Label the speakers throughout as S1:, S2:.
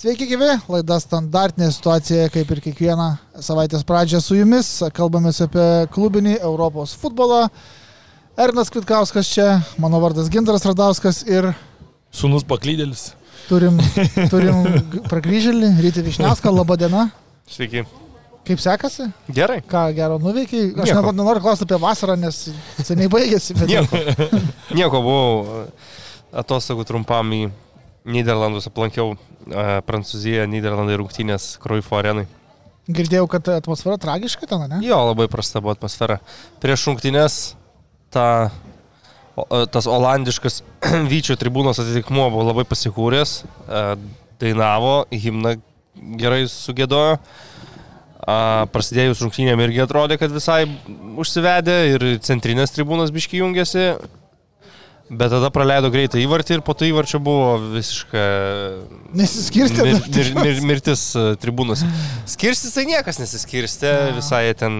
S1: Sveiki gyvi, laida standartinė situacija, kaip ir kiekvieną savaitės pradžią su jumis. Kalbamės apie klubinį Europos futbolą. Ernas Kvitkauskas čia, mano vardas Gintaras Radauskas ir...
S2: Sūnus paklydėlis.
S1: Turim, turim prakryžėlį, Rytį Višniauską, laba diena.
S2: Sveiki.
S1: Kaip sekasi?
S2: Gerai.
S1: Ką gero nuveikiai? Aš
S2: Nieko.
S1: nenoriu klausti apie vasarą, nes seniai baigėsi. Bet...
S2: Nieko. Nieko buvau atostogų trumpam į Niderlandus, aplankiau Prancūziją, Niderlandai rungtynės Kruifo arenai.
S1: Girdėjau, kad atmosfera tragiška ten, ne?
S2: Jo, labai prasta buvo atmosfera. Prieš rungtynės ta, tas olandiškas Vyčio tribūnos atitikmuo buvo labai pasikūręs, dainavo, himną gerai sugėdojo. A, prasidėjus rungtynėm irgi atrodė, kad visai užsivedė ir centrinės tribūnos biški jungėsi. Bet tada praleido greitai įvartį ir po to įvarčio buvo visiška
S1: Nesiskirstė.
S2: mir, mir, mir, mirtis e, tribūnose. Skirstys tai niekas nesiskirstė, visai jie ten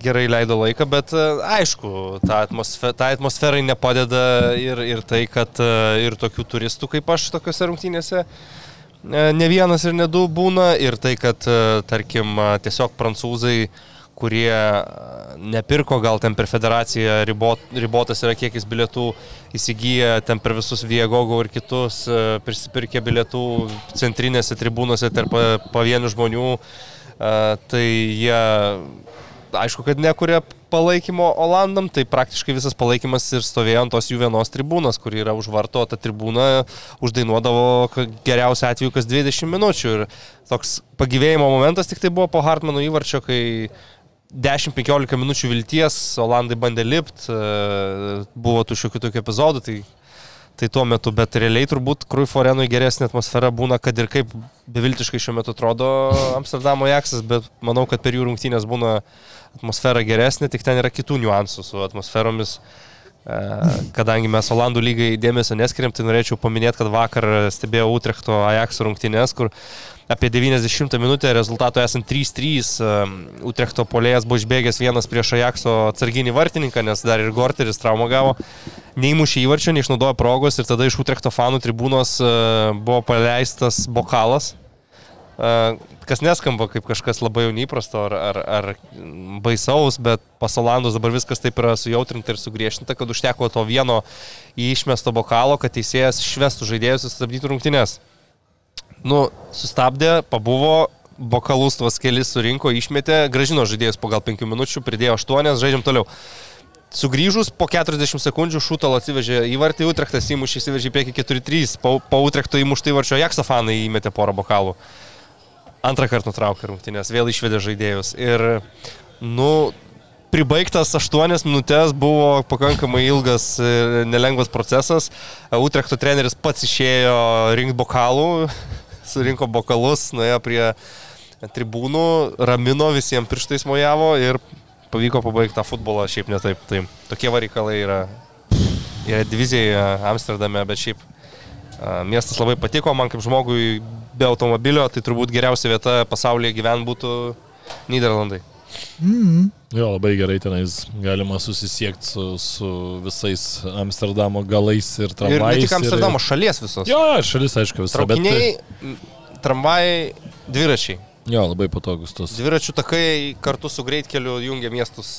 S2: gerai leido laiką, bet e, aišku, ta atmosfera, tai atmosferai nepadeda ir, ir tai, kad e, ir tokių turistų kaip aš tokiuose rungtynėse e, ne vienas ir ne du būna ir tai, kad e, tarkim e, tiesiog prancūzai kurie e, nepirko, gal ten per federaciją ribot, ribotas yra kiekis bilietų, įsigyja ten per visus Viegogo ir kitus, e, prisipirkė bilietų centrinėse tribūnose tarp e, pavienių žmonių, tai jie, aišku, kad nekuria palaikymo Olandam, tai praktiškai visas palaikymas ir stovėjo ant tos jų vienos tribūnos, kur yra už varto, ta tribūna uždainuodavo geriausiu atveju kas 20 minučių. Ir toks pagyvėjimo momentas tik tai buvo po Hartmano įvarčio, kai 10-15 minučių vilties, Olandai bandė lipti, buvo tų šiokių tokių epizodų, tai, tai tuo metu, bet realiai turbūt Kruifo arenui geresnė atmosfera būna, kad ir kaip beviltiškai šiuo metu atrodo Amsterdamo Jaksas, bet manau, kad per jų rungtynės būna atmosfera geresnė, tik ten yra kitų niuansų su atmosferomis. E, Kadangi mes Olandų lygai dėmesio neskiriam, tai norėčiau paminėti, kad vakar stebėjau Utrechto Ajax rungtynės, kur apie 90 minutę rezultato esant 3-3 e, Utrechto polėjas buvo išbėgęs vienas prieš Ajaxo atsarginį vartininką, nes dar ir Gorteris traumą gavo. Neįmušė įvarčio, neišnaudojo progos ir tada iš Utrechto fanų tribūnos e, buvo paleistas bokalas. E, Kas neskamba kaip kažkas labai jau neįprasto ar, ar, ar baisaus, bet pas Olandus dabar viskas taip yra sujautrinta ir sugriešinta, kad užteko to vieno išmesto bokalo, kad teisėjas švestų žaidėjus ir stabdytų rungtynes. Nu, sustabdė, pabuvo, bokalus tuos kelis surinko, išmetė, gražino žaidėjus po gal 5 minučių, pridėjo 8, žaidžiam toliau. Sugrįžus po 40 sekundžių Šutalo atsivežė įvartį, Utrechtas įmušė, įsivežė į priekį 4-3, po, po Utrechto įmuštą įvarčio Jakso fanai įmetė porą bokalų. Antrą kartą nutraukė rungtynės, vėl išvedė žaidėjus. Ir, nu, pribaigtas 8 minutės buvo pakankamai ilgas ir nelengvas procesas. Utrechto treneris pats išėjo rinkti bokalų, surinko bokalus, nuėjo prie tribūnų, ramino, visiems pirštais mojavo ir pavyko pabaigti tą futbolą šiaip netaip. Tai tokie varikalai yra, yra divizija Amsterdame, bet šiaip a, miestas labai patiko, man kaip žmogui be automobilio, tai turbūt geriausia vieta pasaulyje gyventi būtų Niderlandai.
S1: Mm.
S3: Jo, labai gerai tenais galima susisiekti su, su visais Amsterdamo galais ir
S2: Ir
S3: tramvajais.
S2: ne tik Amsterdamo, šalies visos.
S3: Jo, ir šalis, aišku, visą. bet-
S2: Traukiniai, m, tramvajai, dviračiai.
S3: Jo, labai patogus tos.
S2: Dviračių takai kartu su greitkeliu jungia miestus.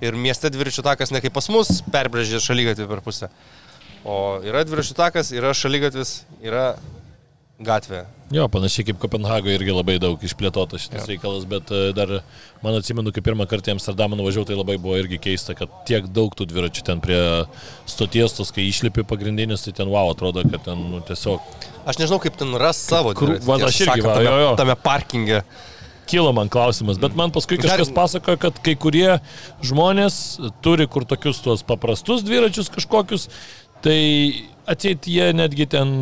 S2: Ir mieste dviračių takas ne kaip pas mus, perbrėžė šalygatvį per pusę. O yra dviračių takas, yra šalygatvis, yra gatvė.
S3: Jo, panašiai kaip Kopenhagoje irgi labai daug išplėtota šitas
S2: Jo.
S3: reikalas, bet e, dar, man atsimenu, kai pirmą kartą į Amsterdamą nuvažiavau, tai labai buvo irgi keista, kad tiek daug tų dviračių ten prie stoties, tos, kai išlipi pagrindinis, tai ten wow, atrodo, kad ten nu, tiesiog
S2: Aš nežinau, kaip ten ras savo dviratį, tiesą
S3: aš irgi, va,
S2: tame,
S3: jo, jo.
S2: tame parkinge.
S3: kilo man klausimas, bet man paskui kažkas pasakojo, kad kai kurie žmonės turi kur tokius tuos paprastus dviračius kažkokius, tai atseit jie netgi ten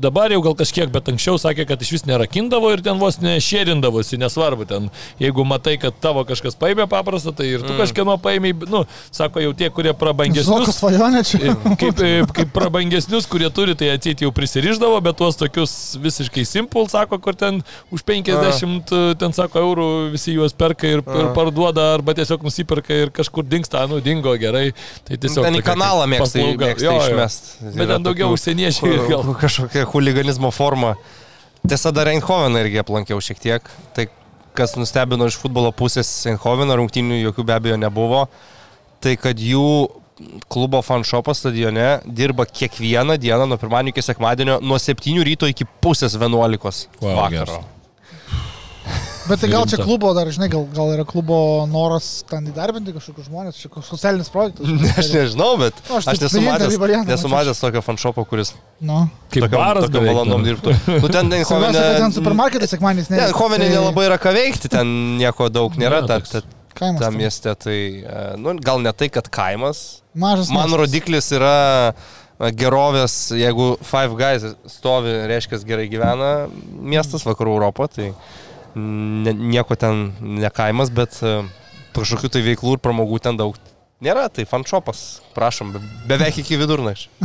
S3: dabar jau gal kažkiek, bet anksčiau sakė, kad iš vis nerakindavo ir ten vos nešėrindavosi, nesvarbu, ten jeigu matai, kad tavo kažkas paėmė paprastą, tai ir tu mm. kažkieno paėmė, nu, sako jau tie, kurie prabangesnius.
S1: svajonė čia.
S3: Kaip, kaip prabangesnius, kurie turi, tai atseit jau prisiriždavo, bet tuos tokius visiškai simple, sako, kur ten už 50, ten sako, eurų visi juos perka ir, ir parduoda, arba tiesiog nusiperka ir kažkur dinksta, nu, dingo gerai. Tai tiesiog
S2: Ten į kanalą mėgsta, mėgsta
S3: Jo, jo.
S2: išmest.
S3: Bet ten daugiau užsieniečiai gal.
S2: Kažkokia huliganizmo forma. Tiesa, dar Eindhoveną irgi aplankiau šiek tiek. Tai kas nustebino iš futbolo pusės Eindhoveno rungtynių jokių be abejo nebuvo. Tai kad jų klubo fanšopo stadione dirba kiekvieną dieną nuo pirmadienio iki sekmadienio nuo 7 ryto iki pusės 11
S3: Wow,
S2: vakaro.
S3: geras.
S1: Bet tai gal čia klubo, dar žinai, gal, gal yra klubo noras ten įdarbinti kažkokius žmonės, kažkoks socialinis projektas.
S2: Aš nežinau, bet
S1: Nu, aš
S2: aš nesu matęs, nesu matęs tokio fanšopo, kuris
S1: Nu.
S3: Kaip
S2: tokiom,
S3: baras beveik,
S2: valandom
S3: nu.
S2: dirbtų. Nu, ten
S1: Svarbiausia, kad ten
S2: Eindhovene
S1: supermarketai sekmanys ne.
S2: Ne, Hovenė nelabai yra ką veikti, ten nieko daug nėra,
S3: Ne,
S2: ta, ta,
S1: Kaimas.
S2: ta
S1: ten.
S2: mieste, tai, e, nu, gal ne tai, kad kaimas.
S1: Mažas.
S2: Man
S1: miestas.
S2: rodiklis yra e, gerovės, jeigu Five Guys stovi, reiškia gerai gyvena miestas vakarų Europo, tai ne, nieko ten ne kaimas, bet e, kažkokių tai veiklų ir pramogų ten daug nėra, tai fanshopas, prašom, be- beveik iki vidurnakčio.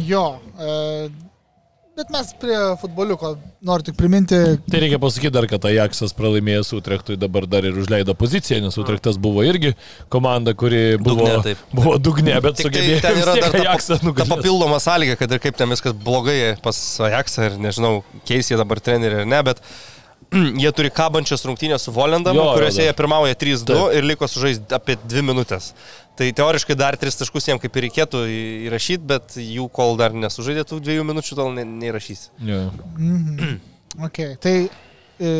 S1: Jo. E, bet mes prie futboliuko noriu tik priminti,
S3: Tai reikia pasakyti dar, kad Ajaxas pralaimėjęs Utrechtui dabar dar ir užleido poziciją, nes Utrechtas buvo irgi komanda, kuri buvo
S2: Dugne, taip.
S3: buvo dugne, bet
S2: Tik tai
S3: sugebėjo
S2: ten yra dar
S3: Ajaxą
S2: pa- ta
S3: nugalėti.
S2: papildoma sąlyga, kad ir kaip ten viskas blogai pas Ajaxą ir nežinau, keis jie dabar trenerių ar ne, bet jie turi kabančias rungtynės su Volendamu,
S3: Jo, jo,
S2: kuriuose
S3: dar.
S2: jie pirmauja 3-2
S3: Taip.
S2: ir liko sužaisti apie 2 minutės. Tai teoriškai dar 3 taškus jiems kaip ir reikėtų įrašyti, bet jų kol dar nesužaidė tų 2 minučių, tol ne, neįrašys.
S3: Jo.
S1: Okay. Tai e,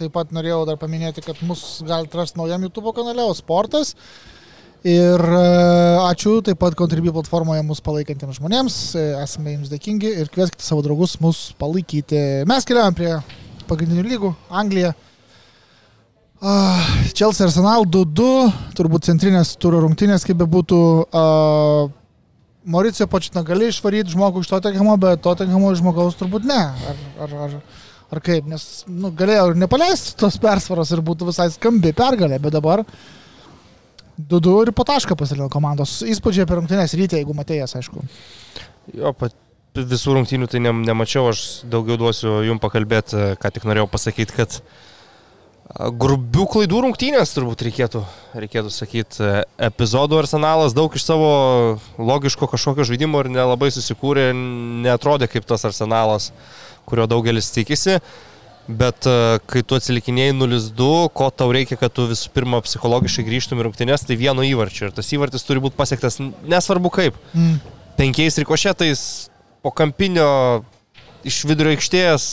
S1: taip pat norėjau dar paminėti, kad mus galite rasti naujam YouTube kanale, o sportas. Ir e, ačiū taip pat Contribui platformoje mus palaikantiems žmonėms. E, Esame jums dėkingi ir kvieskite savo draugus mus palaikyti. Mes keliaujam prie pagrindinių lygų. Anglija. Ah, Chelsea Arsenal 2-2, turbūt centrinės turo rungtynės, kaip bebūtų. Uh, Mauricio Počina gali išvaryti žmogų iš Tottenhamo, bet Tottenhamo žmogaus turbūt ne. Ar, ar, ar, ar kaip, nes nu, galėjo ir nepaleisti tos persvaros ir būtų visai skambi pergalė, bet dabar 2-2 ir po tašką pasidalino komandos. Įspūdžiai apie rungtynės ryte, jeigu matėjas, aišku.
S2: Jo, pat visų rungtynių tai ne, nemačiau, aš daugiau duosiu jum pakalbėti, ką tik norėjau pasakyti, kad a, grubių klaidų rungtynės turbūt reikėtų, reikėtų sakyti. Epizodų arsenalas daug iš savo logiško kažkokio žaidimo ir nelabai susikūrė, netrodė kaip tas arsenalas, kurio daugelis tikisi. Bet kai tu atsilikinėjai 0-2, ko tau reikia, kad tu visų pirma psichologiškai grįžtum į rungtynės, tai vieno įvarčio. Ir tas įvartis turi būti pasiektas nesvarbu kaip
S1: Mm.
S2: penkiais rikošetais po kampinio iš vidurio aikštės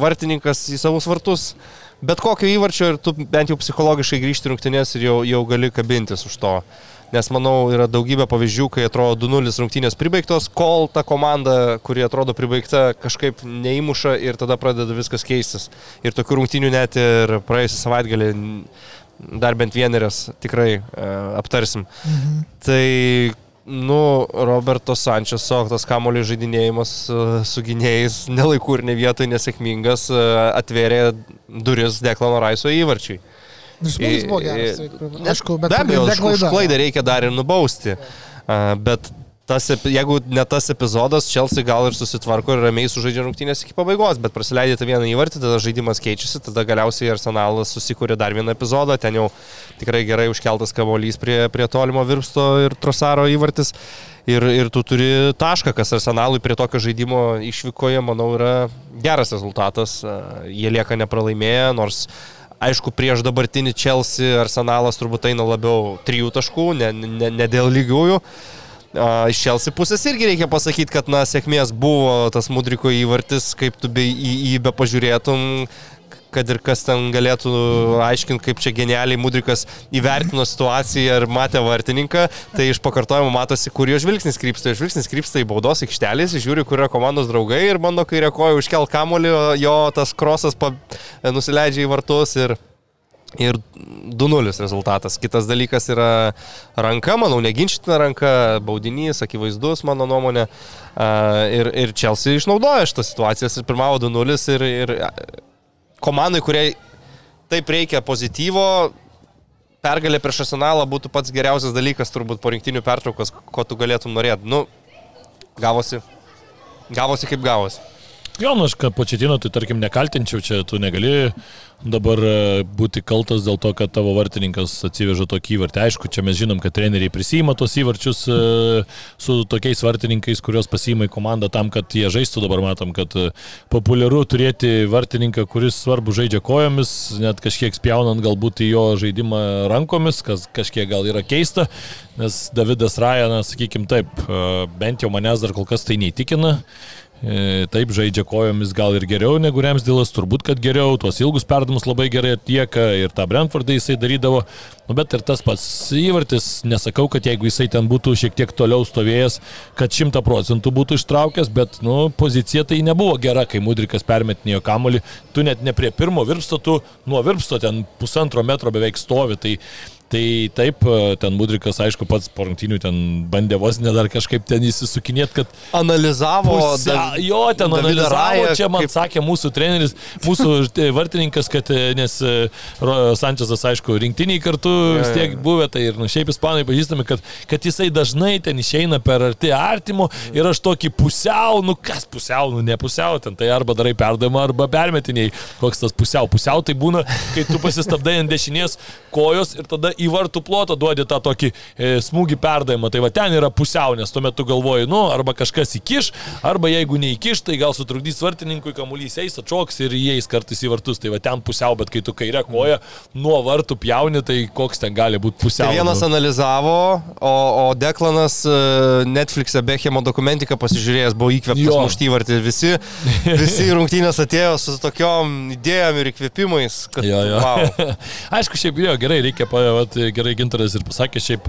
S2: vartininkas į savus vartus. Bet kokio įvarčio ir tu bent jau psichologiškai grįžti rungtynės ir jau, jau gali kabintis už to. Nes manau, yra daugybė pavyzdžių, kai atrodo 2-0 rungtynės pribaigtos, kol ta komanda, kuri atrodo pribaigta, kažkaip neįmuša ir tada pradeda viskas keistis. Ir tokių rungtynių net ir praėjusią savaitgalį dar bent vienerias tikrai e, aptarsim.
S1: Mhm.
S2: Tai, nu, Roberto Sančeso tas kamulio žaidinėjimas e, su gynėjais nelaikų ir ne vietoj nesėkmingas e, atvėrė duris Deklano Raiso įvarčiai.
S1: Išspūdis buvo
S2: I-
S1: geras.
S2: i-
S1: tai, Aišku, bet
S2: Be abejo, už, klaidą reikia dar ir nubausti. Bet tas, jeigu ne tas epizodas, Chelsea gal ir susitvarko ir ramiai sužaidžia rungtynės iki pabaigos, bet prasileidė tą vieną įvartį, tada žaidimas keičiasi, tada galiausiai Arsenalas susikūrė dar vieną epizodą, ten jau tikrai gerai užkeltas kavolys prie, prie tolimo virsto ir Trosaro įvartis. Ir, ir tu turi tašką, kas Arsenalui prie tokio žaidimo išvykoje, manau, yra geras rezultatas. Jie lieka nepralaimėję, nors Aišku, prieš dabartinį Chelsea arsenalas turbūt eina labiau trijų taškų, ne, ne, ne dėl lygiųjų. A, Iš Chelsea pusės irgi reikia pasakyti, kad na, sėkmės buvo tas Mudriko įvartis, kaip tu be, į jį be pažiūrėtum, kad ir kas ten galėtų aiškinti, kaip čia genialiai Mudrikas įvertino situaciją ir matė vartininką, tai iš pakartojimo matosi, kur jo žvilgsnis krypsta. Jo žvilgsnis krypsta į baudos aikštelės, žiūri, kur yra komandos draugai ir bando kairė koja užkelt kamolį, o jo tas krosas pa, nusileidžia į vartus ir Ir 2-0 rezultatas. Kitas dalykas yra ranka, manau, neginčitina ranka, baudinys, akivaizdus, mano nuomonė. Ir, ir Chelsea išnaudoja šitas situacijas ir pirmavo 2-0 ir, ir komandai, kuriai taip reikia pozityvo, pergalė prieš arsenalą būtų pats geriausias dalykas turbūt po rinktinių pertraukos, ko tu galėtum norėti. Nu, gavosi. Gavosi kaip gavosi.
S3: Jo, nu aš početino, tai tarkim nekaltinčiau, čia tu negali dabar e, būti kaltas dėl to, kad tavo vartininkas atsiveža tokį įvartį. Aišku, čia mes žinom, kad treneriai prisima tos įvarčius e, su tokiais vartininkais, kuriuos pasiima į komandą tam, kad jie žaistų. Dabar matom, kad e, populiaru turėti vartininką, kuris svarbu žaidžia kojomis, net kažkiek spjaunant galbūt į jo žaidimą rankomis, kas kažkiek gal yra keista, nes Davidas Rajanas, sakykim taip, bent jau manęs dar kol kas tai neįtikina. E, taip, žaidžia kojomis gal ir geriau negu Remsdilas, turbūt, kad geriau, tuos ilgus perdamus labai gerai atlieka ir tą Brentfordą jisai darydavo, nu, bet ir tas pats įvartis, nesakau, kad jeigu jisai ten būtų šiek tiek toliau stovėjęs, kad šimta procentų būtų ištraukęs, bet, nu, pozicija tai nebuvo gera, kai Mudrikas permetinėjo kamolį, tu net ne prie pirmo virpsto, tu nuo virpsto ten pusantro metro beveik stovi, tai Tai taip, e, ten Budrikas, aišku, pats po rungtynių ten bandė vos ne dar kažkaip ten įsisukinėti, kad...
S2: Analizavo.
S3: Pusę, da, jo, ten David analizavo, Raja, čia man kaip... sakė mūsų treneris, mūsų e, vartininkas, kad e, nes Sančesas, aišku, rinktiniai kartu vis tiek buvę, tai ir nu, šiaip ispanai pažįstami, kad, kad jisai dažnai ten išeina per arti artimo ir aš tokį pusiau, nu kas pusiau, nu ne pusiau, ten tai arba darai perdavimą, arba permetiniai, koks tas pusiau. Pusiau tai būna, kai tu pasistabdai ant dešinės kojos ir tada į vartų plotą duodi tą tokį e, smūgį perdavimą. Tai va ten yra pusiau, nes tuo metu galvoji, nu, arba kažkas įkiš, arba jeigu neįkiš, tai gal sutrukdys vartininkui, kamuolys eis, atšoks ir įeis kartais į vartus. Tai va ten pusiau, bet kai tu kairę koją nuo vartų pjauni, tai koks ten gali būti pusiau. Tai
S2: vienas analizavo, o, o Deklanas e, Netflix'e Bechemo dokumentiką pasižiūrėjęs buvo įkvėptas muštyvartį. Visi, visi rungtynės atėjo su tokiom idėjom ir įkvėpimais. Kad,
S3: jo, jo. Wow. Aišku, šiaip jo, gerai, reikia, vat, gerai gintaras ir pasakė, šiaip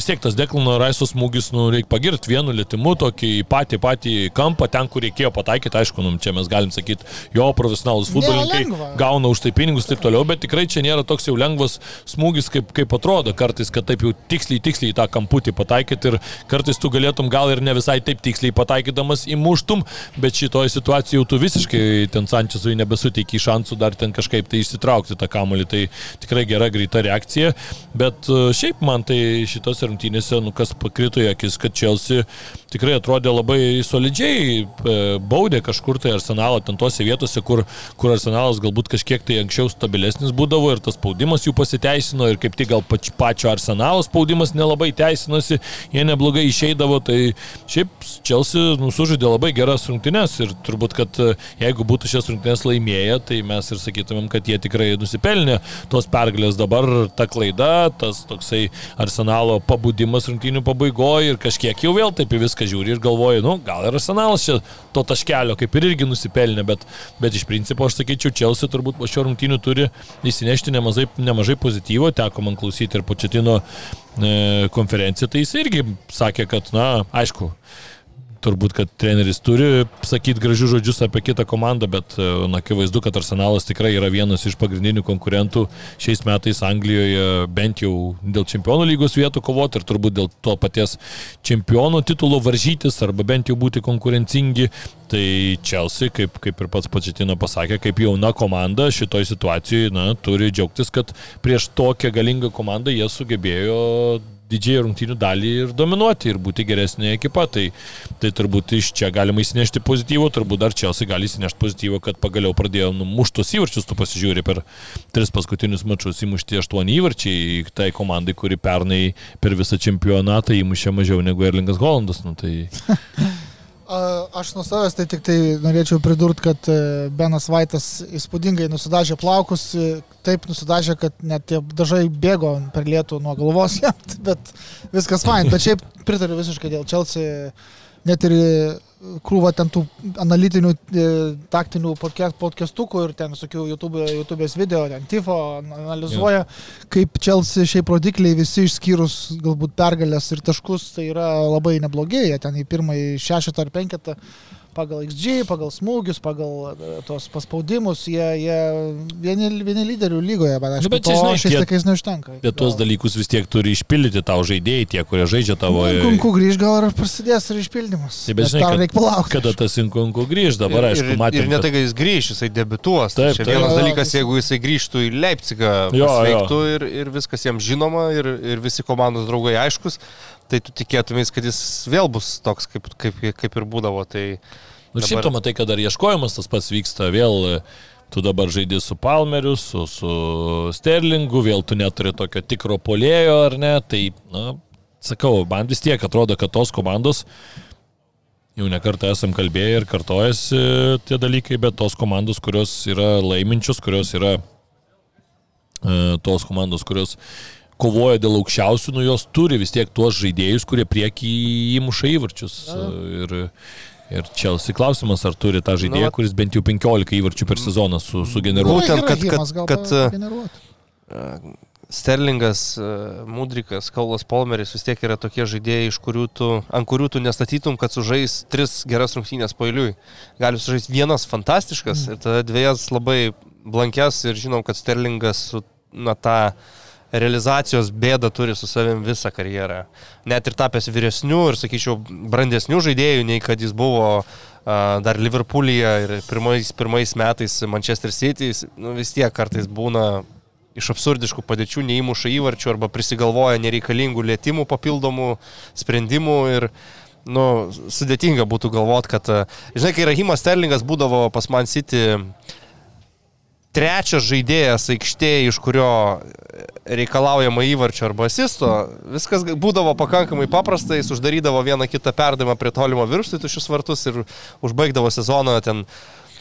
S3: vis tiek tas Deklano Raiso smūgis, nu, reikia pagirti vienu lėtimu, tokį patį patį kampą, ten, kur reikėjo pataikyti, aišku, nu, čia mes galim sakyti, jo profesionalus futbolininkai gauna už tai pinigus ir taip toliau, bet tikrai čia nėra toks jau lengvas smūgis, kaip, kaip atrodo kartais, kad taip jau tiksliai, tiksliai tą kamputį pataikyti ir kartais tu galėtum gal ir ne visai taip tiksliai pataikydamas įmuštum, bet šitoje situacijoje jau tu visiškai ten Sančesui nebesuteikai šansų dar ten kažkaip tai išsitraukti tą kamuolį, tai tikrai gera greita reakcija, bet e, šiaip man tai šitos šiose rungtynėse, nu, kas pakrito į akis, kad Chelsea tikrai atrodė labai solidžiai, e, baudė kažkur tai arsenalą ten tose vietose, kur, kur arsenalas galbūt kažkiek tai anksčiau stabilesnis būdavo ir tas spaudimas jų pasiteisino ir kaip tik gal pač, pačio arsenalo spaudimas nelabai teisinosi, jie neblogai išeidavo, tai šiaip Chelsea nusužaidė labai geras rungtynės ir turbūt, kad e, jeigu būtų šias rungtynės laimėję, tai mes ir sakytumėm, kad jie tikrai nusipelnė tos pergalės. Dabar ta klaida, tas toksai arsenalo pabudimas rungtynių pabaigoje ir kažkiek jau vėl taip į viską žiūri ir galvoju, nu, gal ir arsenalas čia to taškelio kaip ir irgi nusipelnė, bet, bet iš principo aš sakyčiau, Chelsea turbūt po šio rungtynių turi įsinešti nemažai, nemažai pozityvo, teko man klausyti ir početino e, konferenciją, tai jis irgi sakė, kad, na, aišku, turbūt, kad treneris turi sakyti gražius žodžius apie kitą komandą, bet e, na, akivaizdu, kad Arsenalas tikrai yra vienas iš pagrindinių konkurentų šiais metais Anglijoje, bent jau dėl čempionų lygos vietų kovoti ir turbūt dėl to paties čempionų titulo varžytis arba bent jau būti konkurencingi. Tai Chelsea, kaip, kaip ir pats Pačetino pasakė, kaip jauna komanda šitoj situacijoje na, turi džiaugtis, kad prieš tokią galingą komandą jie sugebėjo didžiai rungtynių dalį ir dominuoti ir būti geresnė ekipa. Tai, tai turbūt iš čia galima įsinešti pozityvų, turbūt dar Čelsi gali įsinešti pozityvų, kad pagaliau pradėjo numuštus įvarčius, tu pasižiūri per tris paskutinius mačius įmušti aštuoni įvarčiai tai komandai, kuri pernai per visą čempionatą įmušė mažiau negu Erlingas Holandas. Nu, tai...
S1: Aš nuo savęs tai tik tai norėčiau pridurti, kad e, Benas Vaitas įspūdingai nusidažė plaukus, e, taip nusidažė, kad net tie dažai bėgo per lietų nuo galvos, bet viskas fine. Bet šiaip pritariu visiškai dėl Chelsea, net ir krūva ten tų analitinių, e, taktinių podcastukų ir ten visokių YouTube, YouTube'ės video, ten Tifo analizuoja, ja. kaip Chelsea šiaip rodikliai visi išskyrus galbūt pergalės ir taškus, tai yra labai neblogi, jie ten į pirmąjį šešetą ar penketą pagal XG, pagal smūgius, pagal e, tos paspaudimus, jie, jie vieni, vieni lyderių lygoje, bet aš nu, bet čia, žinai, šiais laikais neužtenka.
S3: Bet tuos dalykus vis tiek turi išpildyti tau žaidėjai, tie, kurie žaidžia tavo...
S1: Nu, kunku grįž gal ir prasidės ir išpildymas.
S3: Taip, bet žinai, kad, reikia palaukti. Kada tas kunku grįž, dabar
S2: ir,
S3: aišku,
S2: matėme. Ir ne tai, kad jis grįž, jisai debituos. Taip, taip. Vienas dalykas, jeigu jisai grįžtų į Leipzigą, pasveiktų ir, ir viskas jam žinoma ir, ir visi komandos draugai aiškus, tai tu tikėtumės, kad jis vėl bus toks, kaip, kaip, kaip ir būdavo. Tai
S3: Nu, šiaip tu matai, kad dar ieškojimas tas pats vyksta vėl. Tu dabar žaidži su Palmeriu, su, su Sterlingu, vėl tu neturi tokio tikro polėjo, ar ne? Tai, na, sakau, man vis tiek atrodo, kad tos komandos, jau nekartą esam kalbėję ir kartojasi tie dalykai, bet tos komandos, kurios yra laiminčios, kurios yra e, tos komandos, kurios kovoja dėl aukščiausių, nu jos turi vis tiek tuos žaidėjus, kurie priekį įmuša įvarčius. Ir, ir Chelsea klausimas, ar turi tą žaidėją,
S2: Nu,
S3: kuris bent jau 15 įvarčių per sezoną su, sugeneruoja.
S2: Būtent, kad-
S1: gal
S2: kad- kad-
S1: pageneruot.
S2: Sterlingas, e, Mudrikas, Kaulas Polmeris vis tiek yra tokie žaidėjai, iš kurių tu, ant kurių tu nestatytum, kad sužais tris geras rungtynės pailiui. Gali sužaisti vienas fantastiškas mm. ir tada dviejas labai blankes ir žinom, kad Sterlingas su na, tą realizacijos bėdą turi su savim visą karjerą. Net ir tapęs vyresnių ir, sakyčiau, brandesnių žaidėjų, nei kad jis buvo dar Liverpoolyje ir pirmais, pirmais metais Manchester City, nu, vis tiek kartais būna iš absurdiškų padėčių neįmuša įvarčių arba prisigalvoja nereikalingų lėtimų, papildomų sprendimų ir nu, sudėtinga būtų galvoti, kad, žinai, kai Rahimas Sterlingas būdavo pas Man City trečias žaidėjas aikštėje, iš kurio reikalaujama įvarčio arba asisto, viskas būdavo pakankamai paprasta, jis uždarydavo vieną kitą perdavimą prie tolimo viršų į tušius vartus ir užbaigdavo sezoną ten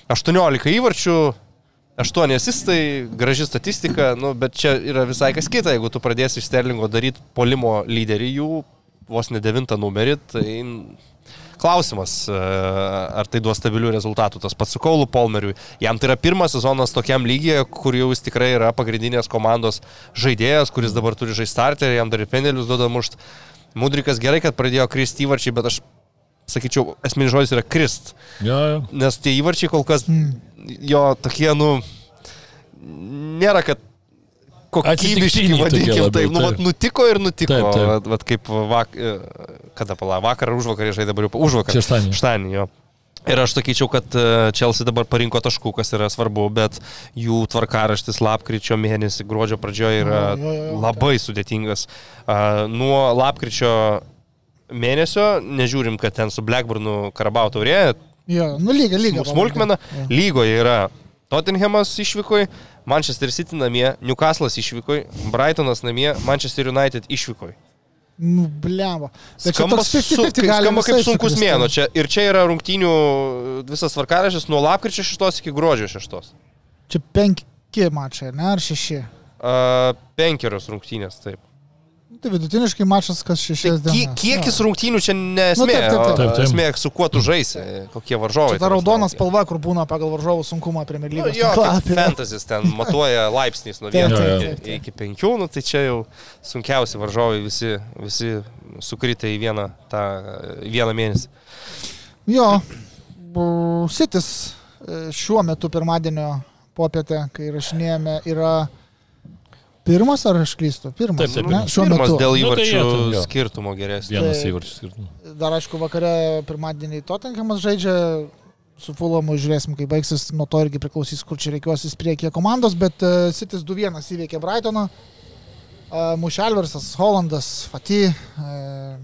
S2: 18 įvarčių, 8 asistai, graži statistika, nu, bet čia yra visai kas kita, jeigu tu pradėsi iš Sterlingo daryti polimo lyderį jų, vos ne devintą numerį, tai klausimas, e, ar tai duos stabilių rezultatų. Tas pats su Kaulu Polmeriui. Jam tai yra pirmas sezonas tokiam lygiai, kur jau jis tikrai yra pagrindinės komandos žaidėjas, kuris dabar turi žaisti starterį, jam dar ir penelius duoda mušt. Mudrikas gerai, kad pradėjo kristi įvarčiai, bet aš sakyčiau, esminis žodis yra krist.
S3: Jo, jo.
S2: Nes tie įvarčiai kol kas jo tokie, nu, nėra, kad kokybiški, vadinkim,
S3: labiau,
S2: taip, nu,
S3: taip.
S2: vat, nutiko ir nutiko.
S3: Taip, taip.
S2: Vat, vat kaip vak, kada pala, vakar ar užvakar žaidė dabar jau užvakar.
S3: Šeštadienį.
S2: Šeštadienį, jo. Ir aš sakyčiau, kad e, Chelsea dabar parinko taškų, kas yra svarbu, bet jų tvarkaraštis lapkričio mėnesį, gruodžio pradžioje yra
S1: Jo, jo, jo.
S2: labai sudėtingas. A, Nuo lapkričio mėnesio, nežiūrim, kad ten su Blackburnu Karabau taurė,
S1: Jo, nu lyga, lyga.
S2: smulkmena,
S1: Jo.
S2: lygoje yra Tottenhamas išvykoj, Manchester City namie, Newcastle'as išvykoj, Brightonas namie, Manchester United išvykoj.
S1: Nu, blemba. Bet čia
S2: Skamba,
S1: toks
S2: su,
S1: 50-50
S2: kaip,
S1: gali
S2: skamba kaip sunkus mėno. Čia, ir čia yra rungtynių visas tvarkaraštis nuo lapkričio 6 iki gruodžio 6.
S1: Čia penki mačai, ne? Ar šeši?
S2: Uh, penkerios rungtynės, taip.
S1: Nu, Tai vidutiniškai mačas kas šešias
S2: Tai
S1: dienas.
S2: kiekis
S1: Jo.
S2: rungtynių čia nesmė.
S1: Nu, taip, taip, taip.
S3: Taip, taip.
S2: Esmė, su kuo tu žaisi, kokie varžovai.
S1: Čia ta raudona spalva, kur būna pagal varžovų sunkumą Premier
S2: Nu,
S1: lygos.
S2: jo, fantasy ten matuoja laipsniais nuo
S1: Taip,
S2: 1
S3: taip,
S2: iki,
S1: taip, taip.
S2: iki 5, nu, tai čia jau sunkiausi varžovai visi, visi sukritę į vieną, tą, vieną mėnesį.
S1: Jo, Sitis e, šiuo metu pirmadienio popietę, kai rašinėjame, yra pirmas ar aš klystu? Pirmas.
S3: Taip, taip,
S1: ne? Šiuo
S2: Pirmas
S1: metu.
S2: dėl
S3: Nu, tai
S2: įvarčių
S3: jie ten, jo.
S2: skirtumo geresnio.
S3: Vienas
S1: Tai-
S3: įvarčius skirtumas.
S1: Dar aišku, vakare pirmadienį Tottenhamas žaidžia su Fulamu, žiūrėsim, kaip baigsis, nuo to irgi priklausys, kur čia reikiuosis priekyje komandos, bet uh, Sitis 2-1 įveikė Brightoną, uh, Mušelversas, Hollandas, Fati, uh,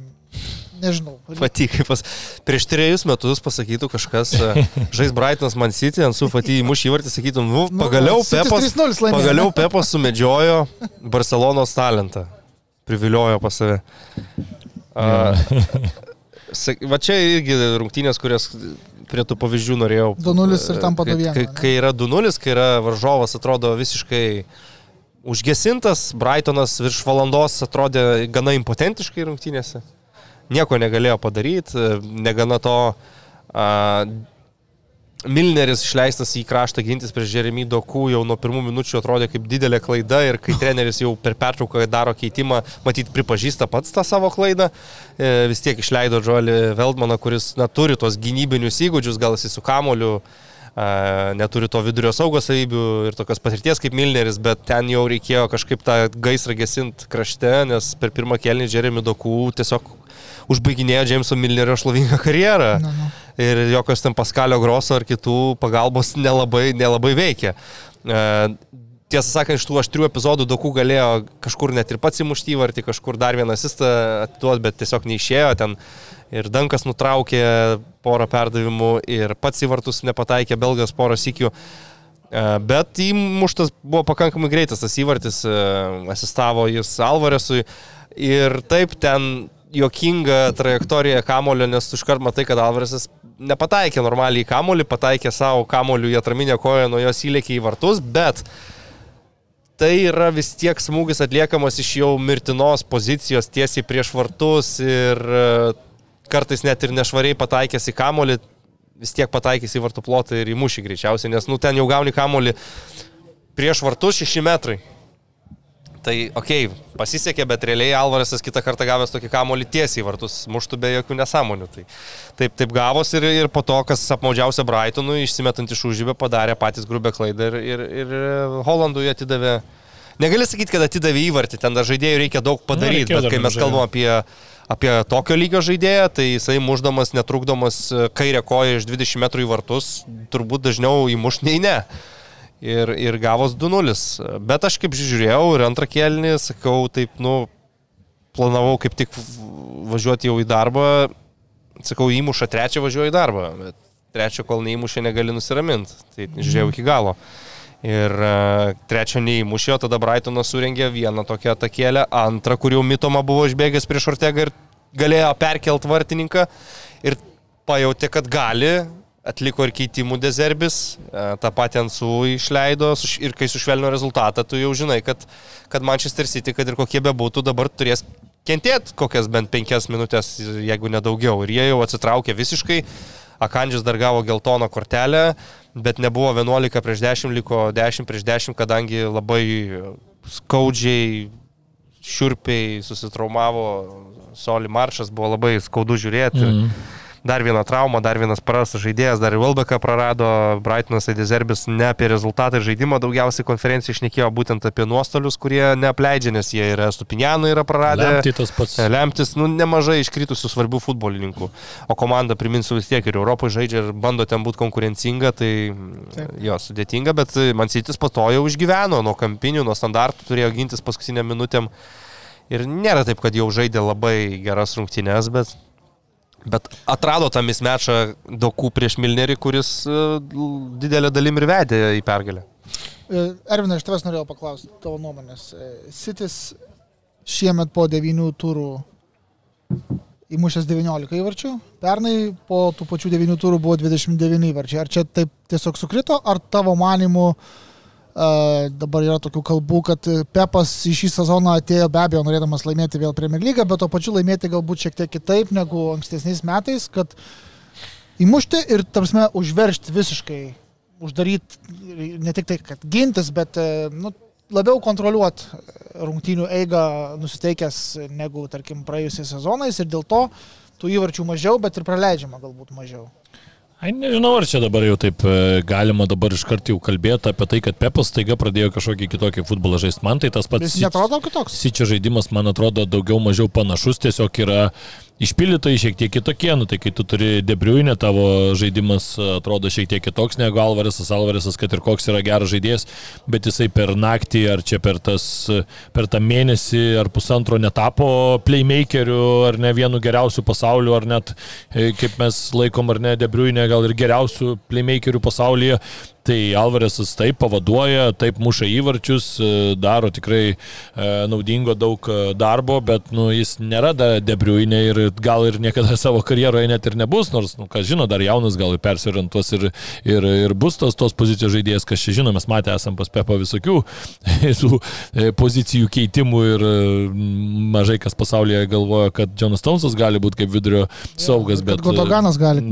S1: nežinau.
S2: Fati, kaip pas, prieš trejus metus pasakytų kažkas, e, žais Brightonas Man City, ant su Fati įmuš įvartį, sakytum, nu,
S1: Nu,
S2: pagaliau
S1: City's
S2: Pepas,
S1: 3:0 laimėjo,
S2: pagaliau? Pepas sumedžiojo Barcelonos talentą. Priviliojo pas save. A, Va čia irgi rungtynės, kurias prie tų pavyzdžių norėjau.
S1: 2:0 ir tampa
S2: Kai-
S1: 2:1,
S2: Kai, kai yra 2-0, kai yra varžovas atrodo visiškai užgesintas, Brightonas virš valandos atrodė gana impotentiškai rungtynėse. Nieko negalėjo padaryti, negana to a, Milneris išleistas į kraštą gintis prieš Jeremy Dokų jau nuo pirmų minučių atrodė kaip didelė klaida ir kai treneris jau per pertrauką daro keitimą, matyt, pripažįsta pats tą savo klaidą, e, vis tiek išleido Džolį Veldmaną, kuris na, turi tos gynybinius įgūdžius, gal jis su kamoliu neturi to vidurio saugos savybių ir tokios patirties kaip Milneris, bet ten jau reikėjo kažkaip tą gaisrą gesinti krašte, nes per pirmą kelnį Jeremy Dokų tiesiog užbaiginėjo Jameso Milnerio šlovingą karjerą.
S1: Nu, nu.
S2: Ir jokios ten Paskalio Groso ar kitų pagalbos nelabai, nelabai veikia. E, tiesą sakant, iš tų aštrių epizodų Doku galėjo kažkur net ir pats įmušti įvartį, kažkur dar vieną asistą atiduoti, bet tiesiog neišėjo ten. Ir Dankas nutraukė porą perdavimų ir pats į vartus nepataikė, Belgas porą sikių. E, bet įmuštas buvo pakankamai greitas tas įvartis, e, asistavo jis Alvaresui. Ir taip ten jokinga trajektorija kamulio, nes tu iškart matai, kad Alvaresas nepataikė normaliai į kamulį, pataikė savo kamulių į atraminę koją, nuo jos įlėkė į vartus, bet tai yra vis tiek smūgis atliekamas iš jau mirtinos pozicijos tiesiai prieš vartus ir e, kartais net ir nešvariai pataikęs į kamulį, vis tiek pataikys į vartų plotą ir įmušį greičiausiai, nes nu ten jau gauni kamulį prieš vartus 6 metrai. Tai, okei, okay, pasisekė, bet realiai Alvarasas kitą kartą gavęs tokį kamolį tiesiai vartus, muštų be jokių nesąmonių. Tai taip, taip gavos ir, ir po to, kas apmaudžiausia Brightonui, išsimetant iš užžybę, padarė patys grubę klaidą ir, ir, ir Holandui atidavė. Negali sakyti, kad atidavė įvartį, ten dar žaidėjų reikia daug padaryti, nu, bet kai mes kalbam apie, apie tokio lygio žaidėją, tai jisai muždamas, netrukdomas kairę koją iš 20 metrų į vartus, turbūt dažniau įmuš nei ne ir, ir gavos 2-0. Bet aš kaip žiūrėjau ir antrą kelnį, sakau, taip, nu, planavau kaip tik važiuoti jau į darbą, sakau, įmuša trečią važiuoju į darbą, bet trečio, kol neįmušė, negali nusiraminti. Tai žiūrėjau iki galo. Ir uh, trečio neįmušė, tada Brightonas surengė vieną tokią atakėlę, antrą, kur jau Mitoma buvo išbėgęs prieš Ortegą ir galėjo perkelt vartininką ir pajutė, kad gali atliko ir keitimų dezerbis, e, tą patį Ansu išleido ir kai sušvelnio rezultatą, tu jau žinai, kad, kad Manchester City, kad ir kokie bebūtų, dabar turės kentėti kokias bent penkias minutės, jeigu nedaugiau. Ir jie jau atsitraukė visiškai. Akandžius dar gavo geltoną kortelę, bet nebuvo 11 prieš 10, liko 10 prieš 10, kadangi labai skaudžiai, šiurpiai susitraumavo Soli Maršas, buvo labai skaudu žiūrėti. Mm dar viena trauma, dar vienas prarastas žaidėjas, dar ir Vilbeką prarado, Brightonas Edizerbis ne apie rezultatą ir žaidimą daugiausiai konferencijai išnekėjo būtent apie nuostolius, kurie neapleidžia, nes jie yra Stupinianų yra praradę.
S3: Lemti tas pats.
S2: Lemtis, nu, nemažai iškritusių svarbių futbolininkų. O komanda, priminsiu vis tiek ir Europoje žaidžia ir bando ten būti konkurencinga, tai Taip. jo, sudėtinga, bet Mansitis po to jau išgyveno nuo kampinių, nuo standartų, turėjo gintis paskutinę minutėm. Ir nėra taip, kad jau žaidė labai geras rungtynes, bet Bet atrado tą mismečą Dokų prieš Milnerį, kuris e, didelę dalim ir vedė į pergalę.
S1: E, Ervinai, aš tavęs norėjau paklausti tavo nuomonės. Sitis e, šiemet po 9 turų įmušęs 19 įvarčių, pernai po tų pačių 9 turų buvo 29 įvarčiai. Ar čia taip tiesiog sukrito, ar tavo manimu uh, Dabar yra tokių kalbų, kad Pepas į šį sezoną atėjo be abejo norėdamas laimėti vėl Premier lygą, bet to pačiu laimėti galbūt šiek tiek kitaip negu ankstesniais metais, kad įmušti ir, tarsi, užveršti visiškai, uždaryti ne tik tai, kad gintis, bet nu, labiau kontroliuoti rungtynių eigą nusiteikęs negu, tarkim, praėjusiais sezonais ir dėl to tų įvarčių mažiau, bet ir praleidžiama galbūt mažiau.
S3: Ai, nežinau, ar čia dabar jau taip e, galima dabar iš karto jau kalbėti apie tai, kad Pepas taiga pradėjo kažkokį kitokį futbolą žaisti. Man tai tas pats.
S1: Jis netrodo kitoks.
S3: Sičio žaidimas, man atrodo, daugiau mažiau panašus, tiesiog yra išpildytojai šiek tiek kitokie, nu tai kai tu turi debriuinę, tavo žaidimas atrodo šiek tiek kitoks negu Alvaresas, Alvaresas, kad ir koks yra geras žaidėjas, bet jisai per naktį ar čia per, tas, per tą mėnesį ar pusantro netapo playmakeriu ar ne vienu geriausiu pasauliu, ar net, e, kaip mes laikom, ar ne debriuinę, gal ir geriausiu playmakeriu pasaulyje, Tai Alvarėsas taip pavaduoja, taip muša įvarčius, e, daro tikrai e, naudingo daug e, darbo, bet nu, jis nėra debriuinė ir gal ir niekada savo karjeroje net ir nebus, nors, nu, kas žino, dar jaunas gal ir persiorientuos ir, ir, ir bus tos, tos pozicijos žaidėjas, kas čia žino, mes matę esam pas Pepo visokių tų pozicijų keitimų ir mažai kas pasaulyje galvoja, kad Jonas Townsas gali būti kaip vidurio saugas, bet...
S1: Godoganas gali,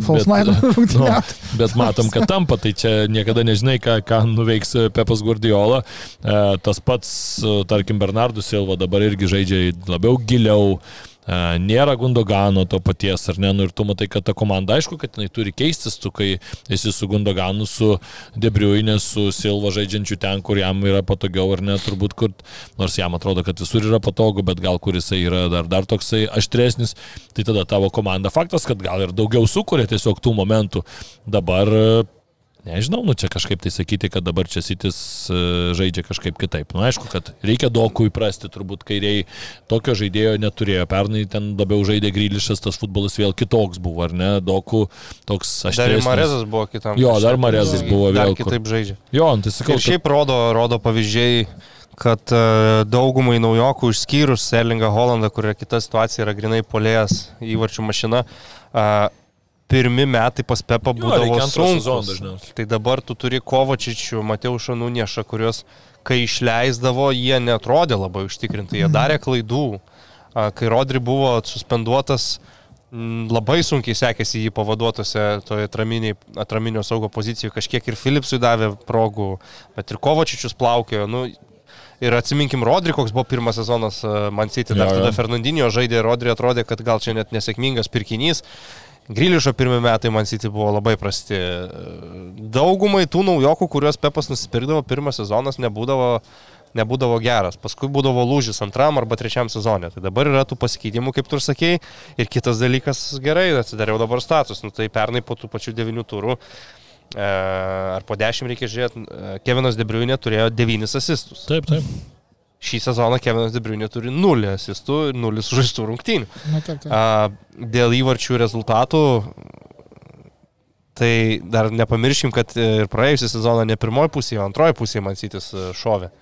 S3: rungtynėti. Nu, bet matom, kad tampa, tai čia niekada niekada nežinai, ką, ką nuveiks e, Pepas Guardiola. E, tas pats, e, tarkim, Bernardų Silva dabar irgi žaidžia labiau giliau nėra Gundogano to paties, ar ne, nu ir tu matai, kad ta komanda, aišku, kad jinai turi keistis, tu kai esi su Gundoganu, su Debriuinė, su Silva žaidžiančiu ten, kur jam yra patogiau, ar ne, turbūt, kur, nors jam atrodo, kad visur yra patogu, bet gal kur jisai yra dar, dar toksai aštresnis, tai tada tavo komanda faktas, kad gal ir daugiau sukuria tiesiog tų momentų. Dabar Nežinau, nu čia kažkaip tai sakyti, kad dabar čia sitis e, žaidžia kažkaip kitaip. Nu aišku, kad reikia dokų įprasti, turbūt kairiai tokio žaidėjo neturėjo. Pernai ten labiau žaidė Grylišas, tas futbolas vėl kitoks buvo, ar ne? Dokų toks aš.
S2: Dar Marezas buvo kitam.
S3: Jo, dar Marezas buvo vėl.
S2: Dar kitaip žaidžia.
S3: Jo, nu, tai sakau.
S2: Ir šiaip rodo, rodo pavyzdžiai kad uh, daugumai naujokų išskyrus Erlingą Holandą, kur yra kita situacija, yra grinai polėjas įvarčių mašina, uh, pirmi metai pas Pepą būdavo sunkus. Tai dabar tu turi Kovačičių, Mateušą Nuniešą, kuriuos, kai išleisdavo, jie netrodė labai užtikrintai, jie mhm. darė klaidų. Kai Rodri buvo suspenduotas, labai sunkiai sekėsi jį pavaduotose toje atraminio saugo pozicijoje, kažkiek ir Philipsui davė progų, bet ir Kovačičius plaukėjo. Nu, Ir atsiminkim, Rodri, koks buvo pirmas sezonas Man City, dar tada Fernandinio žaidė, Rodri atrodė, kad gal čia net nesėkmingas pirkinys. Grilišo pirmie metai man City buvo labai prasti. Daugumai tų naujokų, kuriuos Pepas nusipirkdavo, pirmas sezonas nebūdavo, nebūdavo geras. Paskui būdavo lūžis antram arba trečiam sezonė. Tai dabar yra tų pasikeitimų, kaip tu ir sakėjai. Ir kitas dalykas gerai, atsidariau dabar status. Nu, tai pernai po tų pačių devinių turų e, ar po dešimt reikia žiūrėti, e, Kevinas Debriuinė turėjo devynis asistus.
S3: Taip, taip.
S2: Šį sezoną Kevinas Debriunė turi 0 asistų ir 0 sužaistų rungtynių.
S1: Na, taip, taip.
S2: A, dėl įvarčių rezultatų, tai dar nepamirškim, kad ir praėjusią sezoną ne pirmoji pusė, o antroji pusė Mansytis e, šovė.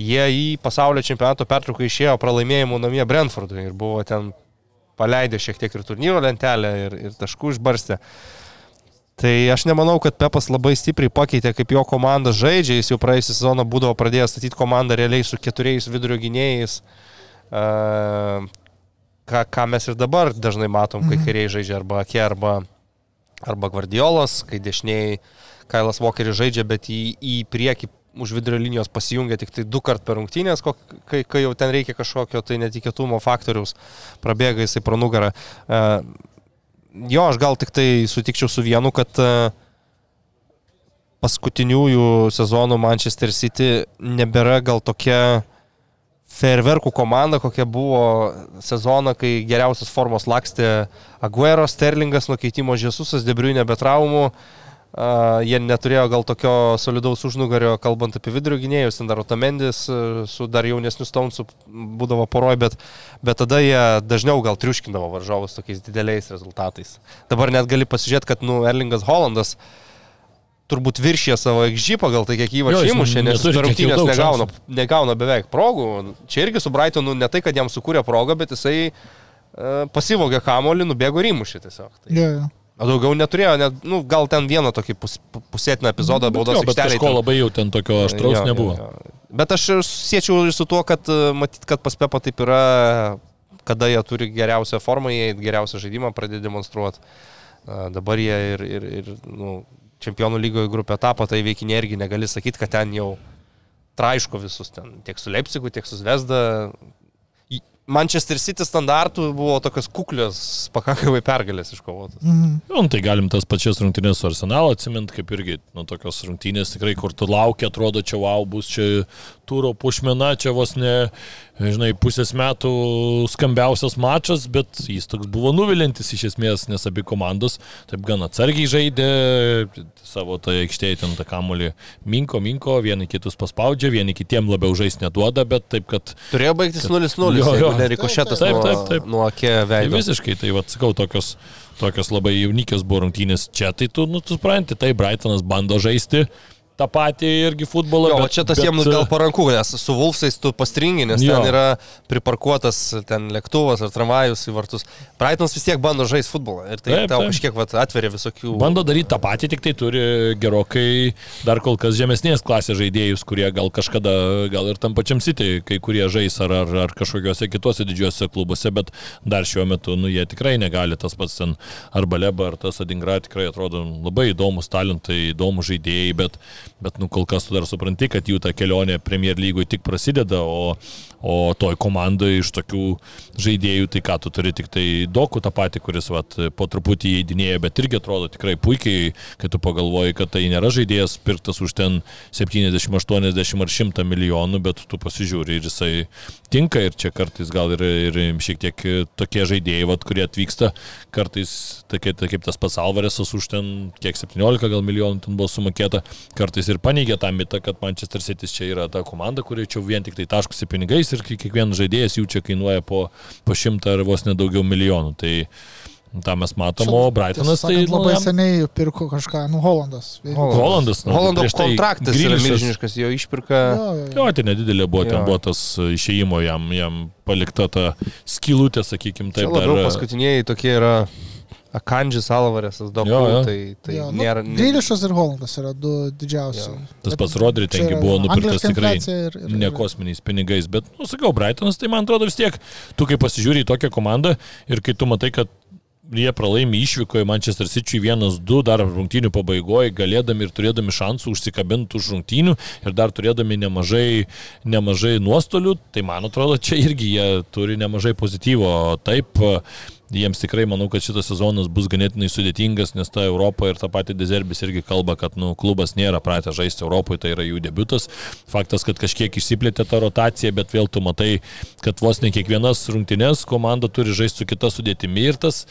S2: Jie į pasaulio čempionato pertrauką išėjo pralaimėjimų namie Brentfordui ir buvo ten paleidę šiek tiek ir turnyro lentelę ir, ir taškų išbarstę. Uh, Tai aš nemanau, kad Pepas labai stipriai pakeitė, kaip jo komanda žaidžia. Jis jau praėjusią sezoną būdavo pradėjęs statyti komandą realiai su keturiais vidurio gynėjais. Uh, ką, ką mes ir dabar dažnai matom, kai mhm. kairiai žaidžia arba Ake, arba, arba Guardiolas, kai dešiniai Kailas Walkeris žaidžia, bet į, į priekį už vidurio linijos pasijungia tik tai du kart per rungtynės, kai, kai jau ten reikia kažkokio tai netikėtumo faktoriaus, prabėga jisai pro nugarą. Uh, jo, aš gal tik tai sutikčiau su vienu, kad e, paskutiniųjų sezonų Manchester City nebėra gal tokia ferverkų komanda, kokia buvo sezoną, kai geriausias formos lakstė Aguero, Sterlingas, nuo keitimo Žesusas, Debriunė be traumų. Uh, jie neturėjo gal tokio solidaus užnugario, kalbant apie vidurio gynėjus, ten dar Otamendis uh, su dar jaunesniu Stonesu būdavo poroj, bet, bet tada jie dažniau gal triuškindavo varžovus tokiais dideliais rezultatais. Dabar net gali pasižiūrėti, kad nu, Erlingas Hollandas turbūt viršė savo XG pagal tai, kiek įvažiavo įmušė, nes rungtynės negauna, negauna beveik progų. Čia irgi su Brightonu ne tai, kad jam sukūrė progą, bet jisai uh, pasivogė kamolį, nubėgo ir įmušė tiesiog. Tai.
S1: Yeah, yeah.
S2: O daugiau neturėjo, net, nu, gal ten vieną tokį pus, pusėtiną epizodą baudos
S3: aikštelėje. Kažko labai jau ten tokio aštraus jo, nebuvo. Jo, jo.
S2: Bet aš siečiau ir su tuo, kad e, matyt, kad pas Pepa taip yra, kada jie turi geriausią formą, jie geriausią žaidimą pradeda demonstruoti. Dabar jie ir, ir, ir nu, čempionų lygoje grupė tapo, tai veikinė irgi negali sakyti, kad ten jau traiško visus ten, tiek su Leipzigu, tiek su Zvezda, Manchester City standartų buvo tokios kuklios, pakankamai pergalės iškovotos.
S3: Mhm. Nu, tai galim tas pačias rungtynės su Arsenalu atsiminti, kaip irgi, nu, tokios rungtynės tikrai, kur tu laukia, atrodo, čia wow, bus čia turo pušmena, čia vos ne, žinai, pusės metų skambiausias mačas, bet jis toks buvo nuvilintis iš esmės, nes abi komandos taip gan atsargiai žaidė savo tą aikštėje, ten tą kamolį minko, minko, vieni kitus paspaudžia, vieni kitiem labiau žaisti neduoda, bet taip, kad...
S2: Turėjo baigtis 0-0, jo, jo, nerikošėtas
S3: taip, taip, taip.
S2: nuo akė veido.
S3: Tai visiškai, tai vad sakau, tokios tokios labai jaunikios buvo rungtynės čia, tai tu, nu, tu supranti, tai Brightonas bando žaisti, tą patį irgi futbolą.
S2: Bet, čia tas bet... jiems gal paranku, nes su Vulfsais tu pastringi, nes jo. ten yra priparkuotas ten lėktuvas ar tramvajus į vartus. Brightonas vis tiek bando žaisti futbolą ir tai taip, tau taip. kažkiek vat, atveria visokių.
S3: Bando daryti tą patį, tik tai turi gerokai dar kol kas žemesnės klasės žaidėjus, kurie gal kažkada, gal ir tam pačiam City, kai kurie žais ar, ar, ar kažkokiuose kituose didžiuosiuose klubuose, bet dar šiuo metu, nu, jie tikrai negali tas pats ten arba Leba ar tas Adingra tikrai atrodo labai įdomus talentai, įdomus žaidėjai, bet bet nu kol kas tu dar supranti, kad jų ta kelionė Premier lygoje tik prasideda, o, o toj komandai iš tokių žaidėjų, tai ką tu turi tik tai Doku tą patį, kuris vat, po truputį įeidinėja, bet irgi atrodo tikrai puikiai, kai tu pagalvoji, kad tai nėra žaidėjas pirktas už ten 70, 80 ar 100 milijonų, bet tu pasižiūri ir jisai tinka ir čia kartais gal ir, ir šiek tiek tokie žaidėjai, vat, kurie atvyksta, kartais tokie, tai kaip tas pats Alvarėsas už ten kiek 17 gal milijonų ten buvo sumokėta, kartais ir paneigė tą mitą, kad Manchester City čia yra ta komanda, kuri čia vien tik tai taškusi pinigais ir kiekvienas žaidėjas jų čia kainuoja po, po šimtą ar vos nedaugiau milijonų. Tai, Ta mes matom, o Brightonas tai...
S1: Nu, labai seniai pirko kažką, nu, Holandas.
S3: Holandas, nu,
S2: Holando tai kontraktas yra milžiniškas, jo išpirka.
S3: Jo, jo, jo. jo tai nedidelė buvo, jo. ten buvo tas išėjimo jam, jam palikta ta skilutė, sakykime, taip.
S2: Dar... Paskutiniai tokie yra Akandžis Alvarėsas, jo, jo. tai, tai
S1: jo,
S2: nu, nėra...
S1: Grilišas ir Holandas yra du didžiausi. Jo.
S3: Tas pats Rodri tengi buvo nupirktas tikrai ir, ir, ne kosminiais pinigais, bet, nu, sakau, Brightonas, tai man atrodo vis tiek, tu kai pasižiūri į tokią komandą ir kai tu matai, kad jie pralaimi išvykoje Manchester City 1-2 dar rungtynių pabaigoje, galėdami ir turėdami šansų užsikabinti už rungtynių ir dar turėdami nemažai, nemažai nuostolių, tai man atrodo, čia irgi jie turi nemažai pozityvo. Taip, jiems tikrai manau, kad šitas sezonas bus ganėtinai sudėtingas, nes ta Europa ir ta pati Dezerbis irgi kalba, kad nu, klubas nėra pratę žaisti Europoje, tai yra jų debutas. Faktas, kad kažkiek išsiplėtė ta rotacija, bet vėl tu matai, kad vos ne kiekvienas rungtynės komanda turi žaisti su kita sudėtimi ir tas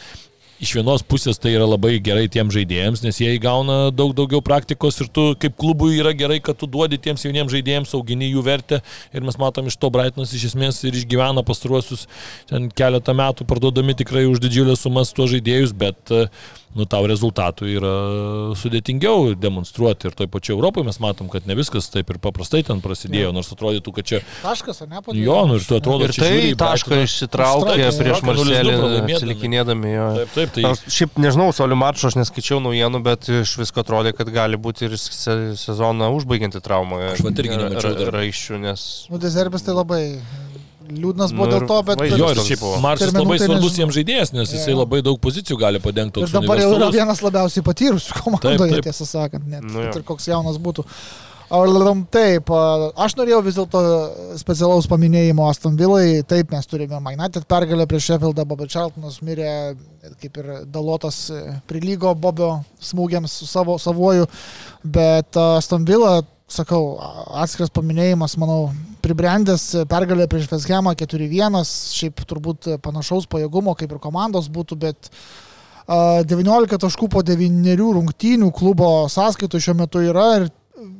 S3: iš vienos pusės tai yra labai gerai tiem žaidėjams, nes jie įgauna daug daugiau praktikos ir tu kaip klubui yra gerai, kad tu duodi tiems jauniems žaidėjams, augini jų vertę. Ir mes matom iš to Brightonas iš esmės ir išgyvena pastaruosius ten keletą metų parduodami tikrai už didžiulės sumas tuos žaidėjus, bet nu, tau rezultatų yra sudėtingiau demonstruoti. Ir toj pačioj Europoje mes matom, kad ne viskas taip ir paprastai ten prasidėjo, nors atrodytų, kad čia...
S1: Taškas, ar ne?
S3: Padėjo. Jo, nu ir tu atrodo,
S2: ir tai žiūri, tašką išsitraukė prieš Marselį, atsilikinėdami jo.
S3: Taip, taip, tai...
S2: Aš šiaip nežinau, Solių mačo aš neskaičiau naujienų, bet iš visko atrodė, kad gali būti ir sezoną užbaigianti traumą.
S3: Aš man irgi nemačiau
S2: raiščių, nes...
S1: Nu, Dezerbis tai labai liūdnas buvo nu, dėl to, bet...
S3: Jo, ir šiaip Marsas labai tai svarbus jiems žaidėjas, nes jisai ja. labai daug pozicijų gali padengti.
S1: Ir dabar jau yra vienas labiausiai patyrusių komandoje, tiesą sakant, net nu, ir koks jaunas būtų. Taip, aš norėjau vis dėlto specialaus paminėjimo Aston Villai. Taip, mes turime Magnatet pergalę prieš Sheffieldą, Bobby Charltonas mirė, kaip ir Dalotas prilygo Bobio smūgiams su savo savuoju, bet Aston Villa, sakau, atskiras paminėjimas, manau, pribrendęs pergalė prieš Veshemą 4-1, šiaip turbūt panašaus pajėgumo kaip ir komandos būtų, bet 19 taškų po 9 rungtynių klubo sąskaitų šiuo metu yra ir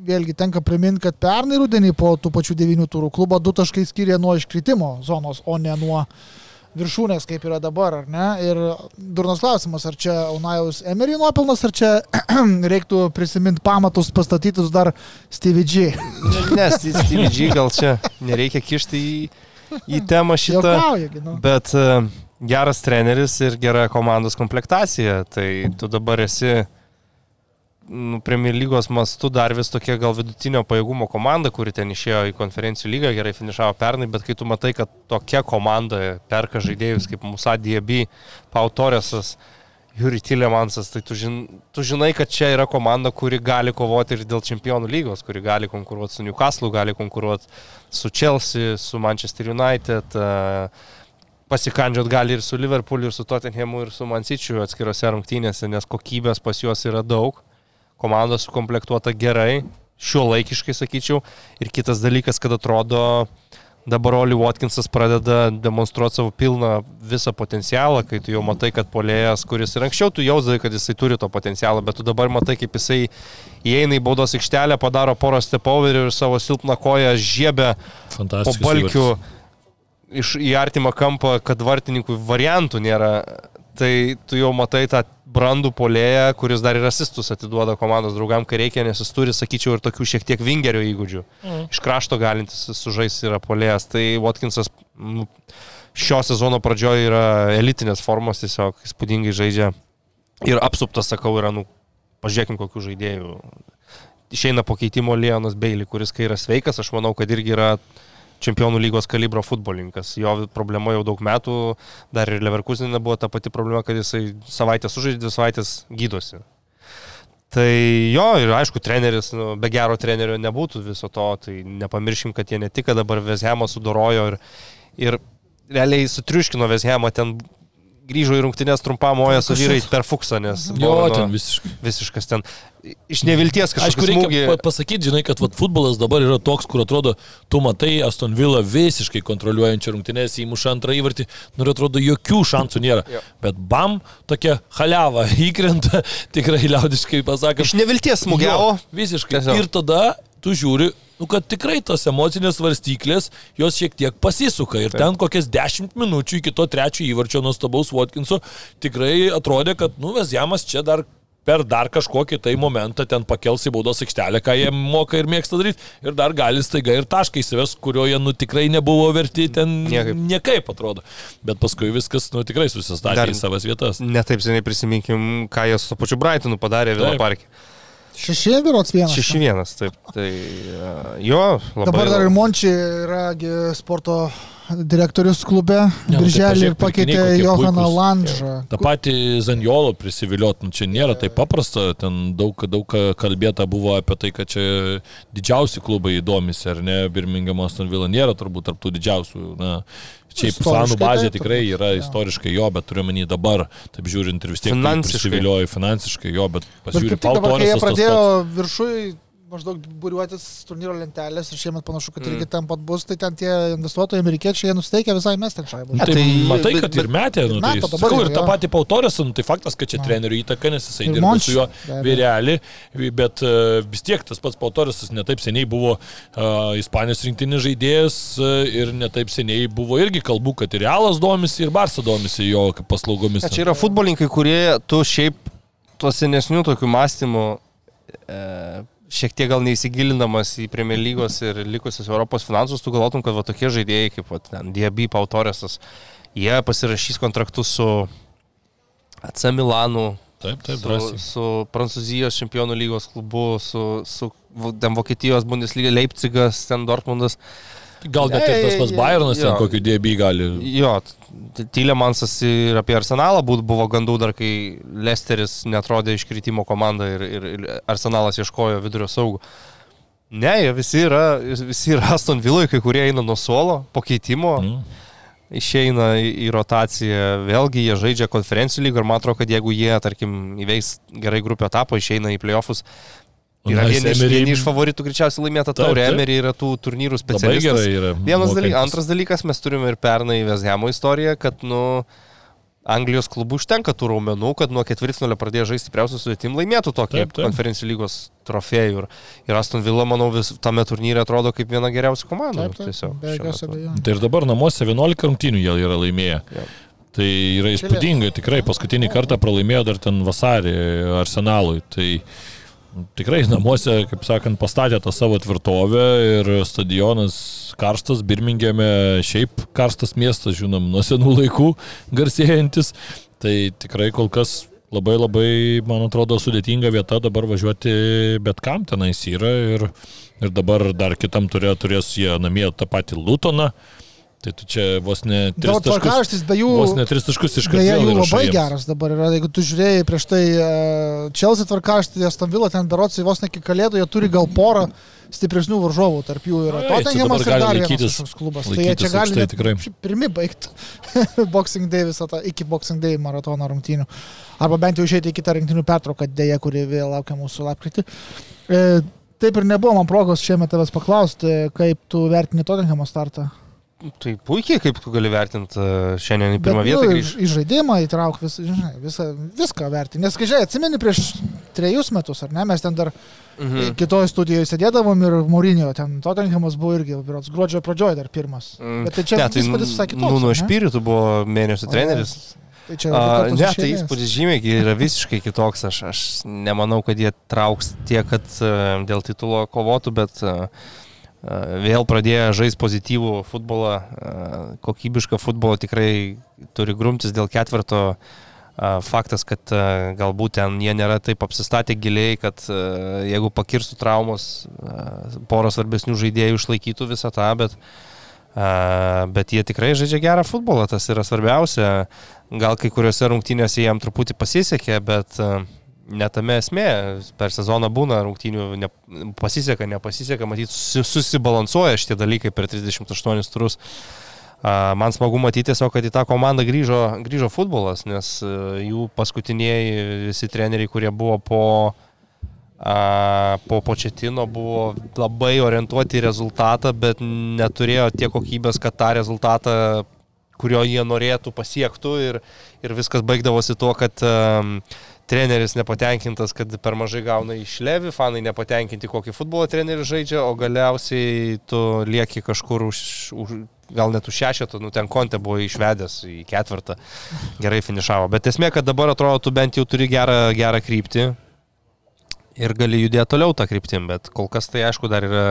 S1: vėlgi tenka priminti, kad pernai rudenį po tų pačių 9 turų klubo 2 taškai skiria nuo iškritimo zonos, o ne nuo uh, viršūnės, kaip yra dabar, ar ne? Ir durnas klausimas, ar čia Unajaus Emery nuopelnas, ar čia reiktų prisiminti pamatus pastatytus dar Stevie G.
S2: ne, Stevie G gal čia nereikia kišti į, į temą šitą.
S1: Jokauja, nu.
S2: Bet uh, geras treneris ir gera komandos komplektacija, tai tu dabar esi nu, Premier lygos mastu dar vis tokia gal vidutinio pajėgumo komanda, kuri ten išėjo į konferencijų lygą, gerai finišavo pernai, bet kai tu matai, kad tokia komanda perka žaidėjus kaip Musa Diebi, Pau Torresas, Juri Tilemansas, tai tu, žin, tu žinai, kad čia yra komanda, kuri gali kovoti ir dėl čempionų lygos, kuri gali konkuruoti su Newcastle, gali konkuruoti su Chelsea, su Manchester United. Uh, pasikandžiot gali ir su Liverpooliu, ir su Tottenhamu, ir su Mansičiu atskirose rungtynėse, nes kokybės pas juos yra daug komanda sukomplektuota gerai, šiuo laikiškai sakyčiau. Ir kitas dalykas, kad atrodo dabar Oli Watkinsas pradeda demonstruoti savo pilną visą potencialą, kai tu jau matai, kad polėjas, kuris ir anksčiau tu jausdavai, kad jisai turi to potencialą, bet tu dabar matai, kaip jisai įeina į baudos aikštelę, padaro porą stepoverių ir savo silpną koją žiebę po balkių iš, į artimą kampą, kad vartininkų variantų nėra tai tu jau matai tą brandų polėją, kuris dar ir asistus atiduoda komandos draugam, kai reikia, nes jis turi, sakyčiau, ir tokių šiek tiek vingerio įgūdžių. Mm. Iš krašto galintis sužaisti yra polėjas. Tai Watkinsas nu, šio sezono pradžioje yra elitinės formos, tiesiog įspūdingai žaidžia. Ir apsuptas, sakau, yra, nu, pažiūrėkim, kokių žaidėjų. Išeina po keitimo Leonas Bailey, kuris kai yra sveikas, aš manau, kad irgi yra čempionų lygos kalibro futbolininkas. Jo problema jau daug metų, dar ir Leverkusenė buvo ta pati problema, kad jisai savaitę sužaidė, dvi savaitės gydosi. Tai jo, ir aišku, treneris, nu, be gero trenerio nebūtų viso to, tai nepamirškim, kad jie ne tik dabar Vezhemą sudorojo ir, ir realiai sutriuškino Vezhemą, ten grįžo į rungtynės trumpam moją su vyrais per fuksą, nes
S3: Jo,
S2: buvo,
S3: ten visiškai.
S2: visiškas ten iš nevilties kažkaip
S3: Aišku, reikia pa- pasakyti, žinai, kad vat, futbolas dabar yra toks, kur atrodo, tu matai Aston Villa visiškai kontroliuojančią rungtynės, įmuša antrą įvartį, nu ir atrodo, jokių šansų nėra.
S2: Jo.
S3: Bet bam, tokia haliava įkrenta, tikrai liaudiškai pasakant.
S2: Iš nevilties smūgiavo.
S3: Visiškai.
S2: Tiesiog.
S3: Ir tada tu žiūri, nu, kad tikrai tos emocinės varstyklės, jos šiek tiek pasisuka. Ir ten kokias 10 minučių iki to trečio įvarčio nuostabaus Watkinso tikrai atrodė, kad, nu, Vezjamas čia dar per dar kažkokį tai momentą ten pakels į baudos aikštelę, ką jie moka ir mėgsta daryti, ir dar gali staiga ir taškai įsives, kurioje, nu, tikrai nebuvo verti ten
S2: Niekaip.
S3: niekaip atrodo. Bet paskui viskas, nu, tikrai susistatė
S2: Dar-
S3: į savas vietas.
S2: Netaip seniai prisiminkim, ką jie su pačiu Brightonu padarė Vilo
S3: Taip.
S2: parke.
S1: Šeši virots vienas.
S2: 6-1, taip. Tai e, jo, labai.
S1: Dabar dar ir Mončiai yra sporto direktorius klube.
S3: Ne, nu tai
S1: Birželį ir
S3: pažiūrėk,
S1: pakeitė Johaną. Landžą.
S3: Ta pati Zanjolo prisiviliot, nu, čia nėra taip paprasta, ten daug, daug kalbėta buvo apie tai, kad čia didžiausi klubai įdomis, ar ne, Birmingham Aston Villa nėra turbūt tarptų didžiausių, na, šiaip fanų bazė
S1: taip,
S3: tikrai yra
S1: jo.
S3: istoriškai jo, bet turiu menį dabar, taip žiūrint ir vis tiek tai
S2: Finansiškai.
S3: prisivilioja finansiškai jo, bet
S1: kaip tik dabar, kai jie
S3: Paul Torresas tas
S1: pradėjo viršui maždaug būriuotis turnyro lentelės ir šiemet panašu, kad
S2: Mm.
S1: irgi ten pat bus, tai ten tie investuotojai amerikiečiai, jie nusteikia visai mes ten šaibų.
S3: Nu, Tai,
S2: tai-
S3: matai,
S2: bet-
S3: kad ir metė, nu, tai,
S1: dabar
S3: sakau, ir tą patį Pautorės, nu, tai faktas, kad čia
S1: Na.
S3: trenerių įtaka, nes jisai
S1: Monč,
S3: su juo vyrelį, bet e, vis tiek tas pats Pautorės netaip seniai buvo uh, Ispanijos rinktinis žaidėjas uh, ir netaip seniai buvo irgi kalbų, kad ir Realas domisi, ir Barsa domisi jo paslaugomis.
S2: Čia yra futbolininkai, kurie tu šiaip tuo senesniu tokiu mąstymu e, šiek tiek gal neįsigilinamas į Premier lygos ir likusius Europos finansus, tu galvotum, kad va tokie žaidėjai kaip va, ten, Diaby, Pautoresas, jie pasirašys kontraktus su AC Milanu,
S3: Taip, taip,
S2: su,
S3: drąsiai.
S2: su Prancūzijos čempionų lygos klubu, su, su ten Vokietijos Bundesliga, Leipzigas, ten Dortmundas.
S3: Gal net ir tas pats Bayernas ten
S2: Jo.
S3: kokiu dėbį gali.
S2: Jo, Tylemansas ir apie Arsenalą būt- buvo gandų dar, kai Lesteris netrodė iškritimo komanda ir, ir, ir Arsenalas ieškojo vidurio saugų. Ne, jie visi yra, visi yra Aston Villoje, kai kurie eina nuo suolo, po keitimo, mm. Išeina į, į rotaciją, vėlgi jie žaidžia konferencijų lygą ir man atrodo, kad jeigu jie, tarkim, įveiks gerai grupio etapą, išeina į playoffus, yra vieni iš,
S3: Emery
S2: vieni iš favoritų greičiausiai laimėta
S3: Taip,
S2: taurė,
S3: taip.
S2: Emery yra tų turnyrų
S3: Labai
S2: specialistas.
S3: gerai yra.
S2: Vienas dalykas. Antras dalykas, mes turime ir pernai Vezhemo istoriją, kad, nu, Anglijos klubų užtenka tų raumenų, kad nuo ketvirtfinalio pradėjo žaisti stipriausių sudėtim, laimėtų tokį
S3: Taip, taip.
S2: konferencijų lygos trofėjų. Ir, ir Aston Villa, manau, vis tame turnyre atrodo kaip viena geriausių komandų.
S1: Taip, taip,
S2: tiesiog
S1: be jokios abejonės.
S3: Tai ir dabar namuose 11 rungtynių jie yra laimėję.
S2: Jo.
S3: Tai yra įspūdinga, tikrai paskutinį kartą pralaimėjo dar ten vasarį Arsenalui. Tai tikrai namuose, kaip sakant, pastatė tą savo tvirtovę ir stadionas karštas, Birmingeme šiaip karstas miestas, žinom, nuo senų laikų garsėjantis. Tai tikrai kol kas labai labai, man atrodo, sudėtinga vieta dabar važiuoti bet kam tenais yra ir, ir dabar dar kitam turė, turės jie namie tą patį Lutoną. Tai tu čia vos ne tris
S1: Dėl
S3: taškus,
S1: tvarkaraštis be jų,
S3: vos ne tris taškus iš
S1: beje, jų
S3: karto.
S1: labai geras dabar yra. Jeigu tu žiūrėjai prieš tai Čelsi tvarkaraštį, Aston Villa ten berots vos ne iki kalėdų, jie turi gal porą stipresnių varžovų, tarp jų yra Tottenhamas ir dar vienas
S3: laikytis-
S1: kažkoks klubas. Tai jie čia gali
S3: aukštai tikrai.
S1: pirmi baigti Boxing Day visą tą, iki Boxing Day maratono rungtynių. Arba bent jau išeiti į kitą rungtynių pertrauką, dėja, kuri vėl laukia mūsų lapkritį. E, taip ir nebuvo man progos šiemet tavęs paklausti, kaip tu vertini Tottenhamo startą.
S2: Tai puikiai, kaip tu gali vertinti e, šiandien į pirmą
S1: Bet,
S2: vietą
S1: nu,
S2: grįžti.
S1: į- žaidimą įtrauk vis, žinai, visą, viską vertinti. Nes, kai žiūrėjai, atsimeni prieš trejus metus, ar ne, mes ten dar
S2: Mhm.
S1: kitoje studijoje sėdėdavom ir Mūrinio, ten Tottenhamas buvo irgi, berods, gruodžio pradžioje dar pirmas.
S2: Mm.
S1: Bet tai čia
S2: ne, tai
S1: įspūdis visai kitoks.
S2: Nu, nuo špiritų buvo mėnesio
S1: O,
S2: treneris.
S1: Tai čia
S2: A, ne, tai
S1: iš eilės.
S2: įspūdis žymiai yra visiškai kitoks. Aš, aš nemanau, kad jie trauks tiek, kad e, dėl titulo kovotų, bet e, vėl pradėjo žaisti pozityvų futbolą, kokybišką futbolą, tikrai turi grumtis dėl ketvirto. Faktas, kad galbūt ten jie nėra taip apsistatę giliai, kad jeigu pakirstų traumos, poros svarbesnių žaidėjų išlaikytų visą tą, bet, bet jie tikrai žaidžia gerą futbolą, tas yra svarbiausia gal kai kuriuose rungtynėse jam truputį pasisekė, bet, netame esmė, per sezoną būna rungtynių, ne, pasiseka, nepasiseka, matyt, susibalansuoja šitie dalykai per 38 turus. Man smagu matyti tiesiog, kad į tą komandą grįžo, grįžo futbolas, nes e, jų paskutiniai visi treneriai, kurie buvo po, po početino, buvo labai orientuoti į rezultatą, bet neturėjo tiek kokybės, kad tą rezultatą kurio jie norėtų pasiektų ir, ir viskas baigdavosi tuo, kad treneris nepatenkintas, kad per mažai gauna iš Levi, fanai nepatenkinti, kokį futbolo trenerį žaidžia, o galiausiai tu lieki kažkur už, už gal net už šešetą, nu ten kontė buvo išvedęs į ketvirtą, gerai finišavo. Bet esmė, kad dabar atrodo, tu bent jau turi gerą, gerą kryptį ir gali judėti toliau tą kryptim, bet kol kas tai aišku dar yra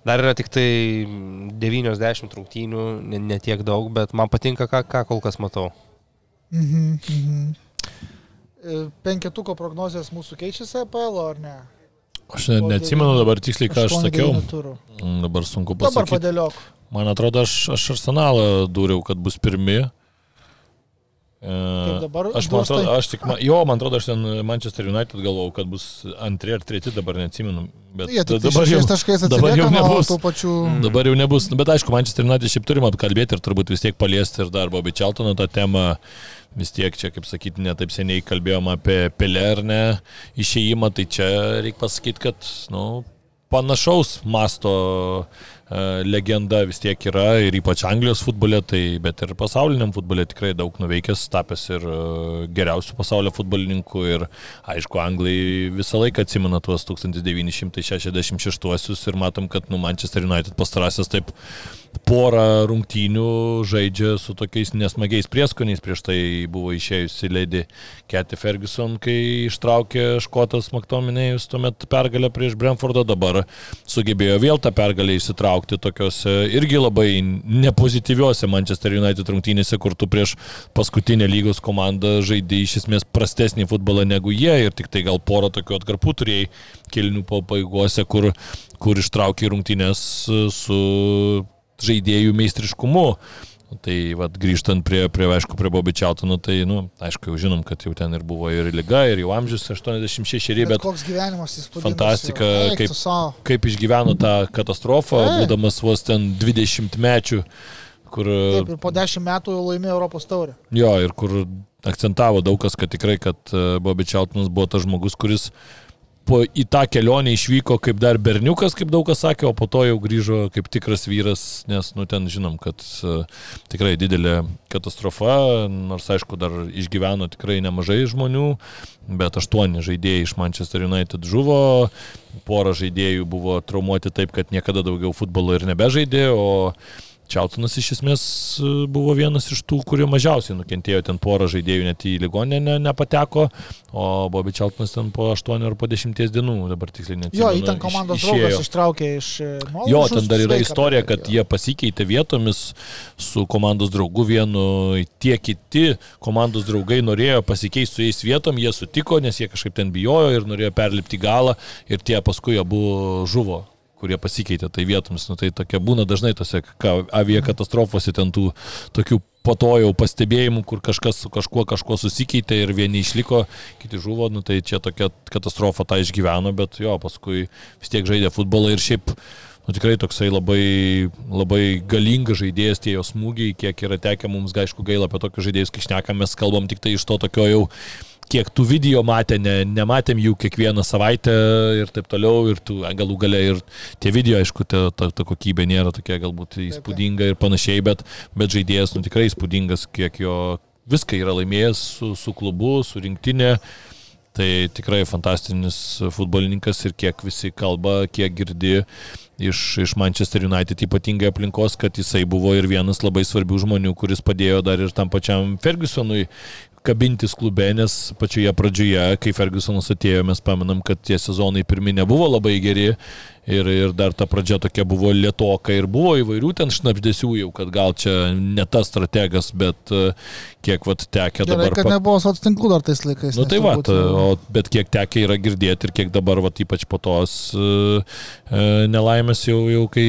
S2: Dar yra tik tai 90 rungtynių, ne, ne daug, bet man patinka, ką, ką kol kas matau.
S1: Mhm, mhm. E, penketuko prognozijas mūsų keičiasi APL ar ne?
S3: Aš ne, neatsimenu dabar tiksliai, ką aš sakiau. Mm, dabar sunku pasakyti.
S1: Dabar padėliok.
S3: Man atrodo, aš, aš arsenalą dūriau, kad bus pirmi.
S1: Kaip dabar?
S3: Aš, man atrodo, aš tik, jo, man atrodo, aš ten Manchester United galvojau, kad bus antri ar treti, dabar neatsimenu. Bet
S1: Jie tik dabar jau, dabar jau nebus. Pačių...
S3: Dabar jau nebus. Bet aišku, Manchester United šiaip turim apkalbėti ir turbūt vis tiek paliesti ir dar Bobby Čeltono tą temą. Vis tiek čia, kaip sakyti, netaip seniai kalbėjom apie Pelernę išėjimą, tai čia reikia pasakyti, kad, nu, panašaus masto legenda vis tiek yra ir ypač Anglijos futbole, tai, bet ir pasauliniam futbole tikrai daug nuveikęs, tapęs ir e, geriausių pasaulio futbolininkų ir aišku, Anglai visą laiką atsimena tuos 1966 ir matom, kad nu, Manchester United pastarasias taip porą rungtynių žaidžia su tokiais nesmagiais prieskoniais. Prieš tai buvo išėjusi Lady Cathy Ferguson, kai ištraukė Škotas Maktominėjus tuomet pergalę prieš Brentfordą, dabar sugebėjo vėl tą pergalę įsitraukti tokiuose irgi labai nepozityviuose Manchester United rungtynėse, kur tu prieš paskutinę lygos komandą žaidži iš esmės prastesnį futbolą negu jie ir tik tai gal porą tokių atkarpų turėjai kelnių pabaigose, kur, kur ištraukė rungtynės su žaidėjų meistriškumu. Tai vad grįžtant prie, prie aišku, prie Bobby Čiautono, tai, nu, aišku, jau žinom, kad jau ten ir buvo ir lyga, ir jau amžius 86, bet, bet
S1: koks gyvenimas įspūdingas.
S3: Fantastika, kaip, kaip išgyveno tą katastrofą, Ei. būdamas vos ten 20 mečių, kur...
S1: Taip, ir po 10 metų laimėjo Europos taurę.
S3: Jo, ir kur akcentavo daug kas, kad tikrai, kad e, Bobby Čiautonas buvo tas žmogus, kuris po, į tą kelionę išvyko kaip dar berniukas, kaip daug kas sakė, o po to jau grįžo kaip tikras vyras, nes, nu, ten žinom, kad uh, tikrai didelė katastrofa, nors aišku, dar išgyveno tikrai nemažai žmonių, bet aštuoni žaidėjai iš Manchester United žuvo, pora žaidėjų buvo traumuoti taip, kad niekada daugiau futbolo ir nebežaidė, o Čiautonas iš esmės e, buvo vienas iš tų, kurie mažiausiai nukentėjo, ten porą žaidėjų net į ligonę ne, nepateko, o Bobby Čiautonas ten po 8 ar po 10 dienų, dabar tiksliai neatsimenu.
S1: Jo, į ten komandos iš, draugas ištraukė iš...
S3: Nu, jo, ten dar yra istorija, kad jie pasikeitė vietomis su komandos draugu vienu, tie kiti komandos draugai norėjo pasikeisti su jais vietom, jie sutiko, nes jie kažkaip ten bijojo ir norėjo perlipti galą ir tie paskui abu žuvo kurie pasikeitė tai vietomis. Nu, tai tokia būna dažnai tose aviakatastrofose ten tų tokių po to jau pastebėjimų, kur kažkas su kažkuo kažkuo susikeitė ir vieni išliko, kiti žuvo, nu, tai čia tokia katastrofa tą išgyveno, bet jo, paskui vis tiek žaidė futbolą ir šiaip nu, tikrai toksai labai, labai galingas žaidėjas, tie jo smūgiai, kiek yra tekę mums, aišku, gaila apie tokius žaidėjus, kai šnekam, mes kalbam tik tai iš to tokio jau kiek tų video matė, ne, nematėm jų kiekvieną savaitę ir taip toliau, ir tų galų gale ir tie video, aišku, ta, ta, ta kokybė nėra tokia galbūt įspūdinga ir panašiai, bet, bet žaidėjas nu, tikrai įspūdingas, kiek jo viską yra laimėjęs su, su klubu, su rinktinė. Tai tikrai fantastinis futbolininkas ir kiek visi kalba, kiek girdi iš, iš Manchester United ypatingai aplinkos, kad jisai buvo ir vienas labai svarbių žmonių, kuris padėjo dar ir tam pačiam Fergusonui kabintis klube, nes pačioje pradžioje, kai Fergusonas atėjo, mes pamenam, kad tie sezonai pirmi nebuvo labai geri Ir, ir dar ta pradžia tokia buvo lietoka ir buvo įvairių ten šnapdėsių jau, kad gal čia ne tas strategas, bet e, kiek vat
S1: Gerai,
S3: dabar.
S1: kad
S3: pa-
S1: nebuvo sotstinklų dar tais laikais.
S3: Nu
S1: nes
S3: tai va,
S1: e,
S3: o, bet kiek tekia yra girdėti ir kiek dabar, va, ypač po tos uh, nelaimės jau, jau kai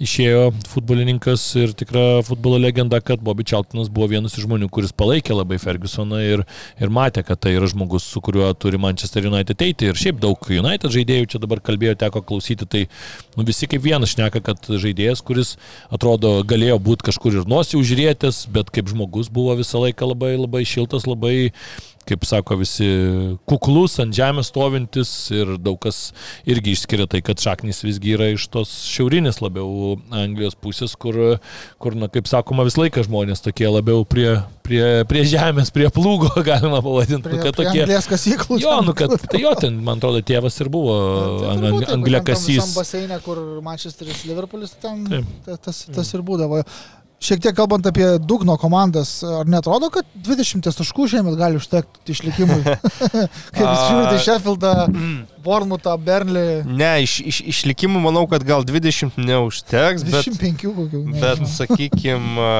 S3: išėjo futbolininkas ir tikra futbolo legenda, kad Bobby Charltonas buvo vienas iš žmonių, kuris palaikė labai Fergusoną ir, ir matė, kad tai yra žmogus, su kuriuo turi Manchester United eiti. Ir šiaip daug United žaidėjų čia dabar kalbėjo, teko klausyti, tai nu, visi kaip vienas šneka, kad žaidėjas, kuris atrodo galėjo būti kažkur ir nosį užrėtęs, bet kaip žmogus buvo visą laiką labai, labai šiltas, labai kaip sako visi, kuklus, ant žemės stovintis ir daug kas irgi išskiria tai, kad šaknis visgi yra iš tos šiaurinės labiau Anglijos pusės, kur, kur na, kaip sakoma, visą laiką žmonės tokie labiau prie, prie, prie žemės, prie plūgo, galima pavadinti.
S1: Prie,
S3: nu, kad
S1: prie
S3: tokie,
S1: kasyklų.
S3: jo, nu, kad tai jo, ten, man atrodo, tėvas ir buvo
S1: Tai
S3: ang, ang,
S1: taip,
S3: angliakasys.
S1: Tam baseinė, kur Manchesteris, Liverpoolis, ten
S3: Taip.
S1: ta- tas, tas ir būdavo. Šiek tiek kalbant apie dugno komandas, ar netrodo, kad 20 taškų šiemet gali užtekti išlikimui? Kaip jūs žiūrite į Sheffieldą, Bournemouthą, Burnley,
S2: Ne, iš, iš, išlikimų manau, kad gal 20 neužteks, bet,
S1: 25 kokių.
S2: bet sakykime,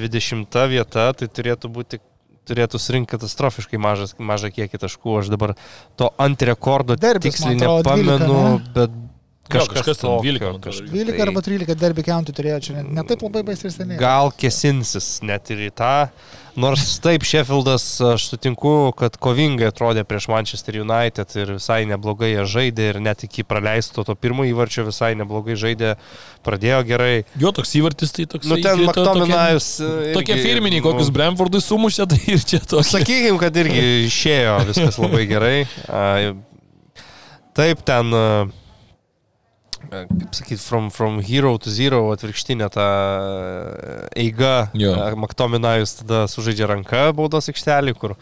S2: 20 vieta tai turėtų būti turėtų surinkti katastrofiškai mažas, mažą kiekį taškų. Aš dabar to ant rekordo
S1: Derbis,
S2: tiksliai
S1: atrodo, 12,
S2: nepamenu,
S1: ne?
S2: bet kažkas,
S3: kažkas ten
S2: tokio,
S3: 12, man atrodo.
S2: kažkas
S1: 12
S2: tai-
S1: arba 13 derby county turėjo čia, ne, ne taip labai baisiai seniai.
S2: Gal kesinsis net ir į tą. Nors taip, Sheffieldas, aš sutinku, kad kovingai atrodė prieš Manchester United ir visai neblogai jie žaidė ir net iki praleisto to pirmo įvarčio visai neblogai žaidė, pradėjo gerai.
S3: Jo toks įvartis, tai toks.
S2: Nu ten Maktominajus.
S3: Tokie firminiai, kokius Brentfordui sumušė, tai ir čia toks.
S2: Sakykime, kad irgi išėjo viskas labai gerai. A, Taip, ten, a, kaip sakyti, from, from hero to zero atvirkštinė ta eiga.
S3: Jo.
S2: Maktominajus tada sužaidžia ranką baudos aikštelį, kur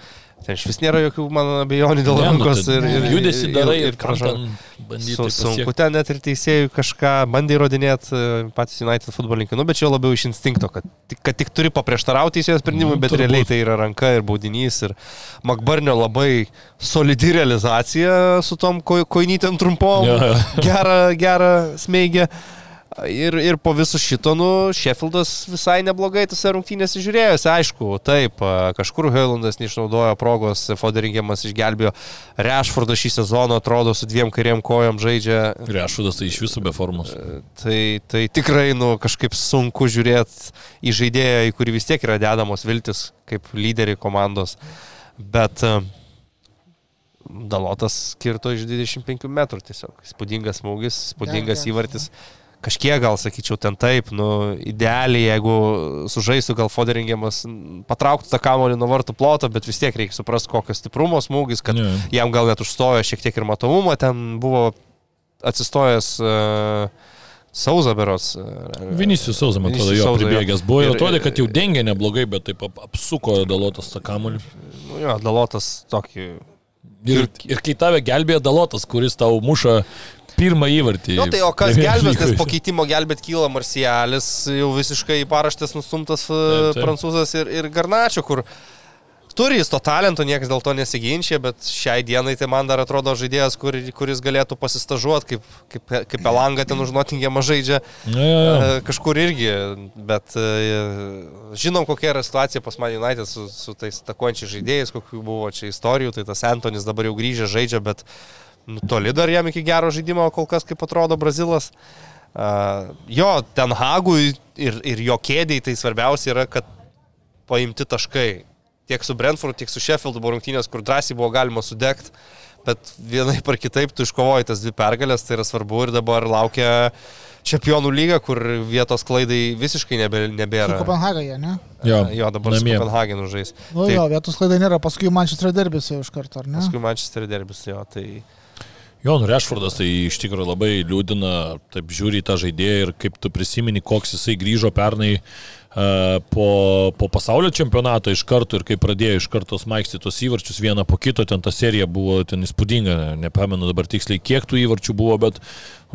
S2: ten iš vis nėra jokių mano abejonių dėl rankos ir, ir
S3: judesi darai ir, ir
S2: pražanga.
S3: bandyti.
S2: Su, sunku ten net ir teisėjų kažką bandė įrodinėti patys United futbolininkai, nu, bet čia labiau iš instinkto, kad, kad tik turi paprieštarauti teisėjo sprendimui,
S3: Nu,
S2: bet
S3: turbūt.
S2: realiai tai yra ranka ir baudinys. Ir Makbarnio labai solidi realizacija su tom ko- koinytėm trumpom,
S3: jo.
S2: gerą, gerą smeigę. Ir, ir po viso šito, nu, Sheffieldas visai neblogai tose rungtynėse žiūrėjosi, aišku, taip, kažkur Heilandas neišnaudojo progos, Foderingiamas išgelbėjo, Rešfordas šį sezoną atrodo su dviem kairiem kojom žaidžia,
S3: Rešudas tai iš visų be formos.
S2: tai, tai tikrai, nu, kažkaip sunku žiūrėti į žaidėją, į kurį vis tiek yra dedamos viltis kaip lyderį komandos, bet a, Dalotas skirto iš 25 metrų tiesiog. Įspūdingas smūgis, įspūdingas
S1: Geras,
S2: įvartis. Kažkiek gal sakyčiau ten taip, nu, idealiai, jeigu sužaistų gal Foderingiamas, patrauktų tą kamuolį nuo vartų ploto, bet vis tiek reikia suprasti, kokios stiprumo smūgis, kad
S3: Jo.
S2: jam gal net užstojo šiek tiek ir matomumo, ten buvo atsistojęs uh, Sauza beros. Uh,
S3: Vinicius Sauza, man atrodo, jo
S2: Souza, jo.
S3: pribėgęs buvo ir
S2: Ir-
S3: atrodė, kad jau dengė neblogai, bet taip ap- apsuko Dalotas tą kamuolį.
S2: Nu, jo, Dalotas tokį.
S3: Ir, ir kai tave gelbėjo Dalotas, kuris tau muša pirmą įvartį.
S2: Na nu, tai o kas gelbės, nes po keitimo gelbėt kyla Marcialis, jau visiškai į paraštės nustumtas e,
S3: Taip, taip.
S2: prancūzas ir, ir Garnačio, kur turi jis to talento, niekas dėl to nesiginčia, bet šiai dienai tai man dar atrodo žaidėjas, kur, kuris galėtų pasistažuoti, kaip, kaip, kaip Elanga ten už Notingėmą žaidžia.
S3: Jo, jo, jo.
S2: E, Kažkur irgi, bet e, žinom, kokia yra situacija pas Man United su, su tais atakuojančiais žaidėjais, kokių buvo čia istorijų, tai tas Antonis dabar jau grįžę žaidžia, bet nu, toli dar jam iki gero žaidimo, kol kas kaip atrodo Brazilas. Uh, jo, ten Hagui ir, ir jo kėdėjai tai svarbiausia yra, kad paimti taškai. Tiek su Brentford, tiek su Sheffield buvo rungtynės, kur drąsiai buvo galima sudegti, bet vienai par kitaip tu iškovoji tas dvi pergalės, tai yra svarbu ir dabar laukia čempionų lyga, kur vietos klaidai visiškai nebe,
S1: Su
S2: nebėra.
S1: Kopenhagaje, ne?
S3: Jo,
S2: jo dabar
S3: namie.
S2: su Kopenhagenu žais.
S1: Nu
S2: Tai-
S1: jo, vietos klaidai nėra, paskui Manchester derbis jau iš karto, ar ne?
S2: Paskui Manchester derbis, jo, tai...
S3: Jo, nu Rešfordas tai iš tikrųjų labai liūdina, taip žiūri į tą žaidėją ir kaip tu prisimeni, koks jisai grįžo pernai uh, po, po pasaulio čempionato iš karto ir kai pradėjo iš karto smaigsti tos įvarčius vieną po kito, ten ta serija buvo ten įspūdinga, nepamenu dabar tiksliai kiek tų įvarčių buvo, bet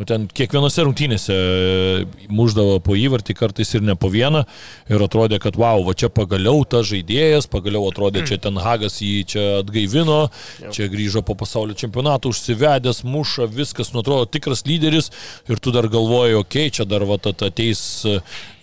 S3: nu, ten kiekvienose rungtynėse muždavo po įvartį, kartais ir ne po vieną. Ir atrodė, kad wow, va čia pagaliau tas žaidėjas, pagaliau atrodė, čia ten Hagas jį čia atgaivino, čia grįžo po pasaulio čempionato, užsivedęs, muša, viskas, nu atrodo tikras lyderis. Ir tu dar galvoji, okei, okay, čia dar va ateis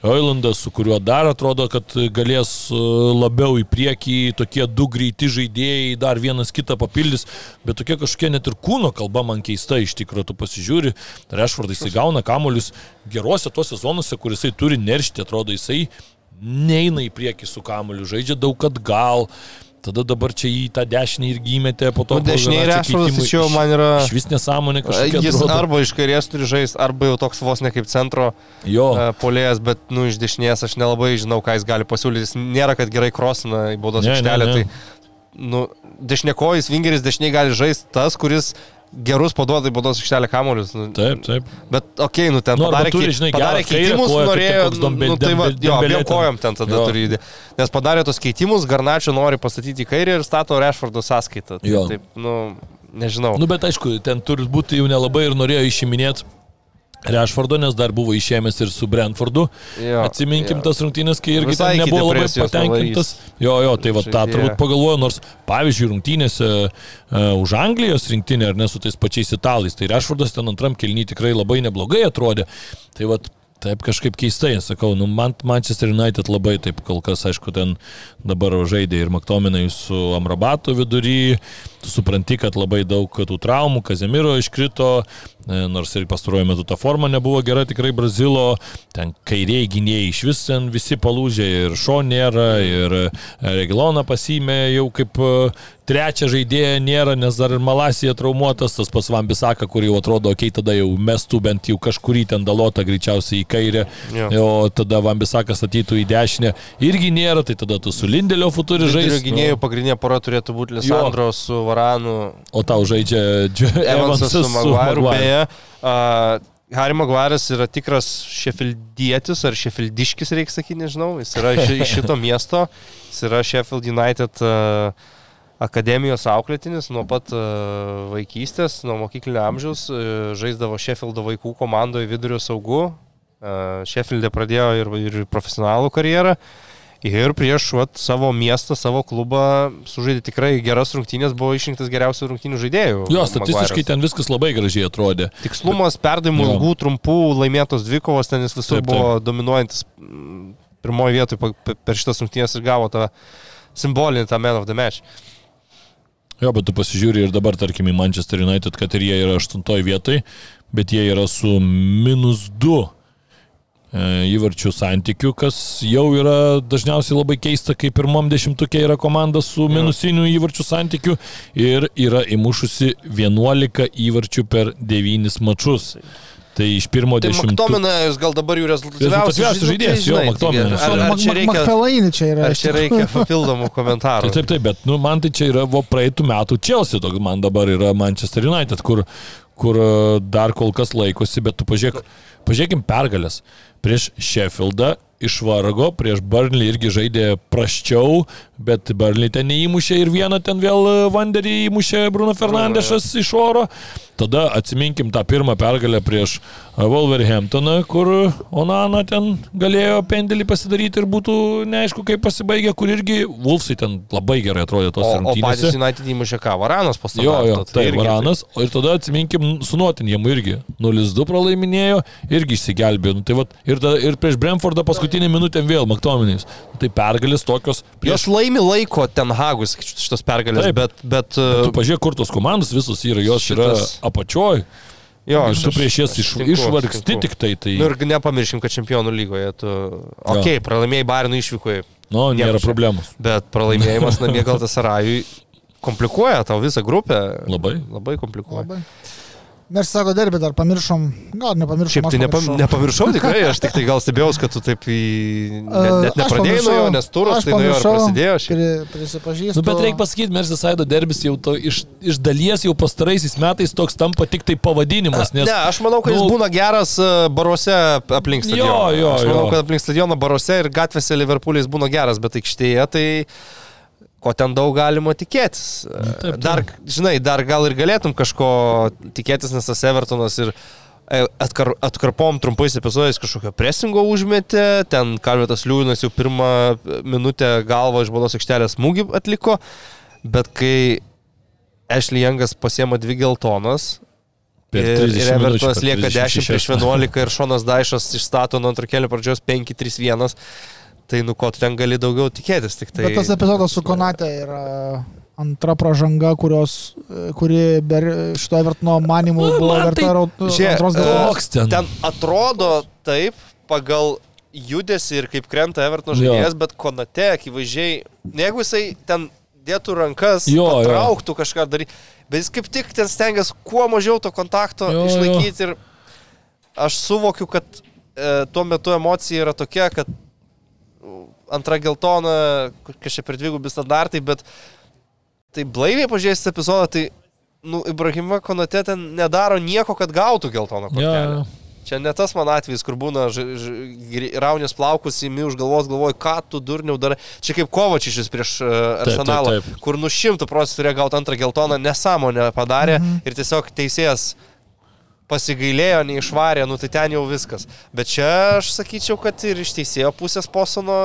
S3: Oilandas, su kuriuo dar atrodo, kad galės e, labiau į priekį, tokie du greiti žaidėjai, dar vienas kitą papildys, bet tokia kažkokia net ir kūno kalba man keista iš tikrųjų, tu pasižiūri, Rešvardas jisai gauna kamuolius gerose tuose zonuose, kur jisai turi neršti, atrodo jisai neina į priekį su kamuoliu, žaidžia daug atgal. Tada dabar čia į tą dešinį irgi įmetė, po to...
S2: Nu, dešiniai Rešvardas iš jo man yra...
S3: Iš vis nesąmonė kažkokia.
S2: Jis
S3: atrodo.
S2: arba iš kairės turi žaisti, arba jau toks vos ne kaip centro
S3: Jo.
S2: uh, polėjas, bet nu, iš dešinės aš nelabai žinau, ką jis gali pasiūlyti. Jis nėra, kad gerai krosina į baudos aikštelę. Tai nu, dešinėkojas vingeris dešiniai gali žaisti tas, kuris gerus paduoda į baudos aikštelę kamuolius. Nu,
S3: Taip, taip.
S2: Bet, okei, okay, nu ten
S3: Nu,
S2: padarė,
S3: turi, žinai,
S2: padarė keitimus,
S3: koją, kaip
S2: norėjo,
S3: Dombel-
S2: nu, tai va, jo, abiem kojom ten tada
S3: Jo.
S2: turi judėti. Nes padarė tos keitimus, Garnačio nori pastatyti į kairę ir stato Rešvardo sąskaitą. Tai,
S3: Jo.
S2: taip, nu, nežinau.
S3: Nu, bet aišku, ten turi būti jau nelabai ir norėjo išiminėti Rešvardo, nes dar buvo išėmęs ir su Brentfordu.
S2: Jo,
S3: Atsiminkim
S2: jo.
S3: tas rungtynės, kai irgi
S2: Visai
S3: ten nebuvo labai patenkintas. Jo, jo, tai va tą turbūt pagalvoju, nors pavyzdžiui, rungtynėse uh, už Anglijos rinktinę ar ne su tais pačiais italais, tai Rešvardas ten antram kelny tikrai labai neblogai atrodė. Tai va Taip kažkaip keistai, sakau, nu, man Manchester United labai taip kol kas, aišku, ten dabar žaidė ir Maktominai su Amrabatu vidury, tu supranti, kad labai daug tų traumų, Kazemiro iškrito, e, nors ir pastaruoju metu ta forma nebuvo gera, tikrai Brazilo, ten kairiai gynėjai iš vis ten visi palūžė ir Šo nėra, ir e, Regiloną pasimė jau kaip e, trečią žaidėją nėra, nes dar ir Malasija traumuotas, tas pas Vambisaka, kur jau atrodo, okei, okay, tada jau mestų bent jau kažkurį ten dalotą greičiausiai į kairę,
S2: Jo.
S3: o tada Vambisakas statytų į dešinę, irgi nėra, tai tada tu su Lindelio futuri
S2: Vidurio
S3: žaisti.
S2: gynėjų pagrindinė pora turėtų būti Lisandro su Varanu,
S3: O tau žaidžia Dž-
S2: Evansas su Maguire.
S3: Maguire.
S2: Beje, uh, Harry Maguire'as yra tikras šefildietis ar šefildiškis, reikia sakyti, nežinau. Jis yra iš, šito miesto, jis yra Sheffield United uh, akademijos auklėtinis nuo pat uh, vaikystės, nuo mokyklinio amžiaus, uh, žaisdavo Sheffieldo vaikų komandoje vidurio saugu. Uh, Sheffield'e pradėjo ir, ir profesionalų karjerą. Ir prieš vat, savo miestą, savo klubą sužaidė tikrai geras rungtynės, buvo išrinktas geriausių rungtynių žaidėjų.
S3: Jo, statistiškai
S2: Maguire'as.
S3: ten viskas labai gražiai atrodė.
S2: Tikslumas, perdavimų ilgų, trumpų, laimėtos dvikovos, ten jis visur
S3: Taip, taip.
S2: buvo dominuojantis mm, pirmoje vietoje per šitas rungtynės ir gavo tą simbolinį tą Man of the Match.
S3: Jo, bet tu pasižiūri ir dabar, tarkim, į Manchester United, kad ir jie yra aštuntoje vietoje, bet jie yra su minus 2 įvarčių santykių, kas jau yra dažniausiai labai keista, kai pirmam dešimtukė yra komanda su minusiniu įvarčių santykiu ir yra įmušusi 11 įvarčių per 9 mačus. Tai iš pirmo
S2: Tai
S3: dešimtuko.
S2: Maktominas gal dabar jų
S3: Rezultatyviausias žaidėjas, jo, McTominay'as.
S2: Ar, ar čia reikia,
S1: Makfelainį čia yra.
S2: ar čia reikia papildomų komentarų?
S3: Tai taip, taip, bet nu, man tai čia yra vo praeitų metų Chelsea, toks man dabar yra Manchester United, kur, kur e, dar kol kas laikosi, bet tu pažiūrėk, pažiūrėkim pergalės. Prieš Sheffieldą išvargo, prieš Burnley irgi žaidė praščiau, bet Burnley ten neįmušė ir vieną ten vėl e, Vanderį įmušė Bruno Fernandešas iš oro. Tada atsiminkim tą pirmą pergalę prieš e, Wolverhamptoną, kur Onana ten galėjo pendelį pasidaryti ir būtų neaišku, kaip pasibaigė, kur irgi Wolfsai ten labai gerai atrodė tos
S2: O, o patys. United įmušė ką? Varanas
S3: Jo,
S2: pastatė.
S3: jo, tai Varanas, o ir tada atsiminkim su Notinėmu irgi. 0-2 pralaiminėjo, irgi išsigelbėjo. Nu, tai vat, ir, tada, ir prieš Brentfordą paskutinį minutę vėl Maktominės. Nu, tai pergalės tokios prieš...
S2: laimi laiko ten Hagus šitos pergalės,
S3: Taip.
S2: bet... bet
S3: Tu
S2: uh,
S3: pažiūrėk, kur tos komandos visos yra, jos
S2: Šitas-
S3: yra apačioj.
S2: jo,
S3: Ir tu prieš jas iš,
S2: sutinku,
S3: išvargsti
S2: sutinku.
S3: tik tai. tai
S2: Nu ir nepamirškim, kad čempionų lygoje tu... Ok, pralaimėjai Barinų išvykoje,
S3: nu, nėra
S2: čia.
S3: problemos.
S2: bet pralaimėjimas namie gal tas Arajui komplikuoja tau visą grupę.
S3: Labai.
S2: Labai komplikuoja.
S1: Labai. Mes sako derbį dar pamiršom, gal nepamiršom.
S2: Šiaip tai nepa,
S1: pamiršau.
S2: nepamiršau tikrai, aš tik tai gal stebėjau, kad tu taip į... Net, net nepradėjai nuo jo, nes turas tai nuo jo prasidėjo.
S1: Pri, prisipažįstu.
S3: Nu, bet reikia pasakyti, Merseyside derbis jau to, iš, iš dalies jau pastaraisiais metais toks tampa tik tai pavadinimas, nes
S2: Ne, aš manau, kad jis
S3: nu-
S2: būna geras e, baruose aplink stadioną.
S3: Jo, jo,
S2: aš manau,
S3: jo.
S2: kad aplink stadioną baruose ir gatvėse Liverpoolis būna geras, bet aikštėje tai ko ten daug galima tikėtis.
S3: taip, taip.
S2: Dar, žinai, dar gal ir galėtum kažko tikėtis, nes tas Evertonas ir e, atkar, atkarpom trumpais epizodais kažkokio presingo užmetė, ten Kalvėtas Liūnas jau pirmą minutę galvą iš baudos aikštelės smūgį atliko, bet kai Ashley Youngas pasiema dvi geltonas, ir,
S3: 30
S2: ir Evertonas lieka 10
S3: 36.
S2: prieš 11 ir Šonas Daišas išstato nuo antro kelio pradžios 5-3-1, tai nu ko tu ten gali daugiau tikėtis, tik tai...
S1: Bet tas epizodas su Konate yra antra pražanga, kurios, e, kuri ber, šito Evertono manimų
S3: Nu,
S1: buvo
S3: man
S1: verta
S3: tai-
S1: antros
S2: e,
S1: galvos.
S3: Koks ten?
S2: ten atrodo taip pagal judesi ir kaip krenta Evertono
S3: Jo.
S2: žaidėjas, bet Konate akivaizdžiai, ne jeigu jisai ten dėtų rankas,
S3: Jo, jo.
S2: trauktų kažką daryti, bet jis kaip tik ten stengiasi kuo mažiau to kontakto
S3: Jo, jo.
S2: išlaikyti ir aš suvokiu, kad e, tuo metu emocija yra tokia, kad antra geltona, kažkaip per dvigubį standartai, bet tai blaiviai pažiūrėjus epizodą, tai nu, Ibrahima Konate ten nedaro nieko, kad gautų geltoną kortelę.
S3: jo.
S2: Čia ne tas man atvejis, kur būna ž, ž, raunės plaukus įmi už galvos, galvoji, ką tu durniau darai. Čia kaip Kovačičius prieš uh,
S3: taip,
S2: Arsenalą,
S3: taip.
S2: kur nu šimtų procentų turėjo gauti antrą geltoną, nesąmonę padarė mhm. ir tiesiog teisėjas pasigailėjo, neišvarė, nu tai ten jau viskas. Bet čia aš sakyčiau, kad ir iš teisėjo pusės posono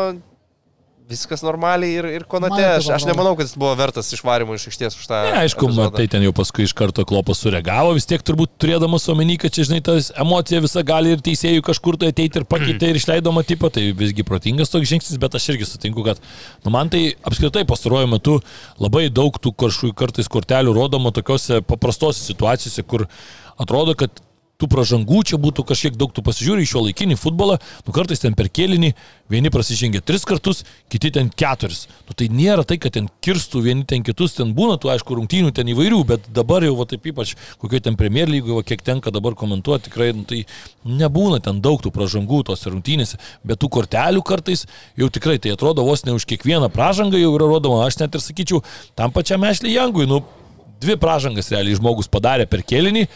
S2: viskas normaliai ir, ir konate.
S1: Taip
S2: Aš, aš nemanau, kad jis buvo vertas išvarimo iš aikštės už tą.
S3: Ne, aišku,
S2: epizodą.
S3: matai, ten jau paskui iš karto klopas sureagavo, vis tiek turbūt turėdamas omeny, kad čia, žinai, tas emocija visa gali ir teisėjų kažkur tai ateiti ir pakeitė ir išleido matipą, tai visgi protingas toks žingsnis, bet aš irgi sutinku, kad, nu, man tai apskritai pastaruoju metu labai daug tų kažkokių kartais kortelių rodoma tokiuose paprastose situacijose, kur atrodo, kad tų pražangų čia būtų kažkiek daug, tu pasižiūri į šio laikinį futbolą, nu kartais ten per kėlinį vieni prasižengia tris kartus, kiti ten keturis. Nu tai nėra tai, kad ten kirstų vieni ten kitus, ten būna tų aišku rungtynių ten įvairių, bet dabar jau va taip ypač kokioje ten Premier lygoje, kiek tenka dabar komentuoti, tikrai nu, tai nebūna ten daug tų pražangų tose rungtynėse, bet tų kortelių kartais jau tikrai tai atrodo vos ne už kiekvieną pražangą jau yra rodoma, aš net ir sakyčiau, tam pačiam Ešlį Jangui, nu dvi pražangas realiai žmogus padarė per kėlinį.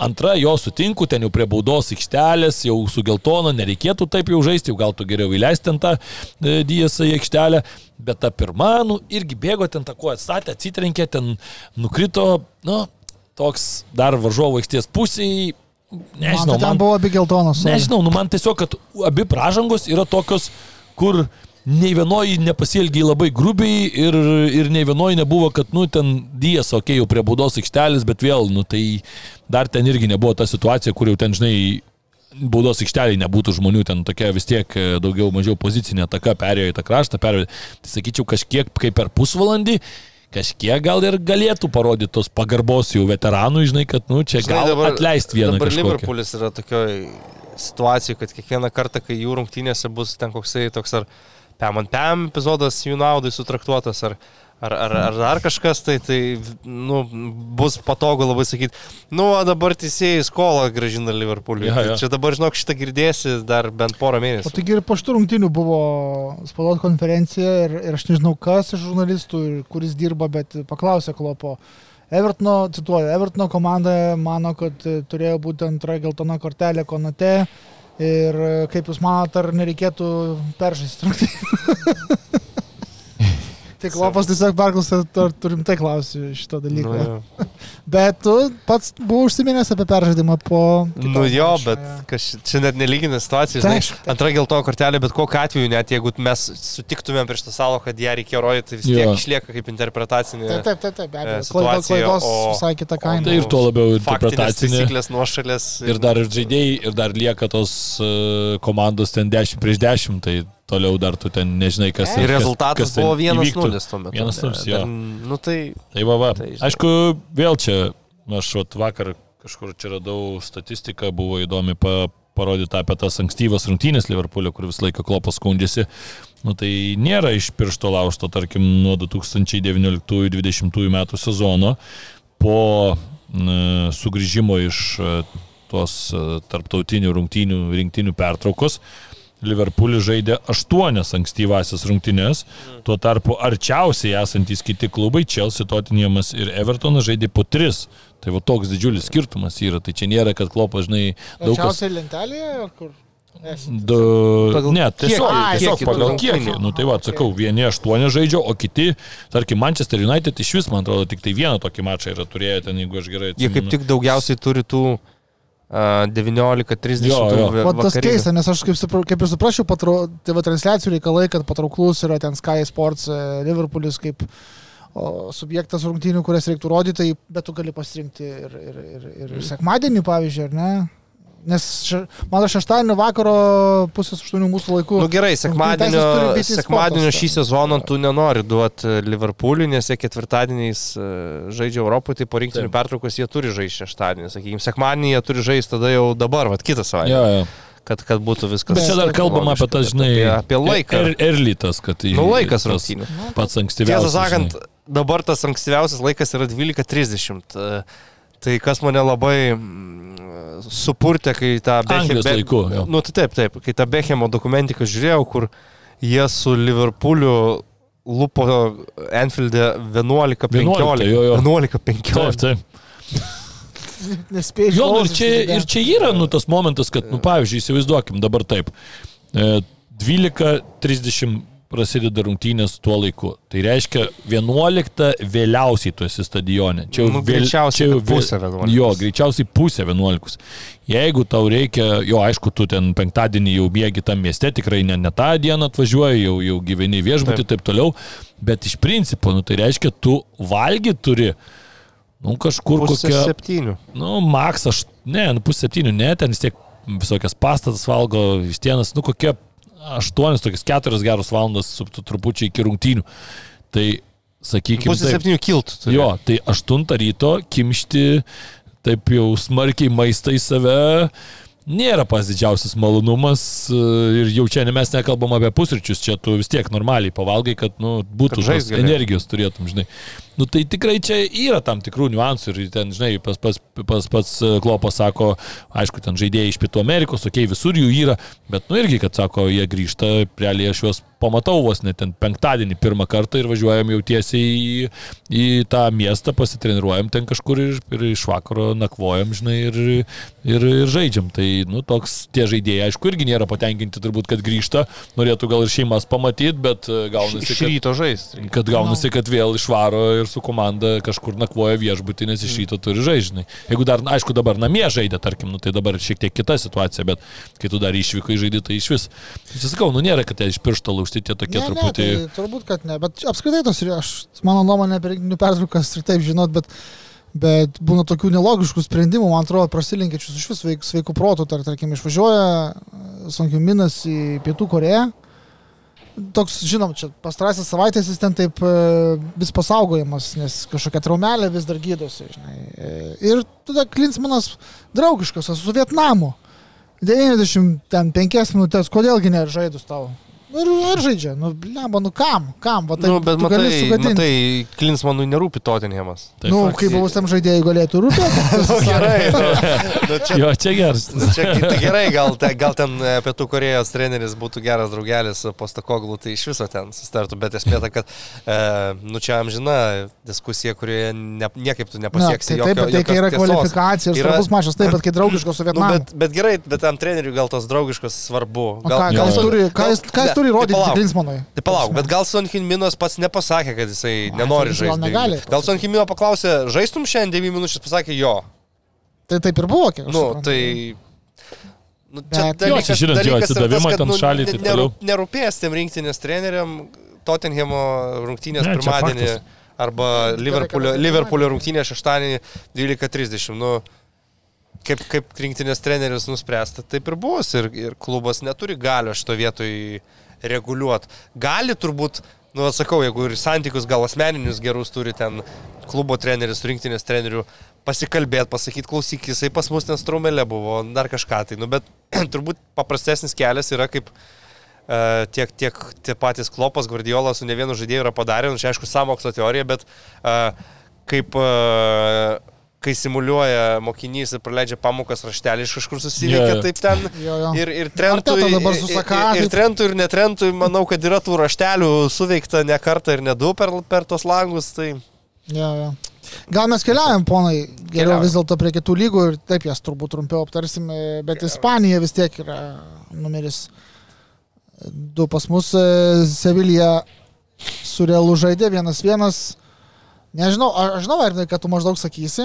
S3: Antra, jo sutinku, ten jau prie baudos aikštelės, jau su geltona, nereikėtų taip jau žaisti, jau gal tu geriau įleisti ten tą e, diesą į aikštelę. Bet ta pirma, nu, irgi bėgo ten tą kuo atstatė, atsitrenkė, ten nukrito, nu, toks dar varžovo aikštės pusėje. Nežinau,
S1: man, tai
S3: man,
S1: buvo abi geltonos.
S3: Nežinau, nu man tiesiog, kad abi pražangos yra tokios, kur nei vienoji nepasielgiai labai grubiai ir, ir nei vienoji nebuvo, kad, nu, ten dijas, okei, okay, jau prie baudos aikštelės, bet vėl, nu, tai dar ten irgi nebuvo ta situacija, kur jau ten, žinai, baudos aikšteliai nebūtų žmonių, ten tokia vis tiek e, daugiau mažiau pozicinė taka perėjo į tą kraštą, perėjo. Tai sakyčiau, kažkiek kaip per pusvalandį, kažkiek gal ir galėtų parodyti tos pagarbos jau veteranų, žinai, kad, nu, čia
S2: Žinai,
S3: gal atleisti vieną
S2: Dabar
S3: kažkokį.
S2: Liverpoolis yra tokioje situacijoje, kad kiekvieną kartą, kai jų rungtynėse bus ten koksai toks ar pem ant pem epizodas jų naudai sutraktuotas, ar, ar, ar, ar dar kažkas, tai, tai nu, bus patogu labai sakyti, nu, o dabar teisėjai skolą gražina Liverpooliui. Tai
S3: jo.
S2: Čia dabar, žinok, šitą girdėsi dar bent porą
S1: O
S2: mėnesių.
S1: taigi ir po šitų rungtynių buvo spaudos konferencija ir, ir aš nežinau, kas iš žurnalistų, ir kuris dirba, bet paklausė Klopo. Evertono, cituoju, Evertono komanda mano, kad turėjo būti antra geltona kortelė konate ir kaip Jūs manote, ar nereikėtų peržaisti rungtynių? Tai Klopas tiesiog perklausė, ar turim tai klausyti šito dalyko.
S2: Nu,
S1: bet tu pats buvai užsiminęs apie peržaidimą po...
S2: Nu jo,
S1: mačo,
S2: bet kaž, čia net nelygina situacija, žinai,
S1: aišku, tai-
S2: antra geltona kortelė, bet kokiu atveju, net jeigu mes sutiktumėm prieš tą salą, kad ją reikėjo rodyti, tai vis tiek
S3: Jo.
S2: išlieka kaip interpretacinė.
S1: Taip, taip, taip, taip, be
S2: e,
S1: abejo. Klaidos
S2: o-
S1: visai kita kaina.
S3: Tai ir tuo labiau interpretacinė.
S2: taisyklės nuošalės.
S3: Ir dar ir žaidėjai, ir dar lieka tos uh, komandos ten 10 prieš 10, tai toliau dar tu ten nežinai, kas
S2: Ir
S3: kas-
S2: rezultatas
S3: kas ten
S2: buvo vienas
S3: įvyktų.
S2: nulis tuo metu.
S3: Vienas nulis,
S2: Dar-
S3: jo.
S2: Nu tai
S3: Tai va, va.
S2: Tai žinai.
S3: Aišku, vėl čia, aš vakar kažkur čia radau statistiką, buvo įdomi pa, parodyta apie tas ankstyvas rungtynės Liverpoolio, kur visą laiką klopas skundėsi. Nu tai nėra iš piršto laužto, tarkim, nuo 2019-2020 metų sezono po n, sugrįžimo iš e, tos e, tarptautinių rungtynių rinktinių pertraukos. Liverpoolis žaidė aštuonias ankstyvasias rungtynės, tuo tarpu arčiausiai esantys kiti klubai, Chelsea, Tottenhamas ir Evertonas žaidė po tris. Tai va toks didžiulis skirtumas yra, tai čia nėra, kad klopas, žinai, daug kas...
S1: Aukščiausiai lentelėje, ar kur?
S3: Du,
S2: Pagal
S3: ne, tiesiog,
S2: kiekį,
S3: tiesiog
S2: kiekį
S3: pagal
S2: tų
S3: kiekį.
S2: rungtynių.
S3: Nu, tai va, atsakau, vieni aštuoni žaidžia, o kiti, tarkim, Manchester United iš vis, man atrodo, tik tai vieną tokį mačą yra turėję ten, jeigu aš gerai
S2: jie kaip
S3: atsimenu.
S2: tik daugiausiai turi tų a, 19.30
S3: Jo, jo.
S2: va-
S1: O tas keista, nes aš kaip, supra- kaip ir suprasčiau, patro, TV transliacijų reikalai, kad patrauklus yra ten Sky Sports, e, Liverpoolis kaip o, subjektas rungtynių, kurias reiktų rodyti, tai, bet tu gali pasirinkti ir, ir, ir, ir
S2: Mhm.
S1: sekmadienį, pavyzdžiui, ar ne? Nes še, man šeštadienio vakaro pusės aštuonių mūsų laikų.
S2: Nu gerai, sekmadienio, sekmadienio šį sezoną tu nenori duoti Liverpooliui, nes jie ketvirtadieniais e, žaidžia Europoje, tai po rinktinių pertraukos jie turi žaisti šeštadienį. Sakykime, sekmadienį jie turi žaisti tada jau dabar, vat kitą savaitę.
S3: Jo, jo.
S2: Kad, kad būtų viskas.
S3: Bet čia dar kalbam apie tą, žinai,
S2: Apie, apie laiką.
S3: Er, erlytas, kad į-
S2: Nu, laikas rungtynių.
S3: Pats ankstyviausias.
S2: Tiesą sakant,
S3: žinai.
S2: dabar tas ankstyviausias laikas yra 12.30. E, Tai kas mane labai mm, supurtė, kai tą
S3: Anglijos laiku, jo.
S2: Nu, tai taip, taip, kai tą Bechemo dokumentiką žiūrėjau, kur jie su Liverpooliu lupo Enfield'e 11-15.
S3: 11, jo, jo.
S2: 11-15.
S3: Taip, taip.
S1: Nespėjai
S3: Jo, nu, ir čia, ir čia yra, nu, tas momentas, kad, nu, pavyzdžiui, įsivaizduokim dabar taip. E, 12.30 prasideda rungtynės tuo laiku. Tai reiškia 11 vėliausiai tu esi stadione. Čia jau
S2: Nu,
S3: vėl-
S2: greičiausiai
S3: čia jau vėl-
S2: 11.
S3: Jo, greičiausiai pusė 11. Jeigu tau reikia, jo, aišku, tu ten penktadienį jau mėgi tam mieste, tikrai ne, ne tą dieną atvažiuoji, jau, jau gyveni viešbutį ir taip toliau, bet iš principo, nu, tai reiškia, tu valgy turi, nu, kažkur
S2: Pusė
S3: kokią...
S2: septynių.
S3: Nu, maks, aš, ne, nu, pusė septynių, ne, ten vis tiek visokias pastatas valgo, vis tienas, nu, kokie aštuonis, tokias keturias geros valandas su trupučiai iki rungtynių. Tai, sakykime,
S2: Pusė septynių kiltų. turi.
S3: jo, tai aštuntą ryto kimšti taip jau smarkiai maistą į save nėra pas didžiausias malonumas e, ir jau čia ne mes nekalbam apie pusryčius, čia tu vis tiek normaliai pavalgai, kad nu, būtų
S2: Kad galėtum.
S3: energijos turėtum, žinai. Nu tai tikrai čia yra tam tikrų niuansų ir ten, žinai, pas, pas, pas, pats e, Klopas sako, aišku, ten žaidėjai iš Pietų Amerikos, okei, okay, visur jų yra, bet nu irgi, kad sako, jie grįžta, realiai aš juos pamatau vos net ten penktadienį pirmą kartą ir važiuojam jau tiesiai į, į tą miestą, pasitreniruojam ten kažkur ir, ir iš vakaro nakvojam, žinai, ir, ir, ir žaidžiam. Tai, nu, toks tie žaidėjai, aišku, irgi nėra patenkinti turbūt, kad grįžta, norėtų gal ir šeimas pamatyti, bet e, gaunasi,
S2: Iš
S3: kad
S2: ryto žaisti.
S3: kad gaunasi, kad vėl išvaro ir su komanda kažkur nakvoja viešbutį, nes iš ryto turi žaižinai. Jeigu dar, aišku, dabar namie žaidė, tarkim, nu, tai dabar šiek tiek kita situacija, bet kai tu dar išvykai žaidži, tai iš vis. Tai čia sakau, nu nėra, kad jie iš piršto laužti tie tokie
S1: Ne,
S3: truputį.
S1: Ne, tai turbūt, kad ne, bet apskritai tos, ir aš, mano nuomonė apie rinkinių pertraukas ir taip žinot, bet, bet būna tokių nelogiškų sprendimų, man atrodo, prasilinkičius iš vis veik, sveikų protų, tar, tarkim, išvažiuoja Sankiuminas į Pietų Koreją. Toks, žinom, čia pastarasis savaitės jis ten taip e, vis pasaugojamas, nes kažkokia traumelė vis dar gydosi. Žinai. E, Ir tada Klinsmanas draugiškas su Vietnamu. 95 minutės, kodėlgi nežaidus tau? Nu Ir, ir žaidžia, nu, blemba, nu kam, kam, va taip,
S2: Nu, bet matai, matai Klinsmanui nerūpi Tottenhamas.
S3: Tai
S1: nu,
S3: faktas.
S1: kaip buvusiam žaidėjui galėtų rūpėti.
S2: Nu, gerai, nu, nu, čia,
S3: Jo, čia geras.
S2: čia tai gerai, gal, te, gal ten e, Pietų Korejos treneris būtų geras draugelis su Postokoglu, tai iš viso ten sustartų, bet esmė ta, kad, e, nu čia amžina diskusija, kurioje ne, niekaip tu
S1: Na,
S2: nepasieksi.
S1: tai taip, bet tai kai yra kvalifikacija ir
S2: Yra-
S1: svarbus mačas, taip, bet kai draugiškas su
S2: Nu,
S1: Vietnamu.
S2: bet, bet gerai, bet tam treneriui gal tas draugiškas svarbu.
S1: O
S2: Gal,
S1: ką,
S3: Jo,
S1: ką jis turi, ką jis, ką jis
S2: Ne,
S1: turi
S2: tai
S1: rodyti
S2: palauk.
S1: Klinsmanui?
S2: Tai palauk, bet gal Sonkin Minas pats nepasakė, kad jisai nenori
S1: jis gal
S2: žaisti.
S1: negali
S2: Gal Sonkin Mino paklausė, žaistum šiandien 9 minučių, pasakė jo.
S1: Tai taip ir buvo, kiek aš
S2: Nu,
S1: suprantu.
S2: tai... Nu, čia
S1: Bet-
S2: dalykas,
S3: Jo, čia žinant, jo
S2: dalykas yra
S3: atsidavimą
S2: tas, kad,
S3: ten
S2: nu,
S3: taip
S2: neru-
S3: toliau.
S2: Nerūpės tiem rinktinės treneriam Tottenhamo rungtynės
S3: Ne,
S2: pirmadienį arba Liverpoolio, Liverpoolio rungtynė šeštadienį 12.30. Nu, kaip, kaip rinktinės treneris nuspręsta, taip ir bus. Ir, ir klubas neturi galio šito vietoj reguliuoti. Gali turbūt, nu, atsakau, jeigu ir santykius gal asmeninius gerus turi ten klubo treneris, rinktinės treneriu, pasikalbėti, pasakyti, klausyk, jisai pas mus ten strumelė buvo, dar kažką tai. Nu, bet turbūt paprastesnis kelias yra kaip e, tiek, tiek tie patys Klopas, Guardiola su ne vienu žaidėju yra padarę, nu, čia aišku, samokslo teorija, bet e, kaip e, kai simuliuoja mokinys ir praleidžia pamokas raštelį iš kažkur susiveikia,
S3: jo.
S2: taip ten
S1: Jo, jo.
S2: ir, ir trentui,
S1: Arteta dabar su
S2: ir- ir, ir trentui, ir netrentui, manau, kad yra tų raštelių suveikta ne kartą ir ne du per, per tos langus, tai
S1: Jo, jo. Gal mes keliaujam, ponai, geriau
S2: Keliaujam.
S1: vis dėlto prie kitų lygų ir taip jas turbūt trumpiau aptarsime, bet Ispanija vis tiek yra numeris du pas mus. e, Sevilija su Realu žaidė vienas vienas. Nežinau, a- aš žinau, Ernai, kad tu maždaug sakysi,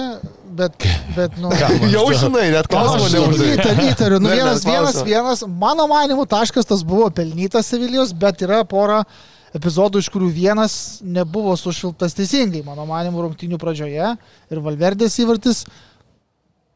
S1: bet, bet nu...
S2: Jau žinai, net klausimą neuždavai.
S1: įtariu, įtariu. Nu, vienas, vienas, vienas, mano manimu, taškas tas buvo pelnytas Sevilijos, bet yra pora epizodų, iš kurių vienas nebuvo sušiltas teisingai, mano manimu, rungtinių pradžioje ir Valverdės įvartis.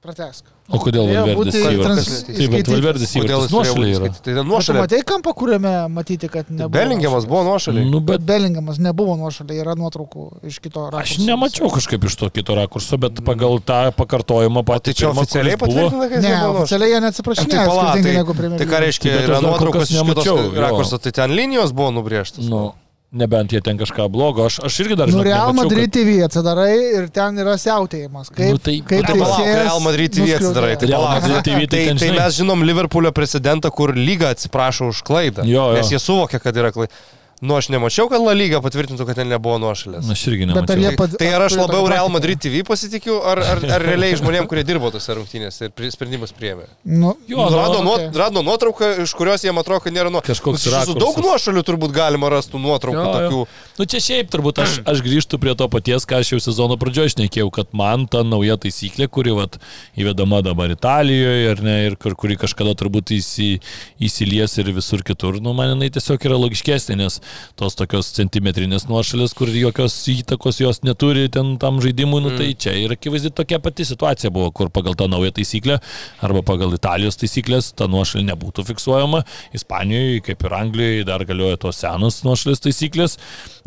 S1: Pratesk.
S3: O kodėl Valverdis įvartis? Taip, bet. Valverdis įvartis
S2: būti
S3: yra.
S2: Tai
S1: Tu
S2: nuošalė.
S1: matai kampą, kuriame matyti, kad nebuvo.
S2: Belingiamas buvo nuošaliai.
S3: Nu,
S1: Bet
S3: bet
S1: Belingiamas nebuvo nuošaliai, yra nuotraukų iš kito
S3: aš
S1: rakurso.
S3: nemačiau kažkaip iš to kito rakurso, bet pagal tą pakartojimą
S2: Tai
S3: patį
S2: čia oficialiai patvirtina, kad
S1: Ne,
S2: jis buvo nuošaliai.
S1: oficialiai jie
S2: Tai
S1: neatsiprašinėjo,
S2: pala, tai, tai ką reiškia,
S3: Tai aš
S2: yra nuotraukos iš
S3: jo.
S2: rakurso, tai ten linijos buvo nubrėžtos.
S3: Nu, nebent jie ten kažką blogo. Aš, aš irgi dar
S1: Nu,
S3: žinok,
S1: Real Madrid TV atsidarai ir ten yra siautėjimas. Kaip,
S3: Nu, tai-
S1: kaip
S2: Tai palauk, Real Madrid TV atsidarai. Tai,
S3: Real Madrid TV, tai
S2: tai,
S3: ten,
S2: tai mes žinom Liverpoolio precedentą, kur lyga atsiprašo už klaidą.
S3: Jo, jo.
S2: Nes jie suvokia, kad yra klaida. Nu, aš nemačiau, kad La Lyga patvirtintų, kad ten nebuvo nuošalės.
S3: Aš irgi nemačiau.
S2: Tai,
S1: pad-
S2: tai ar aš labiau Real? Madrid TV pasitikiu, ar, ar, ar realiai žmonėm, kurie dirbo tose rungtynėse ir sprendimus priėmė?
S1: Nu,
S3: Jo,
S2: Nu,
S3: nu,
S2: rado, nuo,
S1: okei.
S2: rado nuotrauką, iš kurios jiem atrodo, kad nėra nuo...
S3: Kažkoks
S2: Su daug nuošalių turbūt galima rastų nuotraukų
S3: Jo, jo.
S2: tokių.
S3: Nu čia šiaip turbūt aš, aš grįžtu prie to paties, ką aš jau sezono pradžioje išnekėjau, kad man ta nauja taisyklė, kuri vat, įvedama dabar Italijoje ar ne, ir kur, kuri kažkada turbūt įsi, įsilies ir visur kitur, nu man jinai tiesiog yra logiškesnė, nes tos tokios centimetrinės nuošalės, kur jokios įtakos jos neturi ten tam žaidimui, nu tai čia ir akivaizdi tokia pati situacija buvo, kur pagal tą naują taisyklę arba pagal Italijos taisyklės ta nuošalė nebūtų fiksuojama. Ispanijoje, kaip ir Anglijoje, dar galioja tos senos nuošalės taisyklės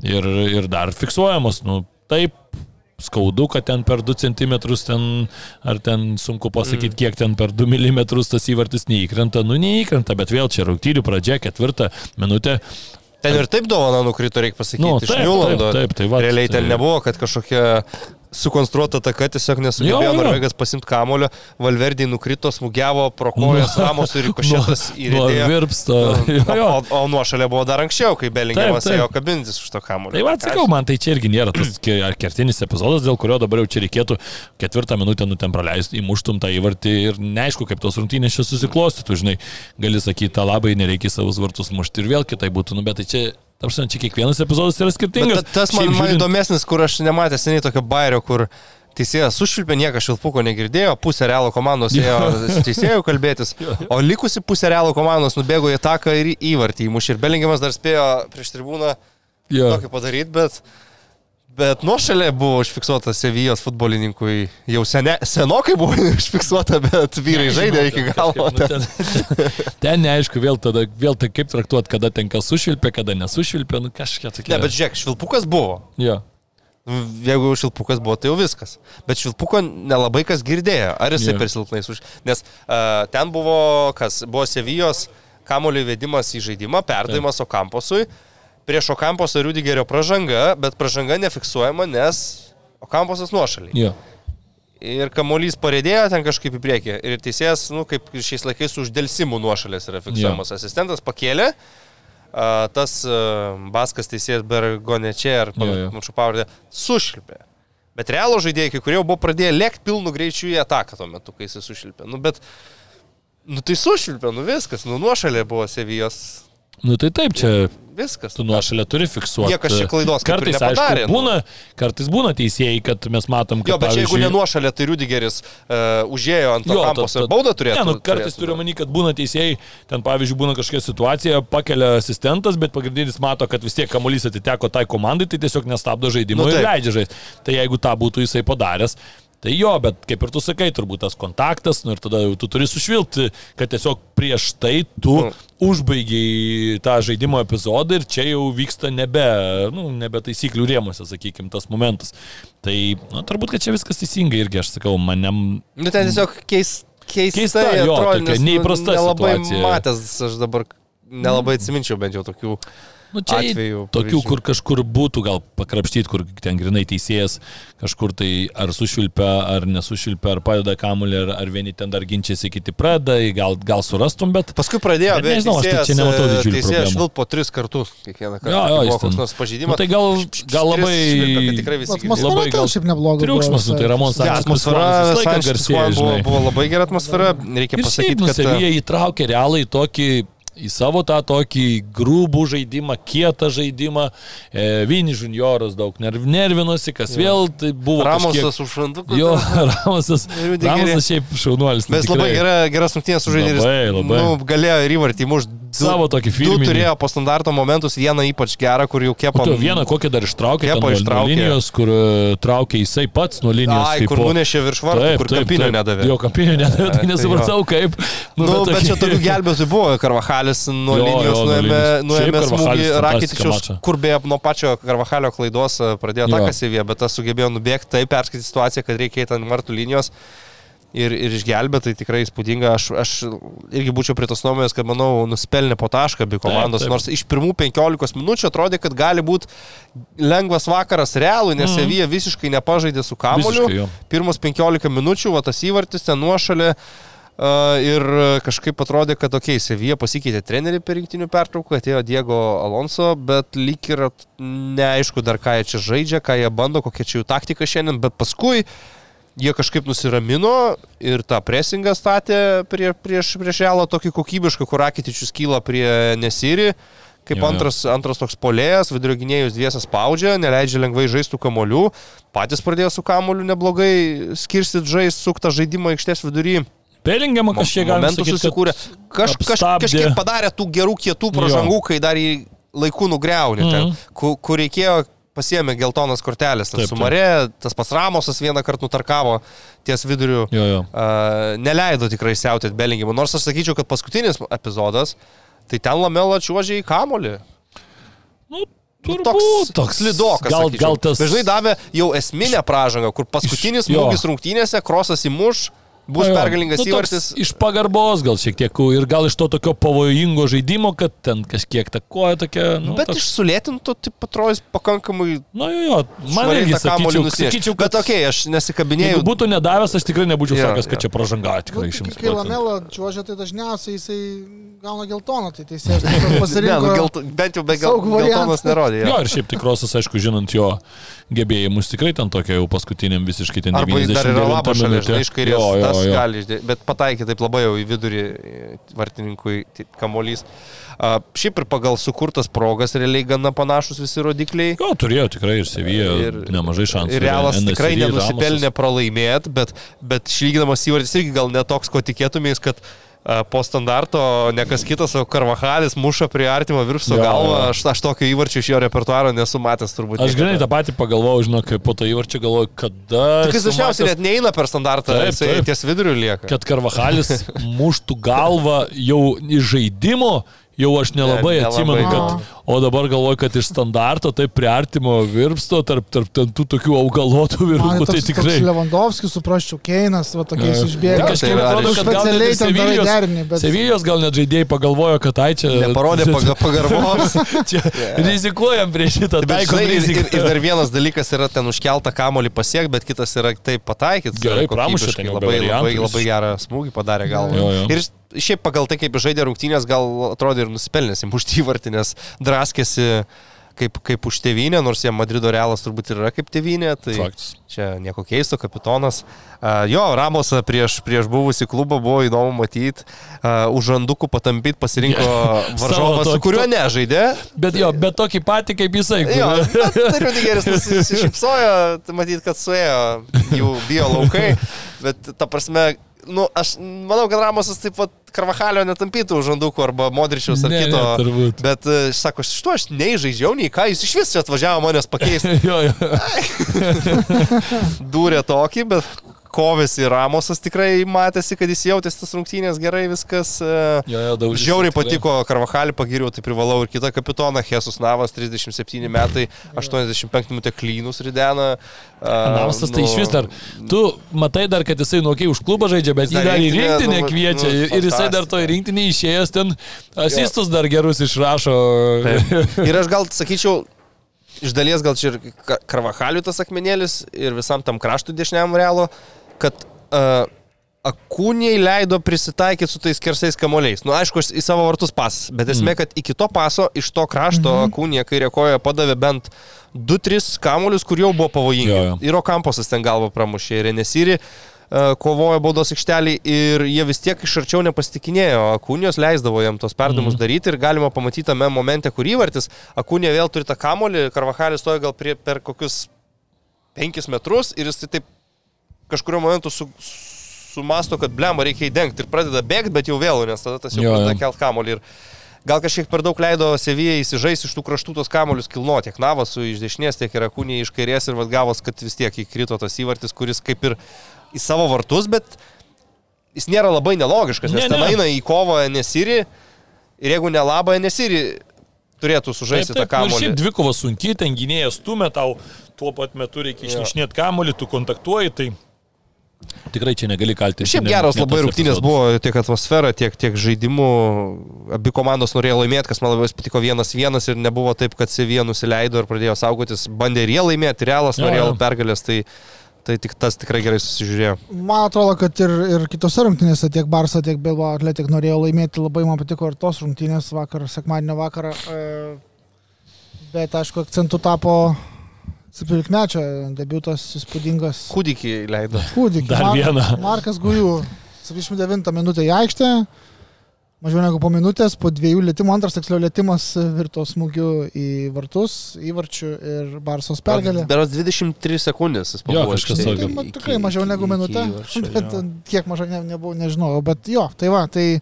S3: ir, ir dar fiksuojamos. Nu, taip, skaudu, kad ten per 2 cm ten, ar ten sunku pasakyti, mm. kiek ten per 2 mm tas įvartis neįkrenta, nu neįkrenta, bet vėl čia rungtynių pradžia, ketvirta minutė.
S2: Ten ir taip dovana nukrito, reikia pasakyti,
S3: Nu,
S2: iš
S3: taip,
S2: Newlando.
S3: taip, taip, tai va,
S2: Realiai ten
S3: tai-
S2: nebuvo, kad kažkokia sukonstruota taka tiesiog nesugebėjo
S3: Jo, jo.
S2: Norvegas pasimti kamulio, Valverdį nukrito, smūgiavo pro kojas Ramos ir Rikošėtas
S3: Nuo
S2: įrėdėjo.
S3: virpsto. Jo, jo.
S2: O, o nuošalė buvo dar anksčiau, kai Belingiamas ėjo kabintis už to kamulio.
S3: Tai atsakau, man tai čia irgi nėra tas kertinis epizodas, dėl kurio dabar jau čia reikėtų ketvirtą minutę nu ten praleisti, įmuštum tą įvartį ir neaišku, kaip tos rungtynės čia susiklostytų, žinai, gali sakyti, labai nereikia savus vartus mušti ir vėl kitai būtų, nu bet tai čia, tarsi, čia kiekvienas epizodas yra skirtingas.
S2: Bet ta- tas man,
S3: Šiaip
S2: man
S3: žiūrint-
S2: įdomesnis, kur aš nematęs seniai tokio bairio, kur teisėjas sušvilpė, niekas švilpuko negirdėjo, pusė realo komandos ėjo su teisėju kalbėtis, o likusi pusė realo komandos nubėgo į taką ir įvartį įmušė. Ir Belingiamas dar spėjo prieš tribūną
S3: Jo.
S2: tokį padaryti, bet, bet nuošalė buvo užfiksuota Sevijos futbolininkui. Jau sene, senokai buvo užfiksuota, bet vyrai žaidė iki galo.
S3: Nu, ten, ten, ten neaišku, vėl tada, vėl tai kaip traktuoti, kada ten kas sušvilpė, kada nesušvilpė, nu kažkiek tokia.
S2: Ne, bet žiūrėk, švilpukas buvo.
S3: Jo.
S2: Nu, Jeigu jau šilpukas buvo, tai jau viskas. Bet šilpuko nelabai kas girdėjo. Ar jisai yeah. per silpnai už... Nes uh, ten buvo, kas buvo Sevijos kamulio įvedimas į žaidimą, perdavimas Okamposui. Prieš Okamposą Rudigerio pražanga, bet pražanga nefiksuojama, nes Okamposas nuošaliai.
S3: Jo.
S2: Ir kamuolys parėdėjo ten kažkaip į priekį. Ir teisėjas, nu, kaip ir šiais laikais uždėlsimų nuošalės yra fiksuojamas. Asistentas pakėlė, a, tas a, baskas teisėjas Bergonečė ar panašu pavardė sušilpė. Bet realo žaidėjai, kurie jau buvo pradėję lėkti pilnu greičiu į ataką tuo metu, kai jis sušilpė. Nu, bet, nu tai sušilpė, nu viskas, nu nuošalė buvo Sevijos.
S3: Nu tai taip, čia
S2: Viskas.
S3: tu nuošalę turi fiksuoti.
S2: Niekas čia klaidos kaip ir
S3: kartais,
S2: nepadarė,
S3: aišku,
S2: nu.
S3: būna, kartais būna teisėjai, kad mes matom, kad...
S2: Jo, bet jeigu
S3: pavyzdžiui-
S2: ne nuošalė, tai Rudigeris uh, užėjo ant to
S3: Jo,
S2: kampos ir baudą turėtų.
S3: Ne, nu, kartais turiu manį, kad būna teisėjai, ten pavyzdžiui, būna kažkokia situacija, pakelia asistentas, bet pagrindinis mato, kad vis tiek kamuolys atiteko tai komandai, tai tiesiog nestabdo žaidimo
S2: Nu,
S3: ir leidžia žaisti. Tai jeigu tą būtų jisai padaręs, tai jo, bet kaip ir tu sakai, turbūt tas kontaktas, nu ir tada jau tu turi sušvilpti, kad tiesiog prieš tai tu
S2: Nu.
S3: užbaigiai tą žaidimo epizodą ir čia jau vyksta nebe, nu, nebe taisyklių rėmose, sakykime, tas momentas. Tai, na, turbūt, kad čia viskas teisingai irgi, aš sakau, manem
S2: Nu, ten tiesiog keis, keista,
S3: Keista, jo, tokia neįprasta
S2: nelabai
S3: situacija.
S2: matęs, aš dabar nelabai atsiminčiau bent jau tokių.
S3: Nu, čia
S2: atvejų
S3: tokių,
S2: pavyzdžių.
S3: kur kažkur būtų gal pakrapštyti, kur ten grinai teisėjas kažkur tai ar sušvilpia, ar nesušvilpia, ar padeda kamulį, ar, ar vieni ten dar ginčiasi, kiti pradeda, gal, gal surastum, bet...
S2: Paskui pradėjo,
S3: Bet nežinau, aš tai čia nematau didžiulių
S2: Teisėjas
S3: problemų.
S2: švilp po tris kartus kiekvieną kartą.
S3: Jo, jo, jis
S2: buvo koks
S3: ten-
S2: nors pažydimas.
S3: Nu, tai gal, gal labai...
S2: Švilpia, kad tikrai visi
S1: Atmosfera
S3: Labai gal
S1: šiaip nebloga.
S3: Triukšmas, nu, tai
S1: visai.
S3: Ramon Sančes
S2: atmosfera Sančes
S3: garsėja,
S2: buvo, buvo labai gera atmosfera. Reikia pasakyti, kad...
S3: nusavėje įtraukė realiai tokį į savo tą tokį grūbų žaidimą, kietą žaidimą. E, Vini junioras daug nerv, nervinosi, kas vėl tai buvo.
S2: Ramosas
S3: kažkiek...
S2: už randukų.
S3: Jo, Ramosas. Ramosas šiaip šaunuolis. nu,
S2: Mes labai gera, geras rungtynės sužaidė. ir jis,
S3: Labai, labai.
S2: Nu, galėjo ir įvartį muš.
S3: Savo tokį
S2: Du
S3: firminį.
S2: turėjo po standarto momentus, vieną ypač gerą, kur jau kepa.
S3: tu vieną kokią dar ištraukė, ten nuo
S2: ištraukė.
S3: linijos, kur e, traukė jisai pats nuo linijos.
S2: Ai, kur nunešė virš vartų, kur kampinio nedavė.
S3: Jo, kampinio nedavė, tai
S2: Ai,
S3: nesupratau kaip.
S2: Nu, bet, bet
S3: tokį-
S2: čia tokių gelbėtojų buvo. Karvahalis nuo
S3: Jo,
S2: linijos
S3: jo,
S2: nuėmė, nuėmė smūgį
S3: mačą.
S2: kur beje nuo pačio Karvahalio klaidos e, pradėjo
S3: Jo.
S2: takas į vietą, bet tas sugebėjo nubėgti, taip perskaityti situaciją, kad reikia eiti ant vartų linijos. Ir, ir išgelbėti, tai tikrai įspūdinga. Aš, aš irgi būčiau prie tos nuomonės, kad, manau, nusipelnė po tašką abi komandos.
S3: taip.
S2: Nors iš pirmų 15 minučių atrodė, kad gali būti lengvas vakaras realui, nes
S3: Mhm.
S2: Sevija visiškai nepažaidė su
S3: jo.
S2: Pirmus 15 minučių, va tas įvartis ten nuošalė. Uh, ir uh, kažkaip atrodė, kad okei, okay, Sevija pasikeitė trenerių per rinktinių pertrauką, atėjo Diego Alonso, bet lyg ir neaišku dar ką jie čia žaidžia, ką jie bando, kokia čia jų taktika šiandien, bet paskui jie kažkaip nusiramino ir tą presingą statė prie, prieš, prieš Realą tokį kokybišką, kur Akitičius kyla prie Nesiri. Kaip
S3: Jo, jo.
S2: antras, antras toks polėjas, vidurio gynėjus dviesas spaudžia, neleidžia lengvai žaisti kamolių. Patys pradėjo su kamoliu neblogai skirstyti žaisti, suktą žaidimą aikštės vidury.
S3: Pelingiamą kažkiek galima
S2: Momentų susikūrė. Kaž, kaž, kažkiek padarė tų gerų kietų pražangų, kai dar į laikų nugriauni, ten,
S3: Mhm.
S2: kur, kur reikėjo pasiemė geltonas kortelės.
S3: Taip,
S2: Su
S3: taip.
S2: Tas pats Ramosas vieną kartą nutarkavo ties viduriu.
S3: Jo, jo.
S2: Uh, neleido tikrai siautėti Belingimui. Nors aš sakyčiau, kad paskutinis epizodas, tai ten Lamela čiuožė į kamolį.
S3: Nu,
S2: Nu,
S3: turbūt
S2: toks slidokas.
S3: Gal,
S2: sakyčiau.
S3: gal tas...
S2: Dažnai davė jau esminę pražangą, kur paskutinis smūgis rungtynėse, krosas įmuš, bus
S3: Jo,
S2: pergalingas
S3: Nu,
S2: įvartis.
S3: Iš pagarbos gal šiek tiek ir gal iš to tokio pavojingo žaidimo, kad ten kažkiek ta koja tokia... Nu,
S2: Bet
S3: toks,
S2: iš sulėtinto, tai atrodys pakankamai
S3: Nu, jo, jo. Man irgi sakyčiau, sakyčiau
S2: Bet
S3: kad...
S2: okei, okay, aš nesikabinėjau.
S3: Jeigu būtų nedavęs, aš tikrai nebūčiau
S2: Jo,
S3: sakęs, kad
S2: jo.
S3: čia pražanga tikrai
S1: Nu,
S3: šimtas
S1: Kai. Lamela čiuožia, tai dažniausiai jisai gauna geltoną, tai teisėjas
S2: Ne, nu,
S1: pasirinko.
S2: gelto, bent jau be
S1: variantą.
S2: geltonos nerodė.
S3: Jo,
S2: Jo.
S3: ir šiaip tikrosios, aišku, žinant jo gebėjimus, tikrai ten tokia jau paskutiniam visiškai ten
S2: Arba jis dar yra
S3: 99
S2: labo šalia,
S3: minutė.
S2: žinai, iš kairės.
S3: Jo, jo,
S2: Tas
S3: jo.
S2: gali, išdė- bet pataikė taip labai jau į vidurį e, vartininkui kamolys. A, šiaip ir pagal sukurtas progas realiai gana panašus visi rodikliai.
S3: Jo, turėjo tikrai ir Sevija nemažai šansų.
S2: Ir realas
S3: NSV,
S2: tikrai nenusipelnė pralaimėti, bet, bet šlyginamas įvartis irgi gal netoks, ko tikėtumės, kad po standarto ne kas kitas, o Karvahalis muša prie artimo viršso galvą. Aš, aš tokio įvarčio iš jo repertuaro nesu matęs turbūt.
S3: Aš grinai tą patį pagalvojau, kaip po to įvarčio galvoju, kada...
S2: Tik jis dažniausiai
S3: matęs,
S2: net neina per standartą,
S3: Taip,
S2: jisai
S3: taip.
S2: ties viduriu lieka.
S3: Kad Karvahalis muštų galvą jau iš žaidimo, jau aš nelabai
S2: Ne, nelabai.
S3: atsimenu, kad... O dabar galvoju, kad iš standarto taip prie artimo virpsto, tarp, tarp ten tų tokių augalotų
S1: Man
S3: virpukų, tai tikrai... Levandovskis
S1: suprasčiau, Keinas, va tokiais išbėga.
S2: Jo,
S3: Kažkaip
S2: tai
S3: atrodo, kad gal net Sevilijos,
S1: derinį, bet-
S3: Sevilijos gal net žaidėjai pagalvojo, kad tai čia...
S2: Neparodė paga- pagarbos.
S3: čia rizikuojam prieš šitą
S2: žinai, ir, ir, ir dar vienas dalykas yra ten užkeltą kamolį pasiek, bet kitas yra taip pataikyti.
S3: Gerai, pramušė
S2: labai, labai, labai gerą smūgį padarė galvą.
S3: Jo, jo.
S2: Ir šiaip pagal tai, kaip žaidė rungtynės, gal atrodė ir nusipelnėsi mušti įvartį, nes draskėsi kaip, kaip už tėvynę, nors jie Madrido realas turbūt ir yra kaip tėvynė. Tai
S3: Faktas.
S2: čia nieko keisto, kapitonas. Uh, jo, Ramosą prieš, prieš buvusį klubą buvo įdomu matyti. Uh, už randukų patampyti pasirinko
S3: Savo
S2: varžovą, su kuriuo nežaidė.
S3: Bet jo, bet tokį patį kaip jisai. kur-
S2: Jo, bet Rudigeris nusišypsojo, tai matyt, kad suėjo jų bio laukai, bet ta prasme, nu, aš manau, kad Ramosas taip pat Karvahalio netampytų žandukų arba Modričiaus ar
S3: Ne,
S2: kito.
S3: ne, turbūt.
S2: Bet, e, sako, šito aš nei žaidžiau, nei ką, jis iš vis čia atvažiavo manęs pakeisti.
S3: jo, jo.
S2: Dūrė tokį, bet kovėsi Ramosas tikrai matėsi, kad jis jautėsi tas rungtynės gerai, viskas. e,
S3: Jo, jo, daug
S2: Žiauriai patiko Karvahalį, pagiriau, tai privalau ir kitą kapitoną, Jesus Navas, 37 metai, 85 minutė klynus ridena.
S3: Navasas tai iš vis dar. Tu matai dar, kad jisai nuokiai už klubą žaidžia, bet jį
S2: dar
S3: į
S2: rinktinę,
S3: rinktinę
S2: nu,
S3: kviečia
S2: nu,
S3: ir ir jisai dar to į rinktinę išėjęs ten asistus dar gerus išrašo.
S2: Ir aš gal sakyčiau, iš dalies gal čia ir Ka- Karvahaliui tas akmenėlis ir visam tam kraštui dešiniam realo, kad uh, Akūniai leido prisitaikyti su tais kersais kamoliais. Nu, aišku, į savo vartus pasas, bet esmė,
S3: Mm.
S2: kad iki to paso iš to krašto mhm. Akūnija kairė koja padavė bent 2-3 kamolius, kur jau buvo pavojingi.
S3: Jo, jo.
S2: Ir Okamposas ten galvą pramušė, ir Enesiri. kovojo baudos aikštelį ir jie vis tiek iš arčiau nepasitikinėjo. Akūnijos leisdavo jam tos perdavimus mm. daryti ir galima pamatyti tame momente, kur įvartis. Akūnija vėl turi tą kamolį, Karvahalis stoja gal prie, per kokius 5 metrus ir jis taip kažkurio momentu su, sumasto, kad blemba reikia įdengti ir pradeda bėgti, bet jau vėl, nes tada tas jau pradeda kelt kamolį. Ir gal kažkiek per daug leido Sevijai įsižais iš tų kraštų tos kamolius kilno, tiek Navasų iš dešinės, tiek ir Akūnė iš kairės ir vad gavos, kad vis tiek įkrito tas įvartis, kuris kaip ir į savo vartus, bet jis nėra labai nelogiškas, nes ne, ten ne. eina į kovą Nesiri ir jeigu nelaba Nesiri turėtų sužaisti taip, taip, tą kamuolį.
S3: Nu, šiaip dvikova sunki, ten gynėjas stumia tau, tuo pat metu reikia išnešinėti kamuolį, tu kontaktuoji, tai Tikrai čia negali kaltinti.
S2: Šiaip geros labai rungtynės buvo tiek atmosfera, tiek, tiek žaidimų. Abi komandos norėjo laimėti, kas man labai patiko vienas vienas ir nebuvo taip, kad Sevija nusileido ir pradėjo saugotis. Bandė ir jie laimėti, realas norėjo pergalės. Tai Tai tik tas tikrai gerai susižiūrėjo.
S1: Man atrodo, kad ir, ir kitose rungtynėse tiek Barça, tiek Bilbao Atletik norėjo laimėti. Labai man patiko ir tos rungtynės vakar, sekmadienio vakarą. E, bet aišku, akcentų tapo 17-mečio debutas įspūdingas.
S2: Kūdikį leido.
S1: Kūdikį.
S3: Dar
S1: Mar
S3: vieną.
S1: Markas Gujų. 79 minutė į aikštę. Mažiau negu po minutės, po dviejų lėtimų, antras tiksliau lėtimas virto smūgiu į vartus, įvarčių ir Barsos pergalė.
S2: Beras 23 sekundės jis
S3: buvo. Kažkas
S1: tokio. Tai, tikrai mažiau negu minutė, bet kiek mažai ne, nebuvau, nežinau, bet jo, tai va, tai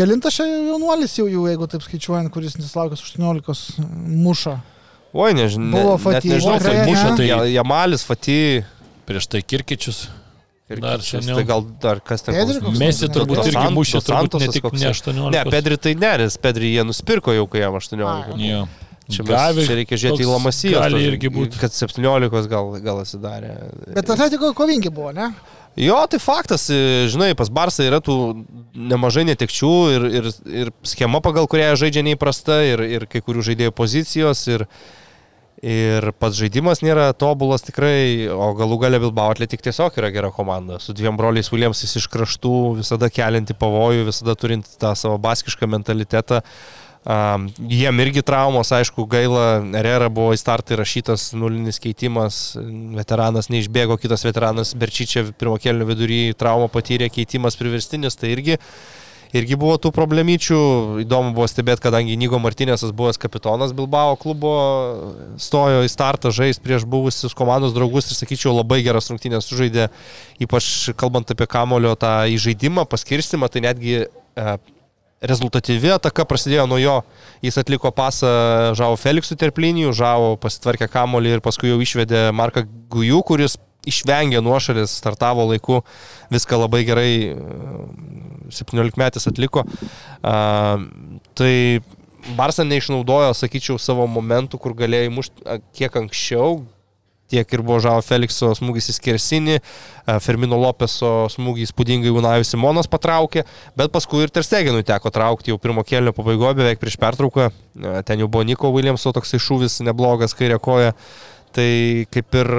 S1: kelintas čia jaunuolis jau, jau, jeigu taip skaičiuojant, kuris neslaukęs 18 muša.
S2: Oi, nežinau. Buvo
S1: Fatį.
S2: Nežinau, tai muša, tai Jamalis, Fatį.
S3: Prieš tai Kirkičius.
S2: Dar seniau. Tai gal dar kas ten
S1: buvo?
S3: Mesi turbūt irgi mušė, turbūt ne tik ne 18.
S2: Ne, Pedri tai neris, Pedri jie nusipirko jau, kai jam 18.
S3: Ja.
S2: Čia, mes, čia reikia žiūrėti į Lamasiją.
S3: Gali irgi būti.
S2: Kad 17 gal, gal atsidarė.
S1: Bet atletiko kovingi buvo, ne?
S2: Jo, tai faktas, žinai, pas Barsą yra tų nemažai netekčių ir, ir, ir schema, pagal kurią žaidžia neįprasta, ir, ir kai kurių žaidėjų pozicijos. Ir, Ir pats žaidimas nėra tobulas tikrai, o galų gale Bilbao atletik tiesiog yra gera komanda. Su dviem broliais Williamsais iš kraštų, visada kelinti pavojų, visada turinti tą savo baskišką mentalitetą. Um, jiem irgi traumos, aišku, gaila, Herrera buvo į startą įrašytas nulinis keitimas, veteranas neišbėgo, kitas veteranas Berčyčia pirmo kelnių vidury traumą patyrė, keitimas priverstinis, tai irgi uh, irgi buvo tų problemyčių. Įdomu buvo stebėti, kadangi Nygo Martinėsas buvęs kapitonas Bilbao klubo, stojo į startą žais prieš buvusius komandos draugus ir sakyčiau labai geras rungtynės sužaidė, ypač kalbant apie kamulio tą įžaidimą, paskirstimą, tai netgi e, rezultatyvi ataka prasidėjo nuo jo. Jis atliko pasą Žavo Feliksų terplinijų, Žavo pasitvarkė kamolį ir paskui jau išvedė Marką Gujų, kuris išvengė nuošalės, startavo laiku, viską labai gerai 17 metais atliko. Uh, tai Barsa neišnaudojo, sakyčiau, savo momentų, kur galėjo įmušti kiek anksčiau, tiek ir buvo Žavo Felikso smūgis į skersinį, Fermino Lopeso smūgį įspūdingai Unajus Simonas patraukė, bet paskui ir Terstegenui teko traukti jau pirmo kelio pabaigoje, beveik prieš pertrauką, ten jau buvo Niko Williamso toksai šūvis neblogas kairė koja, tai kaip ir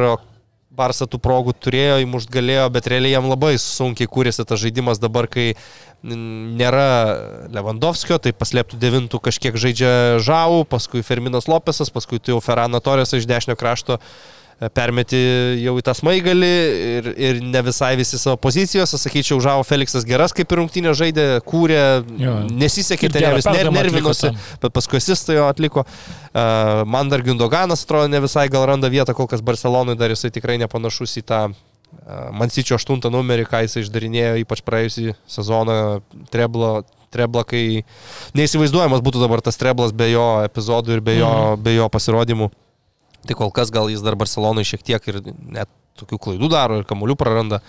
S2: Barsa tų progų turėjo, įmušt galėjo, bet realiai jam labai sunkiai kūrėsi tas žaidimas dabar, kai nėra Lewandowskio, tai paslėptų devintų kažkiek žaidžia Žau, paskui Ferminas Lopesas, paskui tu jau Ferrano Torės iš dešinio krašto permeti jau į tą smaigalį ir, ir ne visai visi savo pozicijose, sakyčiau, Žavo Feliksas geras kaip ir rungtynė žaidė, kūrė, jo. nesisekė, ten vis ner, nervinosi, bet paskui asistą jo atliko. Uh, man dar Gundoganas atrodo ne visai gal randa vietą, kol kas Barcelonui dar jisai tikrai nepanašus į tą uh, Mansičio 8 numerį, ką jisai išdarinėjo, ypač praėjusį sezoną Treblo Trebla, kai neįsivaizduojamas būtų dabar tas Treblas be jo epizodų ir be jo, mm. be jo pasirodymų. Tai kol kas gal jis dar Barcelonai šiek tiek ir net tokių klaidų daro ir kamuolių praranda.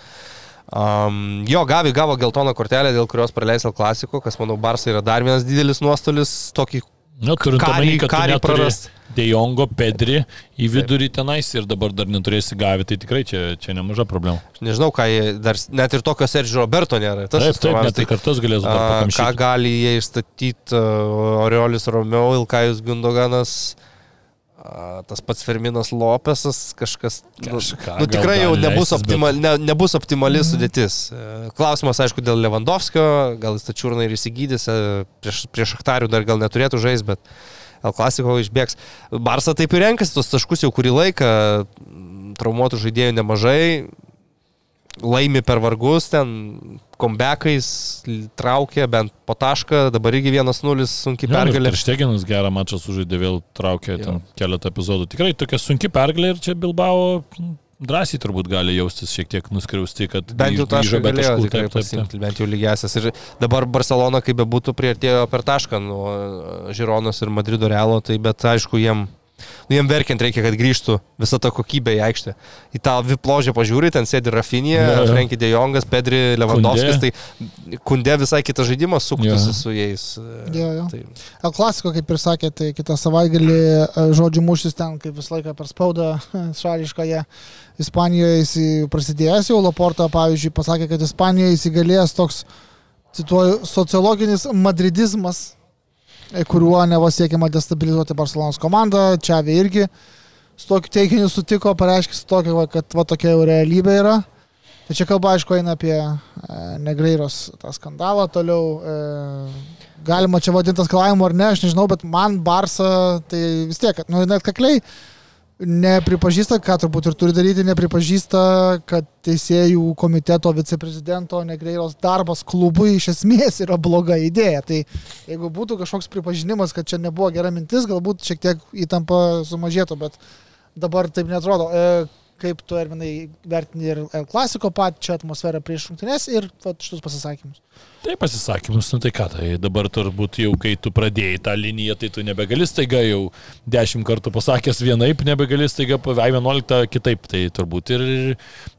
S2: Um, jo, Gavi gavo geltoną kortelę, dėl kurios praleis Al Klasiko, kas manau Barsai yra dar vienas didelis nuostolis, tokį
S3: Nu, turint omeny, kad karį prarast. Dejongo, Pedri į vidurį tenais ir dabar dar neturėsi gavę, tai tikrai čia, čia nemaža problema.
S2: Nežinau, ką jie dar, net ir tokio Sergio Roberto nėra.
S3: Tas taip, taip, net tai kartas galės dar pakamšyti.
S2: Ką gali jie išstatyti Oriolis Romeo, Ilkajus Gundoganas. Uh, tas pats Ferminas Lopesas, kažkas. Nu, Kažką, nu, tikrai jau nebus, leisis, optimal, bet... ne, nebus optimali mm. sudėtis. E, klausimas, aišku, dėl Lewandowskio, gal jis tą čiurną ir įsigydys, e, prieš, prieš Aktarių dar gal neturėtų žaisti, bet El Klasiko išbėgs. Barsa taip ir renkasi tos taškus jau kurį laiką, traumuotų žaidėjų nemažai. Laimi per vargus, ten kombekais traukė bent po tašką, dabar irgi 1-0 sunki pergalė.
S3: Ir Šteginas gerą mačą sužaidė, vėl traukė ten keletą epizodų. Tikrai tokia sunki pergalė ir čia Bilbao drąsiai turbūt gali jaustis šiek tiek nuskriausti, kad
S2: bent jau tašką be taškų taip, taip, taip. bent jau lygiasias. Ir dabar Barcelona, kaip be būtų, prieartėjo per tašką nuo Žironos ir Madrido Realo, tai bet aišku, jiem nu, jiem verkiant reikia, kad grįžtų visa ta kokybė į aikštę. Į tą vipložę pažiūri, ten sėdi Rafinė, Frenkie De Jongas, Pedri Lewandowskis, tai kundė visai kitas žaidimas suktųsi ja. su jais.
S1: Jo, jo. Tai... El Klasiko, kaip ir sakė, tai kitą savaitgalį e, žodžių muštis ten, kaip visą laiką per spaudą šališkąją. Ispanijoje jis prasidėjęs jau, Laporta, pavyzdžiui, pasakė, kad Ispanijoje įsigalėjęs toks, cituoju, sociologinis madridizmas, kuriuo nevo siekiama destabilizuoti Barcelonos komandą. Čiavi irgi su tokiu teiginiu sutiko, pareiškė su tokiu, kad va tokia jau realybė yra. Tai čia kalba, aišku, eina apie e, Negreiros tą skandalą toliau. E, galima čia vadinti skalavimu ar ne, aš nežinau, bet man Barsa tai vis tiek, nu, net kakliai nepripažįsta, ką turbūt ir turi daryti, nepripažįsta, kad teisėjų komiteto viceprezidento Negreiros darbas klubui iš esmės yra bloga idėja. Tai jeigu būtų kažkoks pripažinimas, kad čia nebuvo gera mintis, galbūt šiek tiek įtampa sumažėtų, bet dabar taip netrodo. E, kaip tu, Erminai, vertini ir klasiko pačią atmosferą prieš rungtynės ir va, šitus pasisakymus.
S3: Tai pasisakymus, nu tai ką, tai dabar turbūt jau, kai tu pradėjai tą liniją, tai tu nebegali staiga jau dešimt kartų pasakęs vienaip, nebegali staiga I11 kitaip. Tai turbūt ir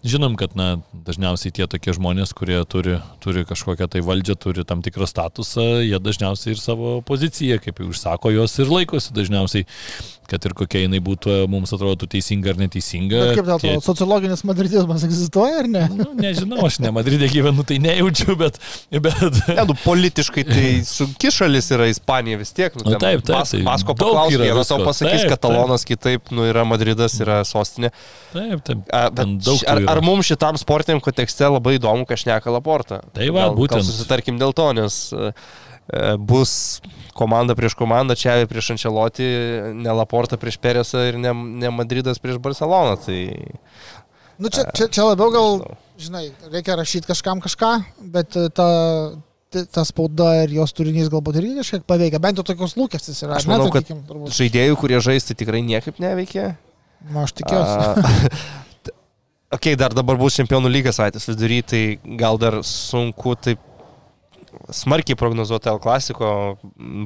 S3: žinom, kad na, dažniausiai tie tokie žmonės, kurie turi, turi kažkokią tai valdžią, turi tam tikrą statusą, jie dažniausiai ir savo poziciją, kaip jau išsako, jos ir laikosi dažniausiai kad ir kokia jinai būtų, mums atrodo teisinga ar neteisinga.
S1: Bet kaip dėl to, tie... sociologinis madridizmas egzistuoja ar ne?
S3: Nu, nežinau, aš ne Madridė gyvenu, tai nejaučiu, bet... bet...
S2: Ne, nu, politiškai tai sunki šalis yra Ispanija vis tiek. Nu,
S3: nu, taip, taip.
S2: Pas, tai pasko paklausė, vienas tau pasakys, taip, katalonas taip. kitaip, nu, yra Madridas, yra sostinė.
S3: Taip, taip.
S2: A, bet ar, ar mums šitam sportiniam kontekste labai įdomu, ką šneka Laporta?
S3: Tai va, gal, būtent.
S2: Gal susitarkim dėl to, nes... Uh, E, bus komanda prieš komandą, čia prieš Ančelotį, ne Laporta prieš Peresą ir ne, ne Madridas prieš Barceloną. Tai,
S1: nu čia, čia, čia labiau gal, žinai, reikia rašyti kažkam kažką, bet ta, ta spauda ir jos turinys galbūt irgi kažkiek paveikia, bent jau tokios lūkestis yra.
S2: Aš manau, kad turbūt. žaidėjų, kurie žaisti tikrai niekaip neveikia.
S1: Na, aš tikiuosi.
S2: ok, dar dabar bus čempionų lygas savaitės vidury, tai gal dar sunku taip smarkiai prognozuota L klasiko,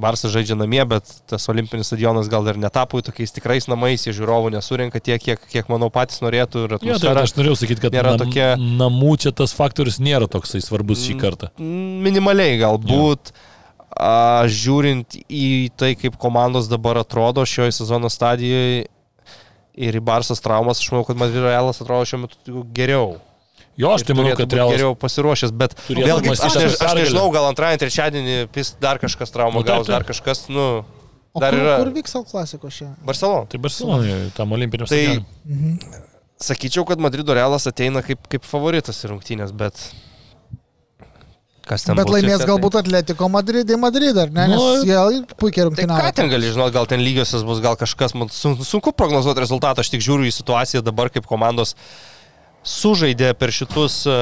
S2: Barsas žaidžia namie, bet tas olimpinis stadionas gal ir netapo tokiais tikrais namais, jie žiūrovų nesurinka tiek, kiek, kiek manau patys norėtų.
S3: Ja, tai aš norėjau sakyti, kad nam, tokia... namų čia tas faktorius nėra toksai svarbus šį kartą.
S2: Minimaliai galbūt. Ja. A, žiūrint į tai, kaip komandos dabar atrodo šioje sezono stadijoje ir į Barsas traumas, aš manau, kad Madrido Realas atrodo šiuo metu geriau.
S3: Jo, aš tai manau, kad
S2: Realas geriau pasiruošęs, bet vėlgi, aš, aš, aš nežinau, gal antrąjį, trečiadienį dar kažkas traumą nu, gaus, dar kažkas, nu...
S1: O dar kur, yra... kur vyks Al klasiko šiandien?
S2: Barcelona.
S3: Tai Barcelona, tam olimpiniam tai,
S2: mhm. Sakyčiau, kad Madrido Realas ateina kaip, kaip favoritas į rungtynės, bet...
S1: Kas ten Bet laimės galbūt Atletiko Madridai Madrid, ar ne? Nes nu, jie puikiai rungtynavo.
S2: Tai ką ten gali žinoti, gal ten lygiosios bus, gal kažkas, man sunku prognozuoti rezultatą, aš tik žiūriu į situaciją dabar, kaip komandos uh, sužaidė per šitus e,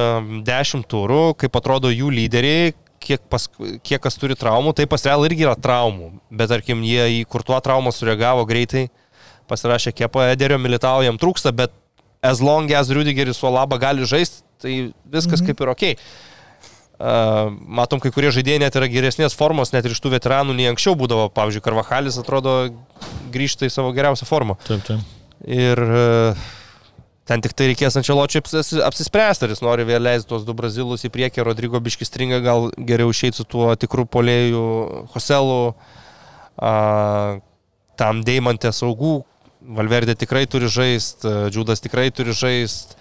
S2: dešimt turų, kaip atrodo jų lyderiai, kiek, pas, kiek kas turi traumų, tai pas Real irgi yra traumų, bet tarkim jie į kur tuo traumą sureagavo greitai, pasirašė kepą Ederio Militao, jam trūksta, bet as long as Rudigeris su Alaba gali žaisti, tai viskas mhm. kaip ir ok. Uh, matom, kai kurie žaidėjai net yra geresnės formos, net ir iš tų veteranų nei anksčiau būdavo. Pavyzdžiui, Karvahalis atrodo grįžta į savo geriausią formą.
S3: Taip, taip.
S2: Ir uh, Ten tik tai reikės Ančeločiui apsispręsti, ar jis nori vėl leisti tuos du brazilus į priekį, Rodrygo biškis stringa, gal geriau išeiti su tuo tikru polėjų Hoselu, tam Deimantė saugų, Valverdė tikrai turi žaisti, Džiudas tikrai turi žaisti.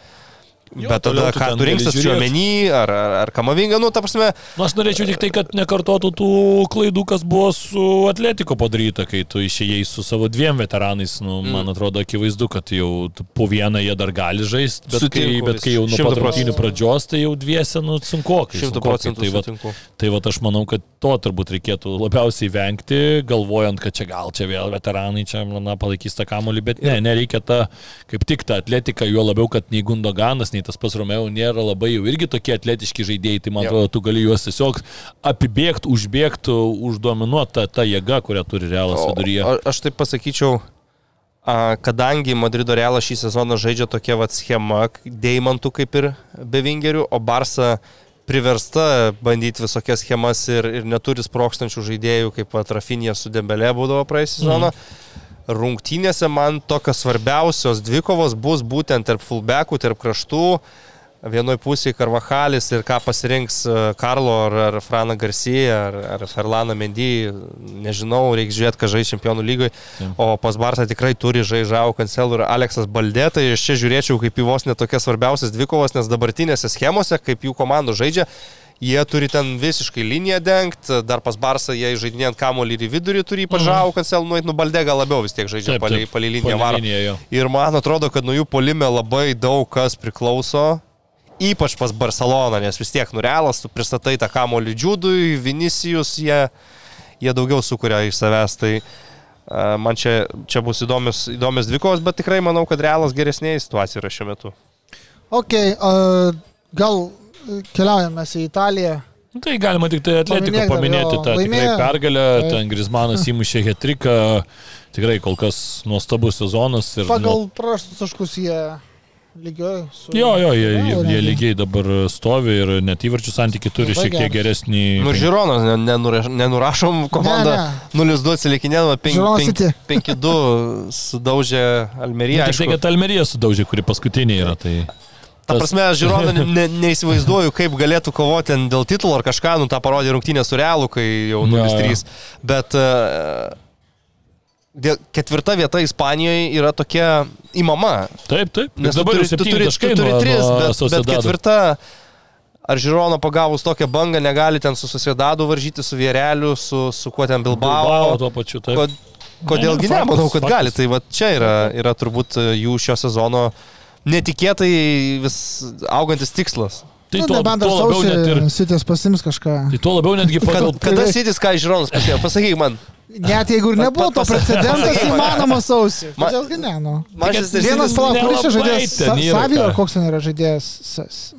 S2: Jo, Bet tada ką tu rinksies šiuomenį, ar, ar, ar kamavinga, nu, ta prasme.
S3: Nu, aš norėčiau tik tai, kad nekartotų tų klaidų, kas buvo su Atletiko padaryta, kai tu išėjai su savo dviem veteranais. Nu, mm. Man atrodo akivaizdu, kad jau po vieną jie dar gali žaisti, bet, Sutinku, kai, bet kai jau nuo pat rungtynių pradžios, tai jau dviese, nu, sunkokai.
S2: Šimtų procentų.
S3: Tai, va, tai va, aš manau, kad to turbūt reikėtų labiausiai vengti, galvojant, kad čia gal čia vėl veteranai čia, na, palaikys tą kamolį, bet ne, nereikia tą, kaip tik tą atletiką, juo labiau, kad nei Gundoganas, nei tas pas Romeo nėra labai jau irgi tokie atletiški žaidėjai, tai man
S2: Jo.
S3: atrodo, tu gali juos tiesiog apibėgti, užbėgti, uždominuoti tą, tą jėgą, kurią turi realas
S2: O-
S3: viduryje.
S2: a- Aš taip pasakyčiau, kadangi Madrido Realas šį sezoną žaidžia tokia vat schema, deimantų kaip ir be vingerių, o Barsa priversta bandyti visokias schemas ir, ir neturi sprokstančių žaidėjų, kaip vat Rafinė su Dembelė būdavo praeisį sezoną. Rungtynėse man tokios svarbiausios dvikovos bus būtent tarp fullbackų, tarp kraštų. Vienoje pusėje Karvahalis ir ką pasirinks e, Karlo ar, ar Frana Garcia ar, ar Ferlana Mendy, nežinau, reikia žiūrėti, ką žais čempionų lygoje. O pas Bartą tikrai turi žaižau Kancelų ir Aleksas Baldė, tai aš čia žiūrėčiau kaip į vos netokias svarbiausias dvikovas, nes dabartinėse schemose, kaip jų komandų žaidžia, jie turi ten visiškai liniją dengti, dar pas Barsą jie žaidinėjant kamolį ir į vidurį turi ypač žau Kancelų, nueit, nu Baldė gal labiau vis tiek žaidžia palei, palei liniją varo. Ir man atrodo, kad nuo jų polime labai daug kas priklauso. Ypač pas Barceloną, nes vis tiek nurealas, tu pristatai tą kamolį džiūdui, Vinicijus, jie, jie daugiau sukuria iš savęs. Tai a, man čia, čia bus įdomios, įdomios dvikovos, bet tikrai manau, kad realas geresnėje situacijoje yra šiuo metu.
S1: Ok, uh, gal keliaujame į Italiją.
S3: Nu, Tai galima tik tai
S1: dar,
S3: paminėti
S1: jo,
S3: tą tikrai
S1: laimėjo.
S3: pergalę,
S1: Taip.
S3: ten Grismanas įmušė hetriką, tikrai kol kas nuostabus sezonas. Ir
S1: Pagal prarastus taškus jie lygioja su...
S3: Jo, jo, jie, jie, jie
S1: realiai.
S3: lygiai dabar stovi ir net įvarčių santykiai turi
S1: Labai
S3: šiek tiek
S1: geras.
S3: geresnį.
S2: Nu, Žironas, ne- nenura- nenurašom komandą.
S1: Ne,
S2: 0-2 atsilikinėdama,
S1: Žironas City.
S2: 5-2 sudaužė Almeriją.
S3: Tik tai, kad Almerija sudaužė, kuri paskutinė yra. Tai...
S2: Ta prasme, aš žiūrovą ne, ne, neįsivaizduoju, kaip galėtų kovoti dėl titulo ar kažką, nu tą parodė rungtynė su Realu, kai jau
S3: Jo,
S2: 0-3. Bet uh, dėl, ketvirta vieta Ispanijoje yra tokia įmama.
S3: Taip, taip.
S2: Nes tu
S3: dabar jau
S2: tu
S3: septyni
S2: turi, tu turi tris, bet, bet ketvirta. Ar Žiūrono pagavus tokią bangą negali ten su Susidadu varžyti, su Viereliu, su, su kuo ten
S3: Bilbao
S2: Bilbao?
S3: tuo pačiu. Taip.
S2: Kod, kodėlgi
S3: Ne,
S2: manau, kad
S3: faktas.
S2: gali. Tai va čia yra, yra turbūt e, jų šio sezono netikėtai vis augantis tikslas.
S3: Tai
S1: nu,
S3: tuo, tuo labiau net ir.
S1: Sitės pasims kažką.
S3: Tai tuo labiau netgi
S2: Kad,
S3: pagal...
S2: kada Sitis ką iš Žiūronos pasėjo? Pasakyk man.
S1: Net jeigu ir nebuvo to precedentas įmanomas sausį. Kodėlgi ne, nu.
S2: Manchester
S1: Vienas
S2: City-
S1: palauk, kuris čia žaidėjas? Savio, koks ten yra žaidėjas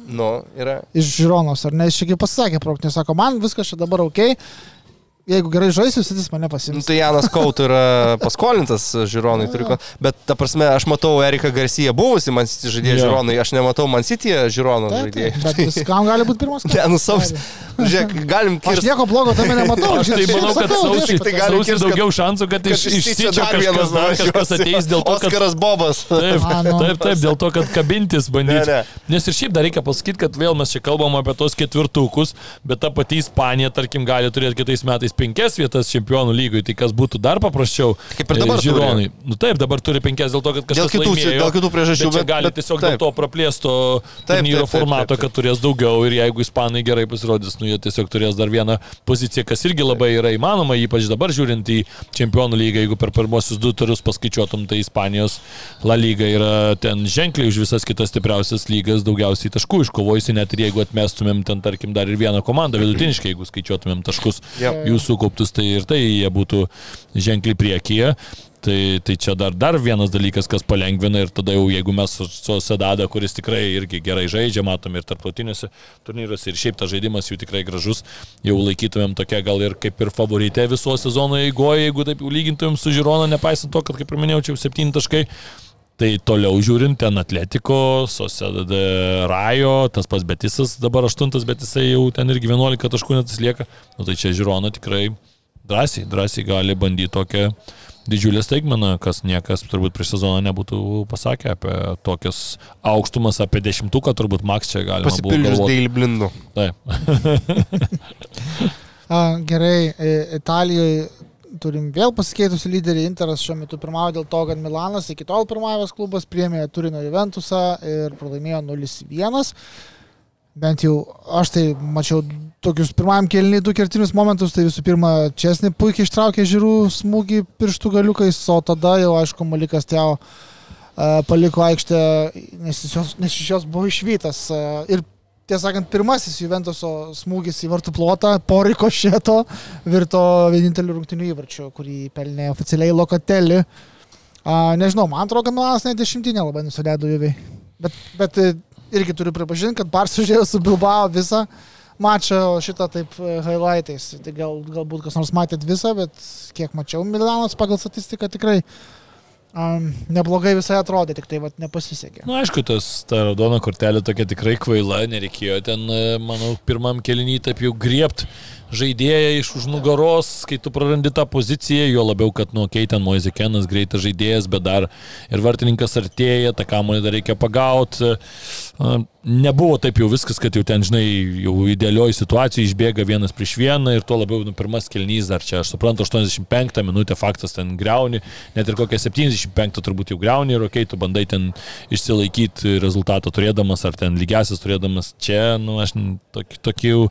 S2: Nu, yra.
S1: iš Žironos, ar ne? Jis čia kaip pasakė, proknė, sako, man viskas čia dabar ok. Jeigu gerai žaisiu, Sitis mane
S2: Nu,
S1: pasims.
S2: tai Janas Kaut yra paskolintas Žiūronai. Turi, ko- bet, ta prasme, aš matau Eriką Garciją buvusi Man City žaidėją
S3: Jo.
S2: Žiūronai, aš nematau Man City
S1: taip,
S2: žaidėjų.
S1: Bet viskam gali būti pirmas
S2: Ne, nu saus. Žiūrėk, galim
S1: Aš
S2: kirsti.
S1: nieko blogo tame nematau.
S3: Aš tai manau, kad
S1: viešpatie.
S2: tai gali
S3: sausį
S2: kirst, kad-
S3: daugiau šansų, kad iš, iš Sičio kažkas, dar kažkas ateis dėl to, kad...
S2: Oskaras Bobas.
S3: Taip,
S1: nu.
S3: taip, taip, dėl to, kad kabintis bandyti.
S2: Ne,
S3: Nes ir šiaip dar reikia pasakyti, kad vėl mes čia kalbam apie tos ketvirtukus, bet ta pati Ispanija, tarkim, gali turėti kitais metais penkias vietas čempionų lygoje, tai kas būtų dar paprasčiau.
S2: Kaip ir dabar
S3: e, Žiūronai. Nu taip, dabar turi penkias dėl to, kad
S2: Dėl
S3: kažkas
S2: kitų,
S3: laimėjo.
S2: dėl kitų priežasčių.
S3: Bet čia gali tiesiog dėl
S2: taip.
S3: to praplėsto turnyro formato, kad turės daugiau ir jeigu ispanai gerai pasirodys, nu jie tiesiog turės dar vieną poziciją, kas irgi labai yra įmanoma, ypač dabar žiūrint į čempionų lygą, jeigu per pirmosius du turus paskaičiuotum, tai Ispanijos La lyga yra ten ženkliai už visas kitas stipriausias lygas daugiausiai taškų iškovojusi, net ir jeigu atmestumėm ten tarkim dar ir vieną komandą vidutiniškai, jeigu skaičiuotumėm taškus
S2: Jep.
S3: jų sukauptus, tai ir tai jie būtų ženkliai priekyje. Tai, tai čia dar, dar vienas dalykas, kas palengvina ir tada jau jeigu mes su su Sedada, kuris tikrai irgi gerai žaidžia, matom ir tarptautiniuose turnyruose ir šiaip tas žaidimas jų tikrai gražus, jau laikytumėm tokia gal ir kaip ir favorite viso sezono eigoje, jeigu taip lygintumėm su Žirona, nepaisant to, kad kaip ir minėjau, čia jau septyni taškai. Tai toliau žiūrint, ten Atletiko, Sosedade Rajo, tas pats Betisas dabar aštuntas, bet jisai jau ten irgi 11 taškų net lieka. Nu tai čia Žirona tikrai drąsiai, drąsiai gali bandyti tokią didžiulę staigmeną, kas niekas turbūt prieš sezoną nebūtų pasakę apie tokias aukštumas, apie dešimtuką turbūt Maks čia galima
S2: Pasipildžius dėl blindų.
S3: Taip.
S1: A, gerai, Italijoje turim vėl pasikeitusi lyderį. Interas šiuo metu pirmauja dėl to, kad Milanas iki tol pirmavęs klubas priemė Turino Juventusą ir pralaimėjo 0-1. Bent jau aš tai mačiau tokius pirmajam kelniui du kertinius momentus. Tai visų pirma, Česnį puikiai ištraukė žiūrų smūgį pirštų galiukais, o tada jau aišku Malikas Teo paliko aikštę, nes, iš jos- nes iš jos buvo išvytas. E, Ir tiesą sakant, pirmasis Juventuso smūgis į vartų plotą po rikošėto virto vieninteliu rungtiniu įvarčiu, kurį pelnė oficialiai Lokatelį. A, nežinau, man atrodo, kad Milanas net dešimtinė labai nusileido juviai. Bet, bet e, irgi turiu pripažinti, kad Barça žiūrėjo su Bilbao visą mačą, o šitą taip e, highlightais. Tai gal, galbūt kas nors matėt visą, bet kiek mačiau, Milanas pagal statistiką tikrai um, neblogai visai atrodė, tik tai vat, nepasisekė.
S3: Na, nu, aišku, tas ta raudona kortelė tokia tikrai kvaila, nereikėjo ten, e, manau, pirmam kelinį taip jau griebt žaidėją iš už nugaros, kai tu prarandi tą poziciją, jo labiau, kad nuo Keiten Moizekenas greitas žaidėjas, bet dar ir vartininkas artėja, tą kamuolį dar reikia pagauti. Nebuvo taip jau viskas, kad jau ten, žinai, jau idealioji situacija išbėga vienas prieš vieną ir tuo labiau, nu, pirmas kelnys dar čia, aš suprantu, 85 minutę faktas ten greuni, net ir kokią 75 turbūt jau greuni ir okei, okay, tu bandai ten išsilaikyti rezultatą turėdamas ar ten lygiasis turėdamas čia, nu, aš tokių,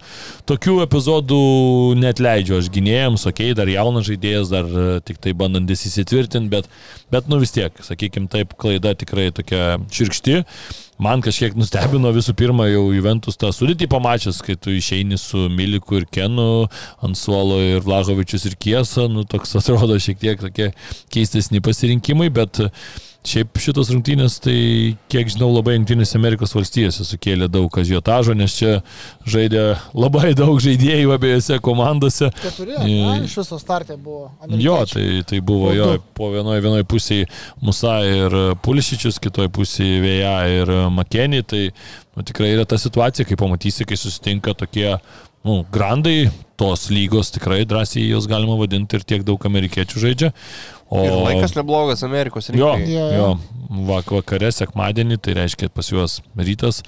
S3: tokių epizodų net leidžiu aš gynėjams, okei, okay, dar jaunas žaidėjas, dar e, tik tai bandantis įsitvirtinti, bet, bet nu vis tiek, sakykime taip, klaida tikrai tokia širkšti. Man kažkiek nustebino visų pirma jau Juventus tą sudėtį pamačius, kai tu išeini su Miliku ir Kenu ant suolo ir Vlažovičius ir Kiesa, nu toks atrodo šiek tiek tokie keistesni pasirinkimai, bet Šiaip šitos rungtynės, tai kiek žinau, labai Junktinėse Amerikos valstijose sukėlė daug ažiotažo, nes čia žaidė labai daug žaidėjų abiejose komandose.
S1: Keturi, na, iš viso startė buvo.
S3: Jo, tai, tai buvo jo, po vienoje vienoje pusėje Musa ir Pulišičius, kitoje pusėje Vėja ir Makenį. Tai nu, tikrai yra ta situacija, kai pamatysi, kai susitinka tokie nu, grandai tos lygos, tikrai drąsiai jos galima vadinti ir tiek daug amerikiečių žaidžia.
S2: O ir laikas neblogas Amerikos rinkai.
S3: Jo, jo, vak vakare, sekmadienį, tai reiškia pas juos rytas.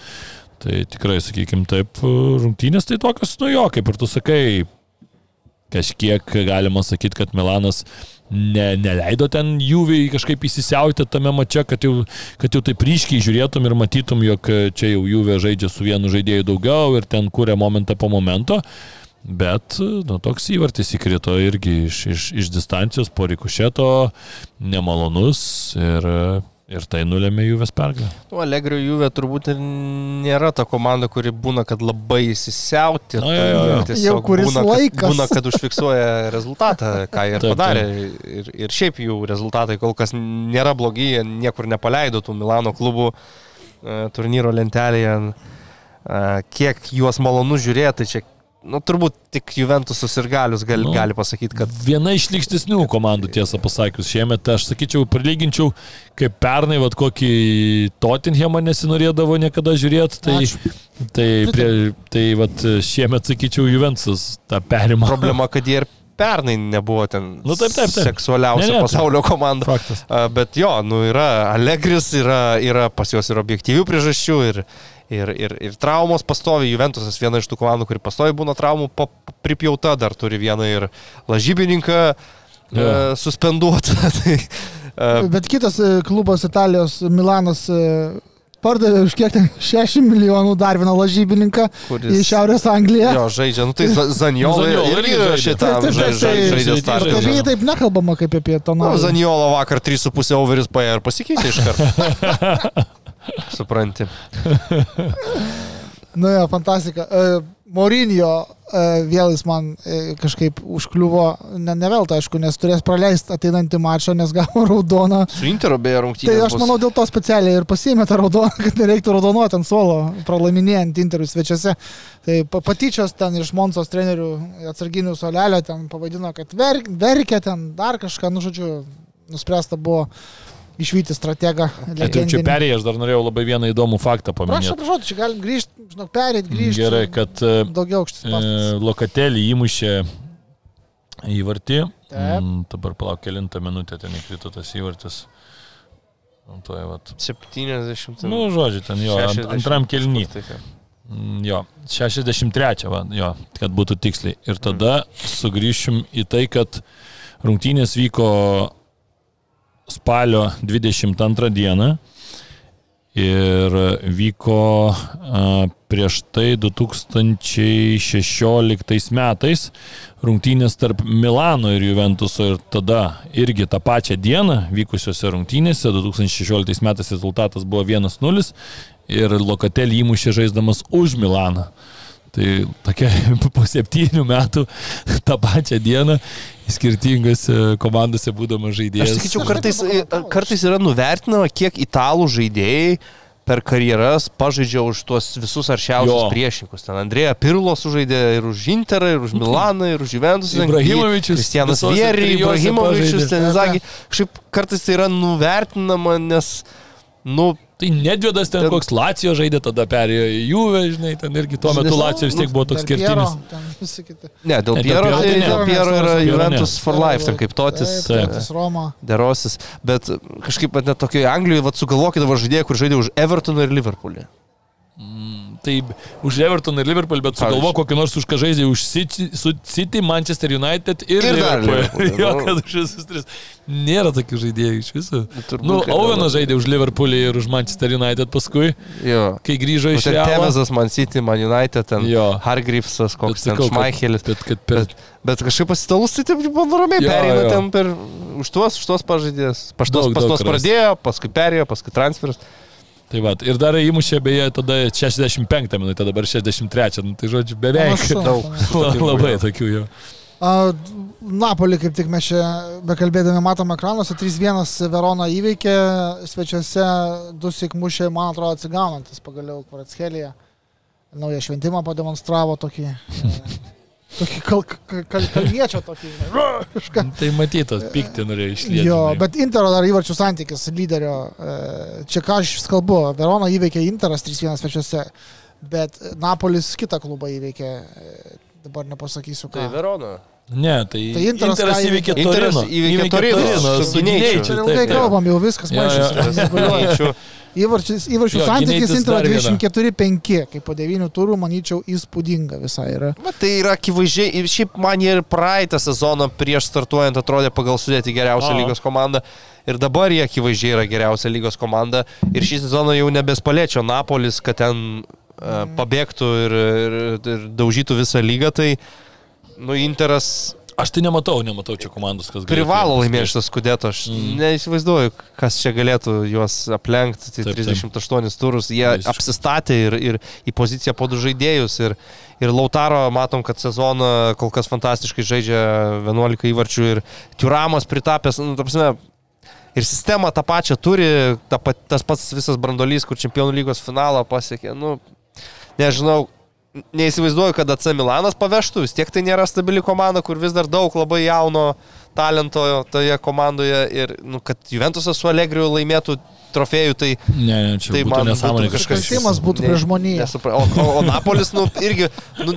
S3: Tai tikrai, sakykime, taip, rungtynės tai tokios, nu jo, kaip ir tu sakai, kažkiek galima sakyti, kad Milanas ne, neleido ten Juviai kažkaip įsisiauti tame mače, kad jau, kad jau taip ryškiai žiūrėtum ir matytum, jog čia jau Juvė žaidžia su vienu žaidėju daugiau ir ten kūrė momentą po momento. Bet nu, toks įvartis įkrito irgi iš, iš, iš distancijos po rikušėto, nemalonus ir, ir tai nulėmė Juves pergalę.
S2: Nu, Allegrio Juve turbūt ir nėra ta komanda, kuri būna, kad labai įsisiauti.
S1: Nu, jo, jo, jo. Jau kuris
S2: būna,
S1: laikas.
S2: Kad, būna, kad užfiksuoja rezultatą, ką ir taip, padarė. Ir, ir šiaip jų rezultatai kol kas nėra blogi, jie niekur nepaleido tų Milano klubų e, turnyro lentelėje. E, kiek juos malonu žiūrėti, tai čia Nu, turbūt tik Juventusas ir Galius gali, nu, gali pasakyti, kad...
S3: Viena iš lygstesnių komandų, tiesą pasakius, šiemet aš sakyčiau, prilyginčiau, kaip pernai, vad kokį Tottenhamą nesinorėdavo niekada žiūrėti, tai, Ačiū. tai, prie, tai vad šiemet sakyčiau, Juventusas tą perimą.
S2: Problema, kad jie ir pernai nebuvo ten
S3: nu, taip, taip, taip.
S2: seksualiausia ne, ne, pasaulio komanda.
S3: Faktas.
S2: Bet jo, nu, yra Allegris, yra, yra pas juos ir objektyvių priežasčių, ir, ir, ir, ir traumos pastovi. Juventusas viena iš tų komandų, kuri pastovi būna traumų pripjauta, dar turi vieną ir lažybininką yeah. e, suspenduotą. tai,
S1: e, Bet kitas e, klubas Italijos Milanas e, pardavė už kiek ten 6 milijonų dar vieną lažybininką Kuris... į Šiaurės Angliją.
S2: Jo, žaidžia, nu tai Zaniola irgi šitą žaidžia startą.
S1: Apie jį taip nekalbama kaip apie
S2: naują. Nu, Zaniola vakar 3,5 overis paėjo ir pasikeitė iš karto. Supranti.
S1: nu jo, fantastika. Uh, Mourinho uh, vėl jis man uh, kažkaip užkliuvo, ne, ne veltui, aišku, nes turės praleisti ateinantį mačą, nes gavo raudoną.
S2: Su Interu beje rungtynės.
S1: Tai aš manau dėl to specialiai ir pasiėmė tą raudoną, kad nereiktų raudonuoti ant suolo, pralaiminėjant Interų svečiuose. Tai patyčios ten iš Monsos trenerių atsarginių solelio ten pavadino, kad ver, verkė ten dar kažką, nu žodžiu, nuspręsta buvo išvykti strategą.
S3: Tai čia perėjai, aš dar norėjau labai vieną įdomų faktą paminėti.
S1: Prašau, prašau, čia galim grįžti, žinok, perėti, grįžti.
S3: Gerai, kad
S1: daugiau aukštis.
S3: E, lokatelį įmušė įvartį. Mm, dabar palauk kelintą minutę ten įkrito tas įvartis.
S2: Tuoj, vat. 70.
S3: Nu, žodžiu, ten jo, 60, antram kelny. Mm, jo, 63, va, jo, kad būtų tiksliai. Ir tada sugrįšim į tai, kad rungtynės vyko spalio 22 dieną ir vyko prieš tai 2016 metais rungtynės tarp Milano ir Juventuso ir tada irgi tą pačią dieną vykusiuose rungtynėse 2016 metais rezultatas buvo 1-0 ir Lokatelį įmušė žaisdamas už Milaną. Tai tokia po septynių metų tą pačią dieną skirtingose komandose būdamas žaidėjas.
S2: Aš sakyčiau, kartais, kartais yra nuvertinama, kiek italų žaidėjai per karjeras pažaidžia už tuos visus aršiausius
S3: Jo.
S2: priešininkus. Ten Andrėja Pirlo sužaidė ir už Interą, ir už Milaną, ir už Juventus.
S3: Ibrahimovičius
S2: Kristianas Vieri, Ibrahimovičius, ten Zagi. Kažkaip kartais tai yra nuvertinama, nes, nu,
S3: Tai nedvėdas ten
S2: Ten-
S3: koks Lacijo žaidė, tada perėjo į Juve, žinai, ten irgi tuo metu Lacijo vis tiek buvo toks skirtinis.
S2: ne, dėl Piero, tai
S3: tai ne.
S2: dėl Piero yra. Juventus for life, ten kaip totis.
S1: Taip,
S2: e,
S1: totis Roma.
S2: Derosis, bet kažkaip net tokioje Anglijoje, vad sugalvokit dabar žaidėjai, kur žaidė už Evertoną ir Liverpoolį.
S3: Tai už Everton ir Liverpool, bet sugalvo kokį nors už ką žaidė už City, City, Manchester United ir,
S2: Ir
S3: Liverpool. Jo,
S2: nu.
S3: kad už visus tris. Nėra tokių žaidėjų iš viso. Nu,
S2: kad
S3: Ovenas žaidė už Liverpoolį ir už Manchester United paskui,
S2: Jo.
S3: kai grįžo
S2: Nu,
S3: iš Realo.
S2: Tevesas, Man City, Man United, ten
S3: Jo.
S2: Hargreavesas,
S3: Bet
S2: koks ten Šmaichelis.
S3: Bet kad per...
S2: Bet, bet kažkaip pasitalus, tai taip ramiai,
S3: Jo,
S2: pereina
S3: jo.
S2: ten per už tuos, už tuos pažaidėjus. Pas
S3: Daug,
S2: pas tuos pradėjo, paskui perėjo, paskui transferas.
S3: Tai va, ir dar įmušė beje tada 65 minutę, dabar 63, nu, tai žodžiu, beveik.
S1: Panašu,
S2: daug.
S3: Labai tokių jau.
S1: A, Napolį, kaip tik mes čia bekalbėdami matom ekranuose, 3-1 Verona įveikė, svečiuose du sėkmušė, man atrodo, atsigaunantis pagaliau Kvaratskelyje. Naują šventimą pademonstravo tokį, tokį kal, kal, kal, kalniečio tokį. Kažką.
S3: Tai matytas, pyktį norėjo išlieti.
S1: Jo, bet Intero dar įvarčių santykis lyderio. e, Čia ką aš kalbu, Verona įveikė Interas 3-1 svečiuose, bet Napolis kitą klubą įveikė, e, dabar nepasakysiu ką.
S2: Tai Verona.
S3: Ne, tai,
S1: Tai Interas
S3: Interas įveikė Torino.
S2: įveikė Torino, su
S1: Čia
S2: gynėčiu.
S1: ilgai kalbam, jau viskas. Įvarčius, įvarčių santykis Intero
S3: dar viena.
S1: 24-5, kaip po 9 turų, manyčiau, įspūdinga visai yra.
S2: Va, tai yra akivaizdžiai, ir šiaip man ir praeitą sezoną prieš startuojant atrodė pagal sudėti geriausią lygos komandą. Ir dabar jie akivaizdžiai yra geriausia lygos komanda. Ir šį sezoną jau nebespaliečio Napolis, kad ten uh, pabėgtų ir, ir, ir daužytų visą lygą. Tai, nu, Interas
S3: Aš tai nematau, nematau čia komandos, kas galėtų
S2: privalo laimėti šitą skudėtą. Aš
S3: Mm.
S2: neįsivaizduoju, kas čia galėtų juos aplenkti. Tai
S3: Taip, taip.
S2: 38 turus. Jie
S3: Visiškai.
S2: apsistatė ir, ir į poziciją po du žaidėjus. Ir, ir Lautaro matom, kad sezoną kol kas fantastiškai žaidžia 11 įvarčių. Ir Tiuramas pritapęs, nu, ta prasme, ir sistemą tą pačią turi, ta, tas pats visas brandolys, kur čempionų lygos finalą pasiekė. Nu, nežinau, neįsivaizduoju, kad AC Milanas pavežtų, vis tiek tai nėra stabili komanda, kur vis dar daug labai jauno talento toje komandoje ir nu, kad Juventusas su Allegriu laimėtų trofėjų, tai,
S3: Ne, ne, čia
S2: tai
S3: būtų
S2: man
S3: nesąmonė kažkas.
S1: Nusikaltimas būtų prieš žmoniją.
S2: Nesupra... O, o, o Napolis, nu, irgi, nu,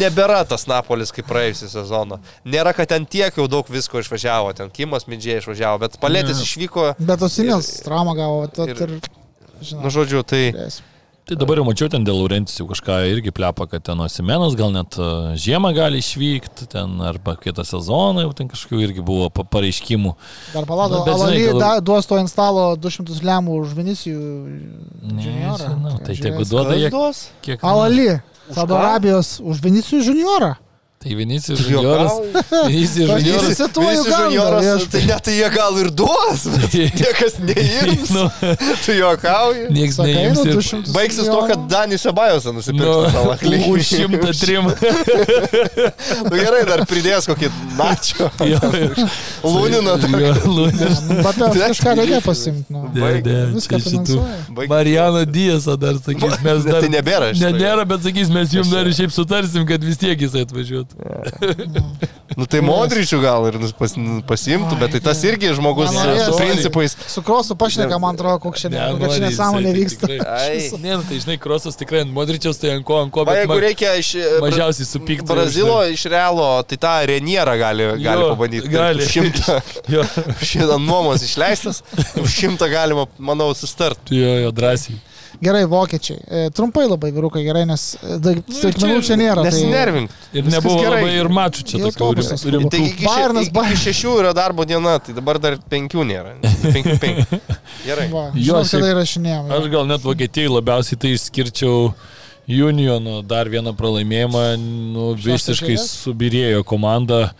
S2: nebėra tas Napolis kaip praėjusią sezoną. Nėra, kad ten tiek jau daug visko išvažiavo, ten Kimas Midžiai išvažiavo, bet Palėtis
S3: Ne.
S2: išvyko,
S1: Bet Osinės
S2: Ir-
S1: traumą gavo, tad
S2: ir-
S1: ir...
S2: nu,
S1: Žinau,
S2: žodžiu, tai...
S1: turės.
S3: Tai dabar jau mačiau ten dėl Laurentis jau kažką irgi plepa, kad ten Osimenas gal net e, žiemą gali išvykti, ten arba kitą sezoną jau ten kažkokių irgi buvo pa- pareiškimų.
S1: Dar palado,
S3: bet žinai,
S1: Alali
S3: gal-
S1: da- duos to instalo 200 lemų už Vinicijų. juniorą.
S3: Nežinau, tai
S1: Žiūrės.
S3: tegu duoda jie
S2: Už
S1: Saudo? Arabijos už Vinicijų juniorą.
S3: Tai Vinicijus Junioras. Vinicijus
S1: Aš
S2: Visi
S1: gandą,
S2: junioras,
S1: viešpatie.
S2: tai net tai jie gal ir duos, bet niekas neims.
S3: Nu,
S2: Tu juokauji.
S3: Niekas
S1: Sakai,
S3: neims
S1: nu,
S3: ir
S1: 200
S2: Baigsis to, kad Danis Sebajosą
S3: nu,
S2: nusipirks savo
S3: už šimtą trim.
S2: Nu gerai, dar pridės kokį načio. Lūnina.
S1: Nu, Bet kažką reikia pasimti. Nu.
S3: Ne, ne,
S1: Viską finansuoja.
S3: Marijano Diesą dar sakys, mes dar...
S2: Tai nebėra.
S3: Ne, nėra, bet sakys, mes jums dar šiaip sutarsim, kad vis tiek jisai atvažiuotų.
S2: Nu tai Modričių gal ir nus- pas, pasimtų, bet tai tas irgi žmogus
S1: Man
S2: su principais.
S1: Su krosu pašneka, man atrodo, čia,
S3: Ne,
S1: kokia čia nesąmonė
S3: tai
S1: vyksta.
S3: Ne, nu, tai žinai, krosas tikrai ant Modričiaus, tai ant ko, ant ko, bet
S2: jeigu reikia iš e,
S3: mažiausiai supykti.
S2: Brazilo iš Realo, tai tą Renierą gali, gali
S3: Jo,
S2: pabandyti.
S3: gali.
S2: Už Šimtą,
S3: Jo,
S2: šitą nuomos išleistas, už šimtą galima, manau, sustart.
S3: jo, jo, drąsiai.
S1: Gerai, vokiečiai. E, Trumpai labai vyrukai, gerai, nes e, daig- staigmenų
S3: čia
S1: nėra. tai-
S2: Nesinervink.
S3: Ir
S2: Viskas
S3: nebuvo
S2: gerai.
S3: labai ir mačų čia tokių rimtų.
S2: Tai iki, še,
S1: Bayernas,
S2: iki
S1: Bayern.
S2: šešių yra darbo diena, tai dabar dar penkių nėra. Penkių, penkių. Gerai.
S1: Va,
S3: Jo,
S1: žinot,
S3: šiaip-
S1: kada įrašinėjom.
S3: Aš gal net Vokietijai labiausiai tai išskirčiau Uniono dar vieną pralaimėjimą, nu, visiškai subirėjo komanda,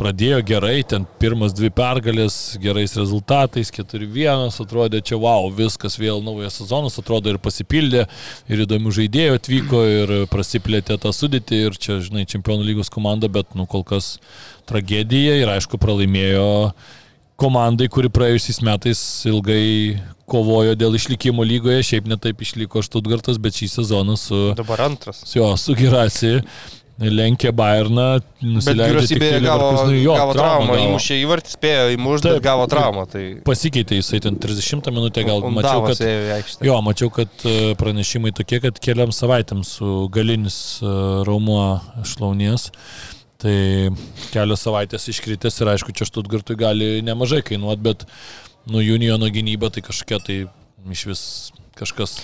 S3: pradėjo gerai, ten pirmas dvi pergalės, gerais rezultatais, 4-1, atrodė čia wow, viskas vėl naujas sezonas, atrodo ir pasipildė, ir įdomių žaidėjų atvyko, ir prasiplėtė tą sudėtį, ir čia, žinai, čempionų lygos komanda, bet, nu, kol kas tragedija ir aišku pralaimėjo komandai, kuri praėjusiais metais ilgai kovojo dėl išlikimo lygoje, šiaip netaip išliko Štutgartas, bet šį sezoną su...
S2: Dabar antras.
S3: Jo, su Girasi lenkė Bayerną, nusileido
S2: gavo,
S3: Leverkusenui. jo,
S2: gavo
S3: traumą
S2: įmušė įvartį, spėjo įmušti, bet gavo traumą. Tai
S3: Pasikeitė jisai ten 30 minutę, gal mačiau,
S2: Undavas
S3: kad...
S2: ėjo į aikštę.
S3: Jo, mačiau, kad e, pranešimai tokie, kad keliam savaitėm su galinis e, raumuo šlaunies. Tai kelios savaitės iškritęs ir aišku, čia Štutgartui gali nemažai kainuoti, bet nu Juniono gynyba tai kažkokia tai iš vis kažkas.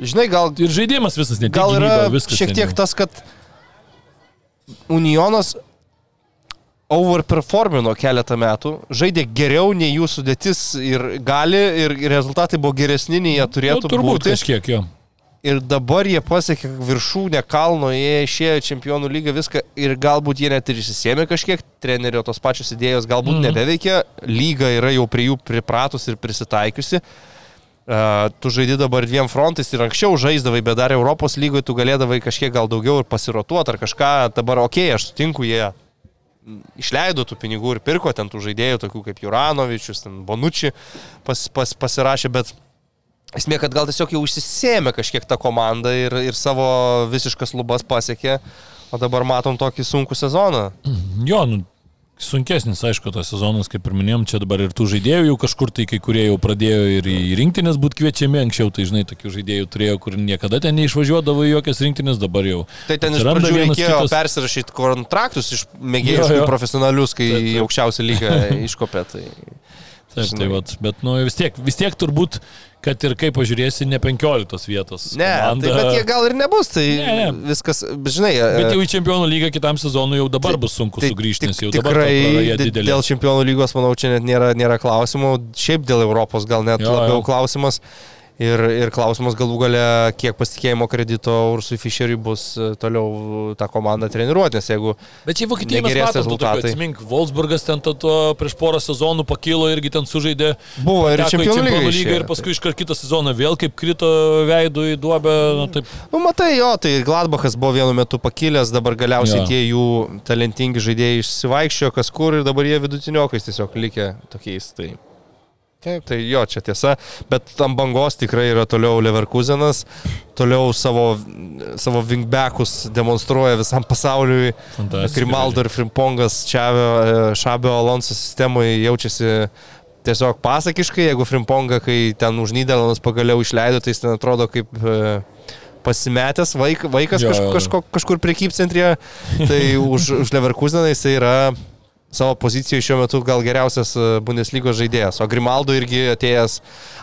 S2: Žinai, gal,
S3: Ir žaidimas visas, ne tik gynyba, viskas.
S2: šiek tiek tas, kad Unionas overperformino keletą metų, žaidė geriau nei jų sudėtis ir gali, ir rezultatai buvo geresni nei jie turėtų
S3: nu, turbūt
S2: būti.
S3: kažkiek jo.
S2: Ir dabar jie pasiekė viršūnę kalno, jie išėjo čempionų lygą viską ir galbūt jie net ir išsisėmė kažkiek, trenerio tos pačios idėjos galbūt mm. nebeveikia, lyga yra jau prie jų pripratus ir prisitaikiusi. Uh, tu žaidži dabar dviem frontais ir anksčiau žaisdavai, bet dar Europos lygoje tu galėdavai kažkiek gal daugiau ir pasirotuoti ar kažką. Dabar, okei, okay, aš sutinku, jie išleido tų pinigų ir pirko ten tų žaidėjų, tokių kaip Juranovičius, Bonucci pas, pas, pasirašė, bet esmė, kad gal tiesiog jau išsisėmė kažkiek tą komandą ir, ir savo visiškas lubas pasiekė, o dabar matom tokį sunkų sezoną.
S3: Jo, nu, sunkesnis, aišku, tas sezonas, kaip ir minėjom, čia dabar ir tų žaidėjų jau kažkur tai kai kurie jau pradėjo ir į rinktinės būti kviečiami, anksčiau tai žinai, tokių žaidėjų turėjo, kur niekada ten neišvažiuodavo į jokias rinktinės, dabar jau.
S2: Tai ten iš pradžių reikėjo
S3: kitas.
S2: persirašyti kontraktus iš
S3: jo.
S2: profesionalius, kai į aukščiausią lygą iškopė. Tai...
S3: Taip,
S2: žinai.
S3: tai vat, bet nu, vis, tiek, vis tiek turbūt, kad ir kaip pažiūrėsi, ne 15 vietos.
S2: Ne,
S3: komanda.
S2: tai, bet jie gal ir nebus, tai
S3: Ne, ne.
S2: viskas, žinai,
S3: Bet jau į čempionų lygą kitam sezonui jau dabar bus sunku
S2: tai
S3: sugrįžti, nes jau dabar
S2: tikrai
S3: praraja
S2: di-
S3: didelė.
S2: dėl čempionų lygos, manau, čia net nėra, nėra klausimų, šiaip dėl Europos gal net
S3: Jo,
S2: labiau
S3: jo.
S2: klausimas. Ir, ir klausimas galų gale, kiek pasitikėjimo kredito Ursui Fischeriui bus e, toliau tą komandą treniruoti, nes jeigu
S3: Bet čia Vokietijoje mes matome,
S2: rezultatai.
S3: atsimink, Wolfsburgas ten to, to prieš porą sezonų pakilo irgi ten sužaidė.
S2: buvo ir čempionų lyga, išėjo.
S3: ir paskui iškart kitą sezoną vėl kaip krito veidų į duobę. Nu, taip,
S2: Nu, matai, jo, tai Gladbachas buvo vienu metu pakilęs, dabar galiausiai
S3: Jo.
S2: tie jų talentingi žaidėjai išsivaikščiojo kas kur ir dabar jie vidutiniokais tiesiog likę tokiais. Tai,
S1: Taip.
S2: tai jo, čia tiesa, bet tam bangos tikrai yra toliau Leverkusenas, toliau savo, savo wingbackus demonstruoja visam pasauliui. Grimaldo ir Frimpongas Čiavio, e, Šabio Alonso sistemoje jaučiasi tiesiog pasakiškai, jeigu Frimponga, kai ten už Niderlandus pagaliau išleido, tai jis ten atrodo kaip e, pasimetęs vaik, vaikas
S3: Jo,
S2: kaž,
S3: jo, jo.
S2: kažko, kažkur priekybcentrėje, tai už, už Leverkuseną jis yra savo pozicijoje šiuo metu gal geriausias e, Bundeslygos žaidėjas, o Grimaldo irgi atėjęs,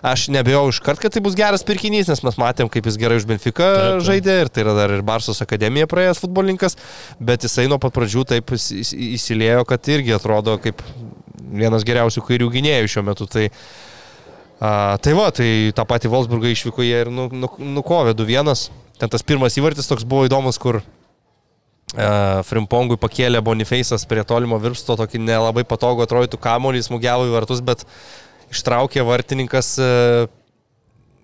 S2: aš nebejau iš kart, kad tai bus geras pirkinys, nes mes matėm, kaip jis gerai už Benfica
S3: Taip, taip.
S2: žaidė ir tai yra dar ir Barsos akademija praėjęs futbolininkas, bet jisai nuo pat pradžių taip įs- įs- įsilėjo, kad irgi atrodo kaip vienas geriausių kairių gynėjų šiuo metu. Tai, a, tai va, tai tą patį Wolfsburgą išvyko jie ir nu, nu, nukovė 2-1. Ten tas pirmas įvartis toks buvo įdomus, kur Frimpongui pakėlė Boniface'as prie tolimo virpsto, tokį nelabai patogų atrodytų kamuolį, smūgiavo į vartus, bet ištraukė vartininkas uh,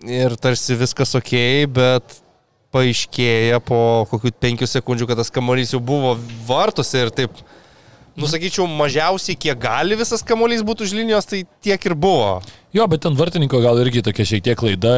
S2: ir tarsi viskas ok, bet paaiškėja po kokių penkių sekundžių, kad tas kamuolys jau buvo vartuose ir taip, nusakyčiau, mažiausiai kiek gali visas kamuolys būtų už linijos, tai tiek ir buvo.
S3: Jo, bet ten vartininko gal irgi tokia šiek tiek klaida,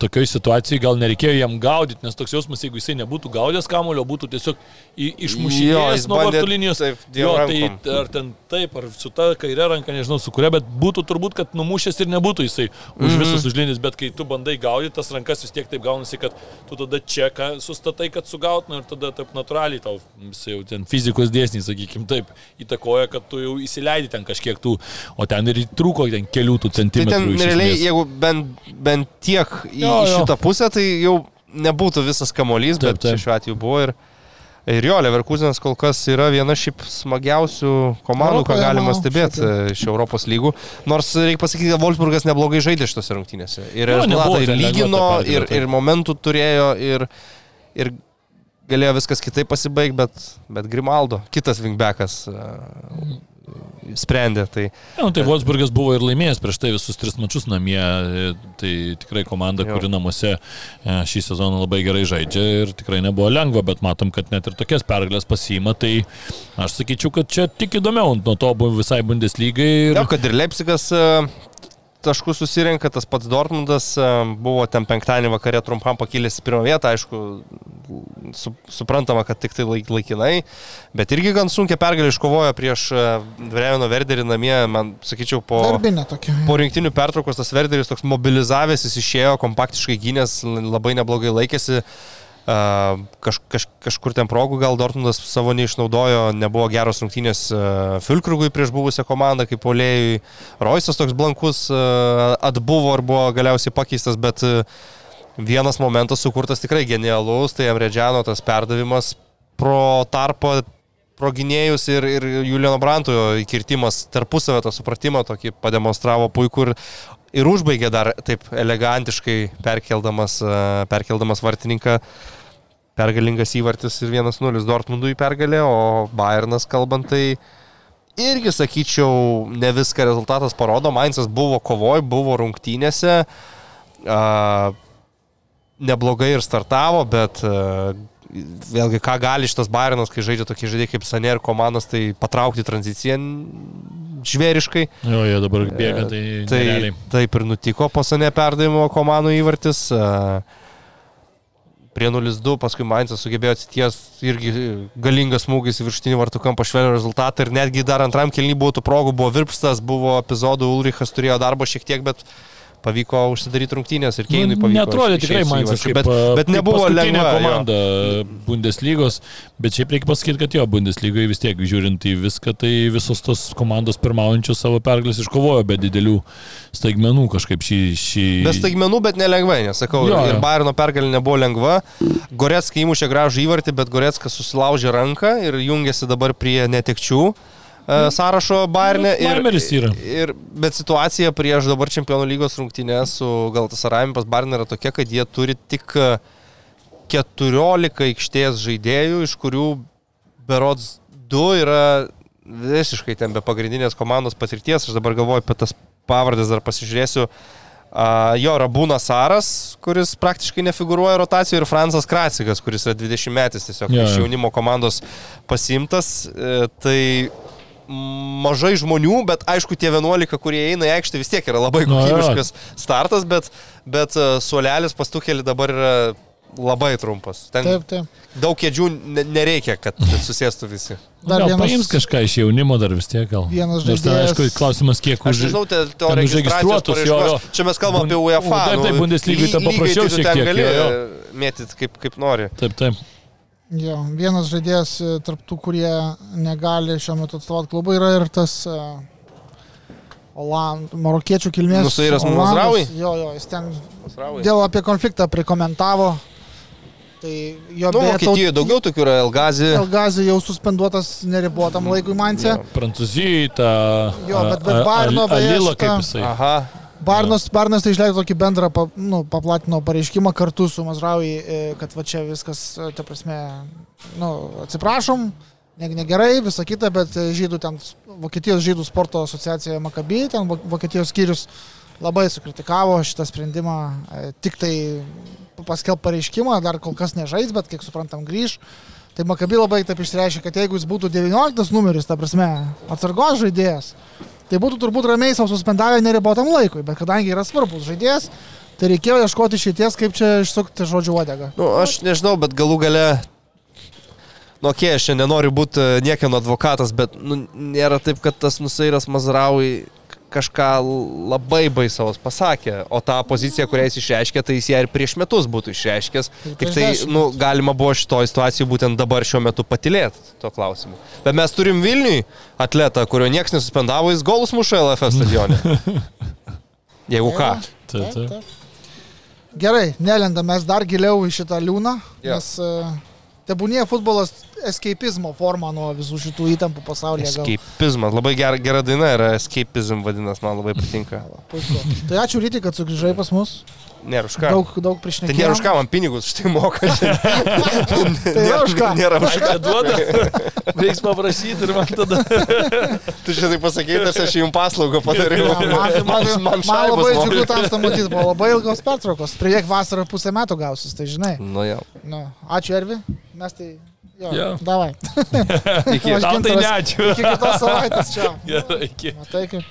S3: tokioj situacijai gal nereikėjo jam gaudyti, nes toks jausmas, jeigu jisai nebūtų gaudęs kamulio, būtų tiesiog
S2: jis
S3: nuo vartų linijos.
S2: taip,
S3: jo,
S2: rankom.
S3: tai ar ten taip, ar su ta kairė ranka, nežinau su kuria, bet būtų turbūt, kad numušęs ir nebūtų jisai už
S2: Mhm.
S3: visas už linijas, bet kai tu bandai gaudyti, tas rankas vis tiek taip gaunasi, kad tu tada čia sustatai, kad sugautum ir tada taip natūraliai tau, jisai jau ten fizikos dėsniai, sakykime, taip įtakoja, kad tu jau įsileidi ten kažkiek tų, o ten ir trūko ten kelių tų
S2: Tai
S3: centimetrų.
S2: Ten realiai,
S3: esmės.
S2: jeigu bent, bent tiek į,
S3: Jo,
S2: į
S3: jo.
S2: šitą pusę, tai jau nebūtų visas kamuolys,
S3: Taip,
S2: bet
S3: taip.
S2: šiuo atveju buvo ir, ir jo, Leverkusenas kol kas yra viena šiaip smagiausių komandų, ką
S1: Europoje,
S2: galima
S1: manau,
S2: stebėti
S1: šiaip
S2: e, iš Europos lygų. Nors reikia pasakyti, kad Wolfsburgas neblogai žaidė šitose rungtynėse. Ir
S3: Jo,
S2: rezultatą ir lygino, ir, ir momentų turėjo, ir, ir galėjo viskas kitaip pasibaigti, bet, bet Grimaldo, kitas wingbackas, e, sprendė. Tai,
S3: Ja, nu, tai Wolfsburgas buvo ir laimėjęs prieš tai visus tris mačius namie. e, Tai tikrai komanda,
S2: Jo.
S3: kuri namuose e, šį sezoną labai gerai žaidžia ir tikrai nebuvo lengva, bet matom, kad net ir tokias pergalės pasiima. Tai aš sakyčiau, kad čia tik įdomiau nuo to buvo visai Bundeslygai. Ir...
S2: Na, kad ir Leipzigas taškus susirenka, tas pats Dortmundas e, buvo ten penktadienį vakare trumpam pakilęs į pirmą vietą, aišku, su, suprantama, kad tik tai laik, laikinai, bet irgi gan sunkia pergalė iškovojo prieš e, Vrevino Verderį namie, man sakyčiau, po... Po rinktinių pertraukos tas Verderis toks mobilizavęs, jis išėjo, kompaktiškai gynės, labai neblogai laikėsi. Uh, kaž, kaž, kažkur ten progų gal Dortmundas savo neišnaudojo, nebuvo geros rungtynės uh, Filkrugui prieš buvusią komandą, kaip polėjui. Roisas toks blankus uh, atbuvo ir buvo galiausiai pakeistas, bet uh, vienas momentas sukurtas tikrai genialus, tai Amredžiano tas perdavimas pro tarpą pro gynėjus ir, ir Juliano Branto įkirtimas tarpusavę tą supratimą tokį pademonstravo puikų ir, ir užbaigė dar taip elegantiškai perkeldamas, perkeldamas vartininką. Pergalingas įvartis ir 1-0 Dortmundui pergalė, o Bayernas kalbant tai irgi sakyčiau, ne viską rezultatas parodo. Mainzas buvo kovoj, buvo rungtynėse. A, neblogai ir startavo, bet vėlgi ką gali šitas Bayernas, kai žaidžia tokie žaidėjai kaip Saner komandos, tai patraukti tranziciją žvėriškai.
S3: Jo, jie dabar bėga, tai,
S2: tai
S3: nerealiai.
S2: taip ir nutiko po Saner perdavimo komandų įvartis. a, Prie 0-2, paskui Mainzas sugebėjo atsities irgi galingas smūgis į viršutinį vartų kampą švelnų rezultatą ir netgi dar antram kelnį buvo tų progų, buvo virpstas, buvo epizodų, Ulrichas turėjo darbo šiek tiek, bet pavyko užsidaryti rungtynės ir Keinui pavyko.
S3: Netrodė tikrai Mainzas kaip,
S2: bet, bet nebuvo lengva. jo.
S3: komanda Bundeslygos, bet šiaip reikia pasakyti, kad jo, Bundeslygoje vis tiek žiūrint į viską, tai visos tos komandos pirmaujančios savo pergalės iškovojo be didelių staigmenų kažkaip šį... šį...
S2: Be staigmenų, bet nelengvai, nesakau.
S3: Jo,
S2: Jo,
S3: jo.
S2: ir Bairno pergalė nebuvo lengva. Goretska įmušė gražų įvartį, bet Goretska susilaužė ranką ir jungiasi dabar prie netekčių sąrašo Bairne.
S3: Nu, Laimeris yra.
S2: Ir, bet situacija prieš dabar Čempionų lygos rungtynės su Galtasarayim pas Bairne yra tokia, kad jie turi tik e, 14 aikštės žaidėjų, iš kurių berods 2 yra visiškai ten be pagrindinės komandos patirties. Aš dabar galvoju apie tas pavardės, dar pasižiūrėsiu. Uh, jo, Rabūnas Saras, kuris praktiškai nefiguruoja rotacijoje, ir Fransas Kracikas, kuris yra 20 metais tiesiog
S3: Jo,
S2: iš
S3: jo.
S2: jaunimo komandos pasimtas. E, tai mažai žmonių, bet aišku, tie 11, kurie eina į aikštę, vis tiek yra labai
S3: Nu,
S2: kokybiškas startas, bet, bet e, suolelis pastukėlį dabar yra labai trumpas. Ten
S1: Taip, taip.
S2: daug kėdžių ne- nereikia, kad susėstų visi.
S1: Dar
S3: Gal
S1: vienas-
S3: paims kažką iš jaunimo dar vis tiek gal.
S1: Vienas žaidėjas-
S3: aišku, klausimas, kiek
S2: Aš
S3: už...
S2: nežinau, te, to
S3: užregistruotus, jo, jo.
S2: Čia mes kalbam apie UEFA.
S3: Taip, taip,
S2: nu,
S3: Bundeslygai
S2: lygiai
S3: paprasčiau
S2: tai
S3: šiek tiek,
S2: gali
S3: jo,
S2: mėtyti kaip, kaip nori.
S3: Taip, taip.
S1: Jo, vienas žaidėjas e, tarptų, kurie negali šiuo metu atstovauti klubui, yra ir tas uh, Oland, marokiečių kilmės.
S2: Nusairas. Mazraoui?
S1: Jo, jo, jis ten dėl apie konfliktą prikomentavo. Tai jo
S2: Nu,
S1: beje,
S2: Vokietijoje daugiau tokių yra Elgazi.
S1: Elgazė jau suspenduotas neribotam laikui Manse.
S2: Jo.
S3: Prancūzijai, ta...
S1: Jo, bet- bet Bayerno beje
S3: Alila,
S1: šita-
S3: kaip jisai.
S2: Aha.
S1: Barnas, Barnas tai išleido tokį bendrą, pa, nu, paplatino pareiškimą kartu su Mazraui, e, kad va čia viskas, e, ta prasme, nu, atsiprašom, ne, negerai, visa kita, bet e, žydų ten, Vokietijos žydų sporto asociacija Makabį, ten Vo- Vokietijos skyrius labai sukritikavo šitą sprendimą, tik tai paskelb pareiškimą, dar kol kas nežais, bet kiek suprantam grįž. Tai Makabi labai taip išreiškė, kad jeigu jis būtų 19 numeris, ta prasme, atsargos žaidėjas, tai būtų turbūt ramiai savo suspendavę neribotam laikui, bet kadangi yra svarbus žaidėjas, tai reikėjo ieškoti išeities, kaip čia išsukti žodžių uodegą.
S2: Nu, aš nežinau, bet galų gale. Nu, okei, okay, aš nenoriu būti e, niekieno advokatas, bet nu, nėra taip, kad tas Nusairas Mazraui kažką labai baisaus pasakė, o tą poziciją, kurią jis išreiškė, tai jis ją ir prieš metus būtų išreiškęs.
S1: Ir
S2: Tik tai, nu, galima buvo šitoje situacijoje būtent dabar šiuo metu patilėti tuo klausimu. Bet mes turim Vilniui atletą, kurio niekas nesuspendavo, jis golus muša LFF stadione. Jeigu ką.
S3: Taip, taip.
S1: Gerai, nelendam mes dar giliau į šitą liūną,
S2: Jo.
S1: nes uh, tebūnie futbolas escapizmo forma nuo visų šitų įtampų pasaulyje. gal.
S2: Escapizmas, labai gera, gera daina yra Escapism vadinasi, man labai patinka.
S1: Puiku. Tai ačiū Ryti, kad sugrįžai pas mus.
S2: Nėra už ką.
S1: Daug, daug
S2: Tai
S1: priešnekėjimų.
S2: nėra už ką man pinigus štai moka.
S1: Tai yra už ką.
S2: Nėra už ką.
S3: neduoda, reiks paprašyti ir man tada.
S2: Tu čia tai pasakei, tarsi aš jums paslaugą padariau.
S1: Ja, man, tai- man, man, man labai džiugu tam matyti, buvo labai ilgos pertraukos. Priek vasarą pusę metų gausis, tai žinai.
S2: Nu jau.
S1: Nu, ačiū Ervi, mes tai... Jo,
S3: Jo.
S1: davai.
S2: Iki.
S3: Tau tai ne ačiū.
S1: Iki kitos savaitės čia.
S3: Gerai, iki.
S1: Matai kaip.